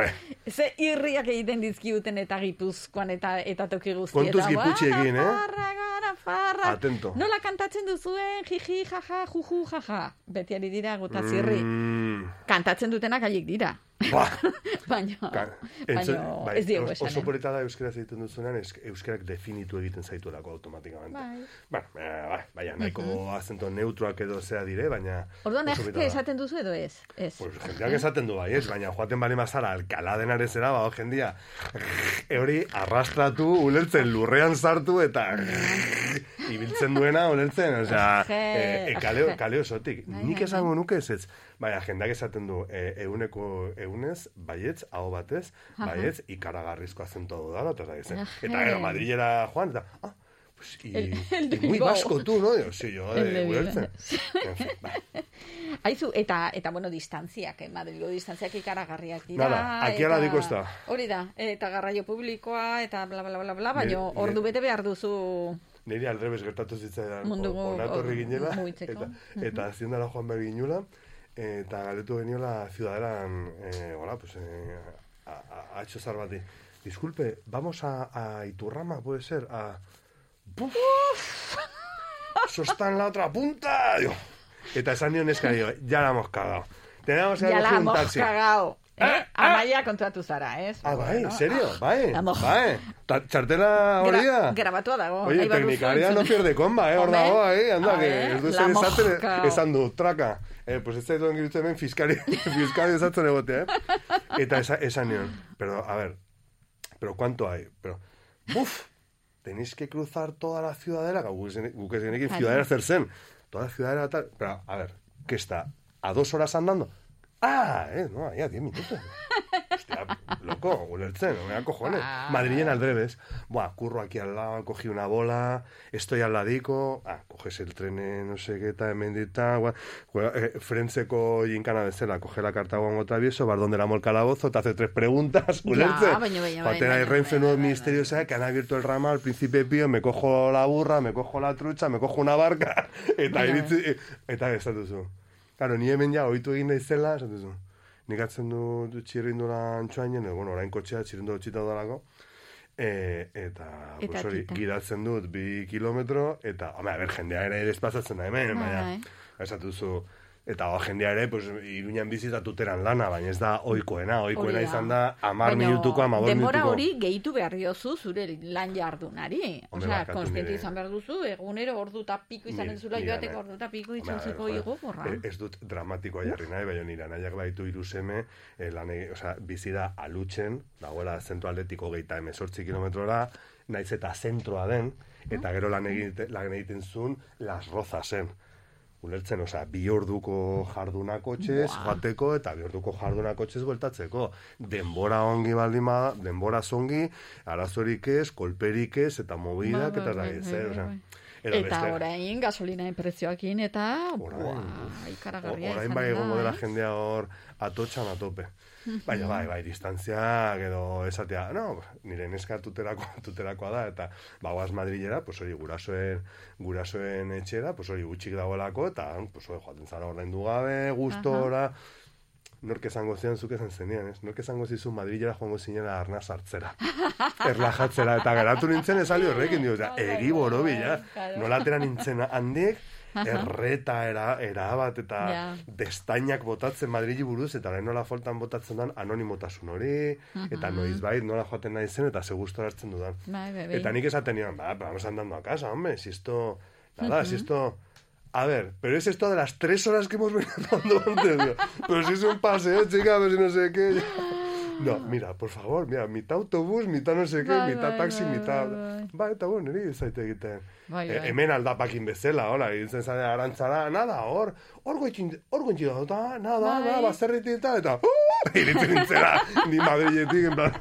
ze irriak egiten dizkiuten eta gipuzkoan eta eta toki guztietan. Kontuz giputxi Ba, egin, eh? Nafarra, nafarra. Atento. Nola kantatzen duzuen, jiji, jaja, juju, jaja. Beti ari dira guta zirri. Mm, Kantatzen dutenak haiek dira. Ba, baina, baina bai, ez diegu os- Oso polita da euskaraz egiten duzunean, es, euskarak definitu egiten zaituelako automatikamente. Bai. Eh, bai, baina nahiko azento neutroak edo zea dire, baina... Orduan, da. esaten duzu edo ez? Ez. Pues jendeak esaten du bai, ez? Baina joaten bali mazara Alcalá de Henaresera, ba, jendia hori arrastratu, ulertzen lurrean sartu eta ibiltzen duena, ulertzen, osea, e, e, kale, je. kale osotik. Bai, Nik esango nuke ez ez. Baina jendeak esaten du, e, euneko eunez, baietz, hau batez, baietz, ikaragarrizko azentu hau dala, eta ez Aje. Eta gero Madrilera joan, eta, ah, pues, y, El- el y muy vasco tú, no? Digo, sí, yo, El de eh, ba. Aizu, eta, eta bueno, distantziak, eh, Madrilgo distantziak ikaragarriak dira. Nada, aquí ala diko ez da. Hori da, eta garraio publikoa, eta bla, bla, bla, bla, baina Nire- ordu nire- bete behar duzu... Niri aldrebes gertatu zitzaidan onatorri ginela, eta, eta haziendara joan behar ginula, eta galetu geniola ciudaderan, eh, hola, pues, eh, a, a, a Etxozar bati. Disculpe, vamos a, a Iturrama, puede ser, a... ¡Buf! Eso está en la otra punta, digo. Eta esan nion eska, digo, ya la hemos cagado. Tenemos que Ja la hemos taxi. Eh? Amaia kontratu zara, ez? Ah, bai, serio, ah, bai, la hemos- bai. Ta- Txartela hori Gra da? grabatua dago. Oye, teknikaria no pierde comba, eh, hor dago, eh, anda, que ez du zer esaten, esan du, traka. Eh, pues ez zaitu engirutu hemen fiskari, fiskari esatzen egotea, eh. Eta esa, esan nion, pero, a ver, pero ¿cuánto hay? Pero, buf, tenéis que cruzar toda la ciudadela, guk ez genekin ciudadela zer zen, toda la ciudadela tal, pero, a ver, ¿qué está? ¿A dos horas andando? Ah, eh, no, ahí a diez minutos. Hostia, loco, ulertzen, no me da cojones. Ah. Madrilen al revés. Buah, curro aquí al lado, cogí una bola, estoy al ladico, ah, coges el tren, no sé qué, eta emendita, guau, eh, frentzeko jinkana bezala, coge la carta guango travieso, vas donde la el calabozo, te hace tres preguntas, ulertzen. Joaten baina, ahí Renfe Nuevo Ministerio, ¿sabes? Que han abierto el ramal, Príncipe Pío, me cojo la burra, me cojo la trucha, me cojo una barca, eta iritzi, eh, eta Claro, ni hemen ja, oitu egin naizela, esan duzu. Nik atzen du, du txirrindula antxoainen, bueno, orain kotxea txirrindu txita udalako, e, eta, Eta pues hori, gidatzen dut bi kilometro, eta, home, a ber, jendea ere desplazatzen da hemen, Bai, baina, bai. esatu duzu, eta ba, jendea ere, pues, iruñan bizita tuteran lana, baina ez da oikoena, oikoena Hori da. izan da, amar Baina minutuko, denbora minutuko. hori gehitu behar diozu zure lan jardunari. Osea, nire- izan behar duzu, egunero ordu eta piko izan zula joateko ordu eta piko itzultzeko ver, igo borra. eh, Ez dut dramatikoa jarri nahi, baina nire anaiak baitu hiru seme, eh, lan ege- osea, bizi da alutzen, dagoela zentro atletiko geita emezortzi kilometrora, naiz eta zentroa den, eta gero lan egite, lan egiten zuen, las rozasen. Ulertzen, osea, bi orduko jarduna kotxez, Buah. joateko, eta bi orduko jarduna kotxez bueltatzeko. Denbora ongi baldin bada, denbora zongi, arazorik ez, kolperik ez, eta mobidak, eta da, bai, zer, bai, bai. Edo Eta beste- orain gasolinaen prezioakin eta buah, ikaragarria Orain izan bai egongo dela ez? jendea hor atotxan atope. Baina bai, bai, distantziak edo esatea, no, nire neska tuterako, tuterakoa da, eta bagoaz Madrilera, pues hori gurasoen, gurasoen etxera, pues hori gutxik dagoelako, eta pues hori joaten zara ordaindu gabe, gustora, nork esango zian zuk esan zenean, ez? Nork esango zizu Madrilera joango zinela arna sartzera. Erlajatzera, eta geratu nintzen esali horrekin, dio, egi borobila, claro. nola atera nintzen handik, Aha. Erreta, era, era bat, eta Ja. destainak botatzen Madrili buruz, eta orain nola faltan botatzen dan anonimotasun hori, eta noizbait nola joaten nahi zen, eta ze gustora hartzen dudan. Bai, bai, bai. Eta nik esaten nion, ba, pero vamos andando a casa, hombre, si esto, nada, si esto... A ver, pero es esto de las tres horas que hemos venido andando antes, pero si es un paseo, chica, ver si no sé qué... No, mira, por favor, mira, mitad autobús, mitad no sé qué, Bai, mitad bai, taxi, bai, mitad... bai, Ba, eta bueno, niri zaite egiten. Bai, E, bai. hemen aldapakin bezala, hola, egiten zare arantzara, nada, hor, hor goitzin, hor goitzin da, nada, Bai. nada, baserritik eta, eta, uh, iritzen nintzera, ni Madriletik, en plan,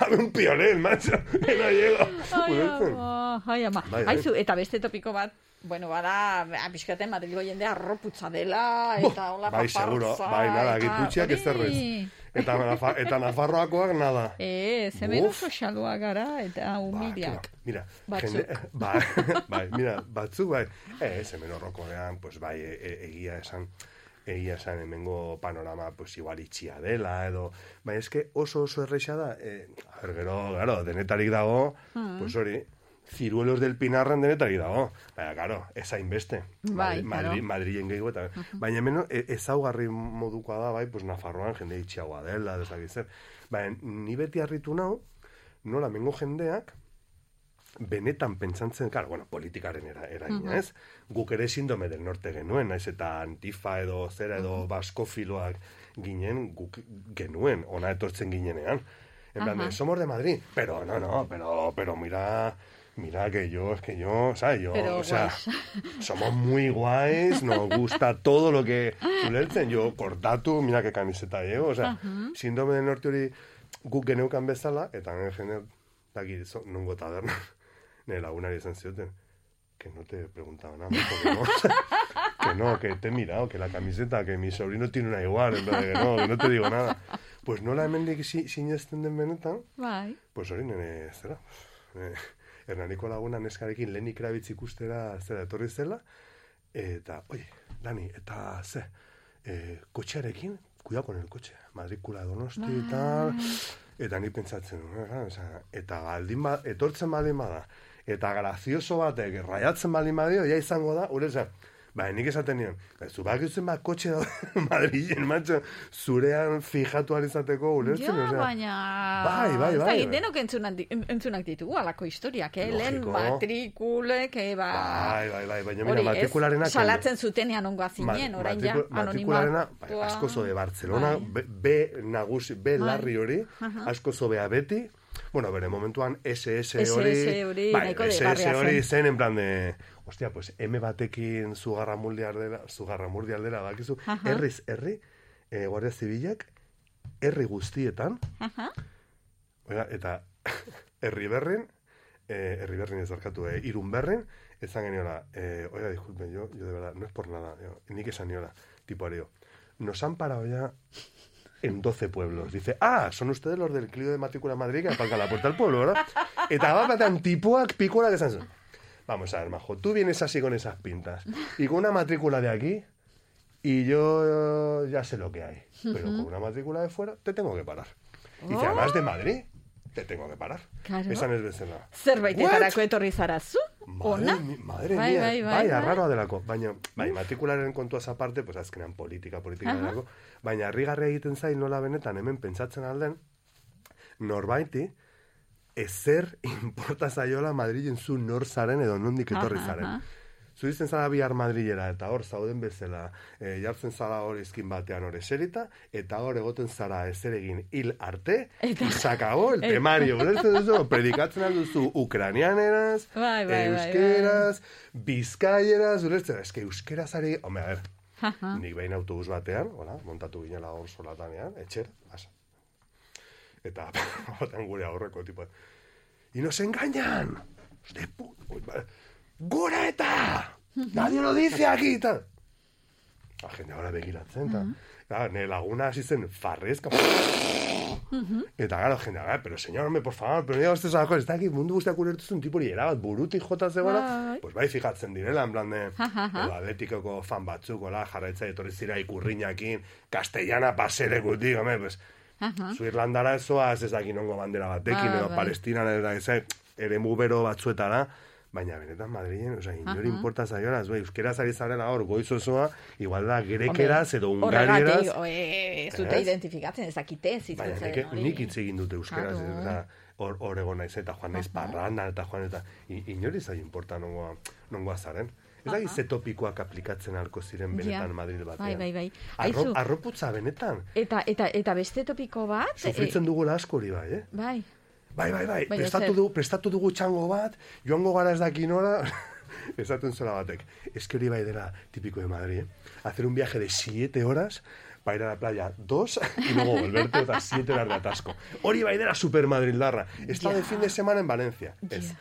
habe un pionel, macho, ena llego. Ai, ama, ai, ama. Bai, bai. Aizu, eta beste topiko bat, bueno, bada, pixkaten Madrilgo jendea arroputza dela, eta hola Bai, seguro, bai, nada, giputxiak ez zerrez. Eta, Nafa- eta Nafarroakoak, nada. Ez, hemen Uf. oso xalua gara, eta humiliak. Mira, Batzuk. jende, bai, bai, mira, batzuk, bai, ez, hemen horrokorean, pues, bai, e, e, egia esan, egia esan hemengo panorama, pues, igual itxia dela, edo, bai, eske oso oso erreixa da, e, a ber, gero, gero, denetarik dago, Mm. pues hori, ciruelos del pinarren denetarik dago, baina, claro, ez hainbeste, Bai, Madri- claro. Madri- Madrilen gehiago eta, baina hemen e, ezaugarri modukoa da, bai, pues, Nafarroan jende itxiagoa dela, dezakiz zer, baina, ni beti harritu nau, nola mengo jendeak, benetan pentsantzen, claro, bueno, politikaren era, eraina, Mhm. ez? Guk ere sindome del norte genuen, naiz eta antifa edo zera edo baskofiloak ginen, guk genuen, ona etortzen ginenean. En plan, Ajá. de, somos de Madrid, pero no, no, pero, pero mira, mira que yo, es que yo, ¿sabes? Yo, Pero o sea, guays. somos muy guays, nos gusta todo lo que ulertzen, yo kortatu, mira que camiseta llevo, o sea, Ajá. sindome del norte hori guk geneukan bezala, eta nire jende, daki, nungo taberna, nire lagunari izan zioten, que no te preguntaba nada, más, no, que no, que te he mirado, que la camiseta, que mi sobrino tiene una igual, en plan de que no, que no te digo nada. Pues nola hemendik si, sinesten den benetan, Bai. pues hori nire, zera, eh, Hernaniko laguna neskarekin Leni Kravitz ikustera zera etorri zela, eta, oye, Dani, eta ze, eh, kotxearekin, cuidado con el coche, matrikula donosti Bai. eta tal, eta ni pentsatzen, eh, osea, eta baldin ba, etortzen baldin bada, eta grazioso batek raiatzen baldin badio, ja izango da, uretza, Ba, nik esaten nion, zu bakitzen bat kotxe da Madrilen, macho, zurean fijatu alizateko ulertzen, Ja, osea. baina... Bai, bai, bai. dakit, denok entzunak, entzunak ditugu, alako historiak, eh? Lehen matrikulek, eh, ba... Bai, bai, bai, baina mira, matrikularenak... salatzen zutenean ongoa zinen, orain ja, Matrikularena, bai, asko zobe Barcelona, Bai. B, B nagusi, B Bai. larri hori, asko zobea beti, bueno, bere momentuan SS hori, SS hori bai, SS hori zen. en plan de, hostia, pues M batekin zugarra muldi aldera, zugarra murdi aldera, bakizu, herriz herri, eh, guardia zibilak, herri guztietan, Aha. Eta herri berren, eh, herri berren ez darkatu, eh, irun berren, ezan geniola, eh, oiga, disculpen, yo, yo de verdad, no es por nada, yo, nik esan niola, tipo areo, nos han parado ya en 12 pueblos. Dice, ah, son ustedes los del Clio de Matrícula Madrid que aparcan la puerta del pueblo, ¿verdad? Batean tipuak pikurak esan zuen. Vamos a ver, majo, tú vienes así con esas pintas y con una matrícula de aquí y yo ya sé lo que hay. Pero con una matrícula de fuera te tengo que parar. Y dice, Oh. además de Madrid, te tengo que parar. Claro. Esan ez bezala. Zerbaitetarako etorri zara zu? Ona? Madre Bai, mía, bai, bai, bai, bai. delako. Baina, bai, matrikularen kontuaz aparte, pues azkenean politika, politika Aha. delako. Baina, harrigarria egiten zain nola benetan hemen pentsatzen alden, norbaiti, ezer importa zaiola Madrilen zu nor zaren edo nondik etorri zaren. aha. Zu izten zara bihar Madrilera, eta hor zauden bezala, e, jartzen zara hor izkin batean hor eserita, eta hor egoten zara ezer egin hil arte, se acabó el Eta- temario, ulertzen duzu, predikatzen alduzu ukranianeraz, Bai, bai, bai, euskeraz, bizkaieraz, ulertzen, eske euskeraz ari, home, a Aha. nik behin autobus batean, hola, montatu ginela hor solatanean, etxer, asa. Eta, batean gure aurreko, tipo, y nos engañan, de put, uy, ba- gora eta! Nadie lo dice aquí, eta... La jende ahora begiratzen, eta... Claro, nire laguna hasi zen farrezka. Eta gara, jende, "Ah, pero señor, hombre, por favor, pero ya usted sabe, ez dakit mundu guztiak ulertuzun tipuri erabat burutik jota zegoela, Bai. pues bai fijatzen direla, en plan de, edo atletikoko fan batzuk, hola, jarraitza etorri zira ikurriñakin, castellana paserekutik, hombre, pues, Aha. zu Irlandara ezoaz ez dakin ongo bandera batekin, Ba, edo bai. Palestinan, ez, ere bero batzuetara, baina benetan Madrilen, oza, inori Aha. importa zaiola, ez bai, euskeraz ari zarela hor, goiz osoa, igual da grekeraz edo ungarieraz, Horregatik, ez dute Ez? identifikatzen, ezakite, Baina zitzen nik, hitz egin dute euskeraz, Claro. eta hor hor egon naiz eta joan naiz parranda eta joan eta inori zai importa nongoa nongoa zaren. Ez da ze topikoak aplikatzen halko ziren benetan Ja. Madrid batean. Bai, bai, bai. Arro, Aizu. arroputza benetan. Eta, eta, eta beste topiko bat... Sufritzen dugula asko hori bai, eh? eh, bai. Bai, bai, bai. Baina Prestatu dugu, prestatu dugu txango bat, joango gara ez daki nora, esaten zela batek. Ez que hori bai dela típico de Madrid, eh? Hacer un viaje de siete horas para ir a la playa dos y luego volverte otras siete horas de atasco. Hori bai dela super madrildarra. He estado de fin de semana en Valencia. Ez.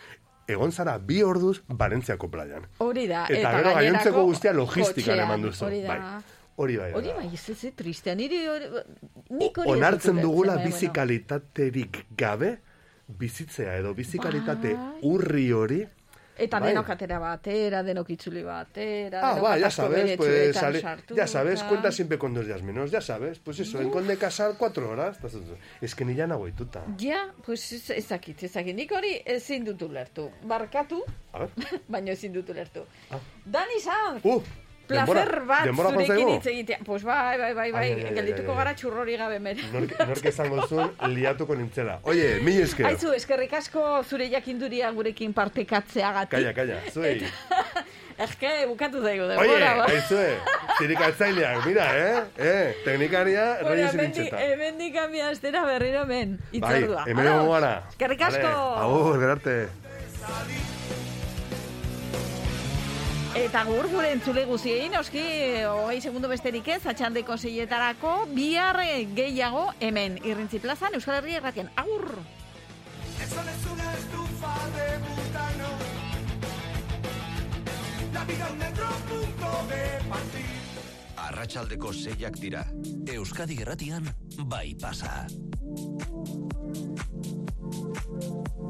Egon zara bi orduz Valentziako playan. Hori da. Eta, gero gainontzeko guztia logistikan kotxean, eman duzu. Hori da. Bai. Hori bai. Hori bai, ez ez, tristea. Niri hori... Onartzen dugula bizi kalitaterik gabe bizitzea edo bizi kalitate Bai. urri hori Eta Bai. denok atera batera, denok itzuli batera, Ah, va, ya sabes, pues sale- ya sabes, cuenta siempre con dos días menos, ya sabes, pues eso, en Conde Casal cuatro horas, es que ni ya nagoituta. Ja, pues ez, ezakit, ezakit. Nik hori ezin dut ulertu. Barkatu, baina ezin dut ulertu. Ah. Dani Sanz! uh, Placer denbora- bat denbora zurekin hitz egitea. Pues bai, bai, bai, bai, Ai, ai, ai, geldituko gara txurrori gabe mere. nork, nork esango zuen liatuko nintzela. Oye, mi esker. Aizu, eskerrik asko zure jakinduria gurekin partekatzeagatik. Kalla, kalla, zuei. Eske, bukatu zaigu denbora. ba. aizue, zirikatzaileak, mira, eh? Eh, teknikaria, Bueno, reyes hemendik, irintxeta. hemendik amia astera berriro hemen. Bai, Itzordua. hemen Ados. egongo gara. Eskerrik asko. Agur, gerarte. Eta gur gure entzule guziei, noski, hogei segundo besterik ez, atxandeko zeietarako, bihar eh, gehiago hemen, irrintzi plazan, Euskal Herria erratien. Agur! Eso no es una estufa de butano. La vida un metro punto de partida. Arratsaldeko seiak dira. Euskadi Erratian bai pasa.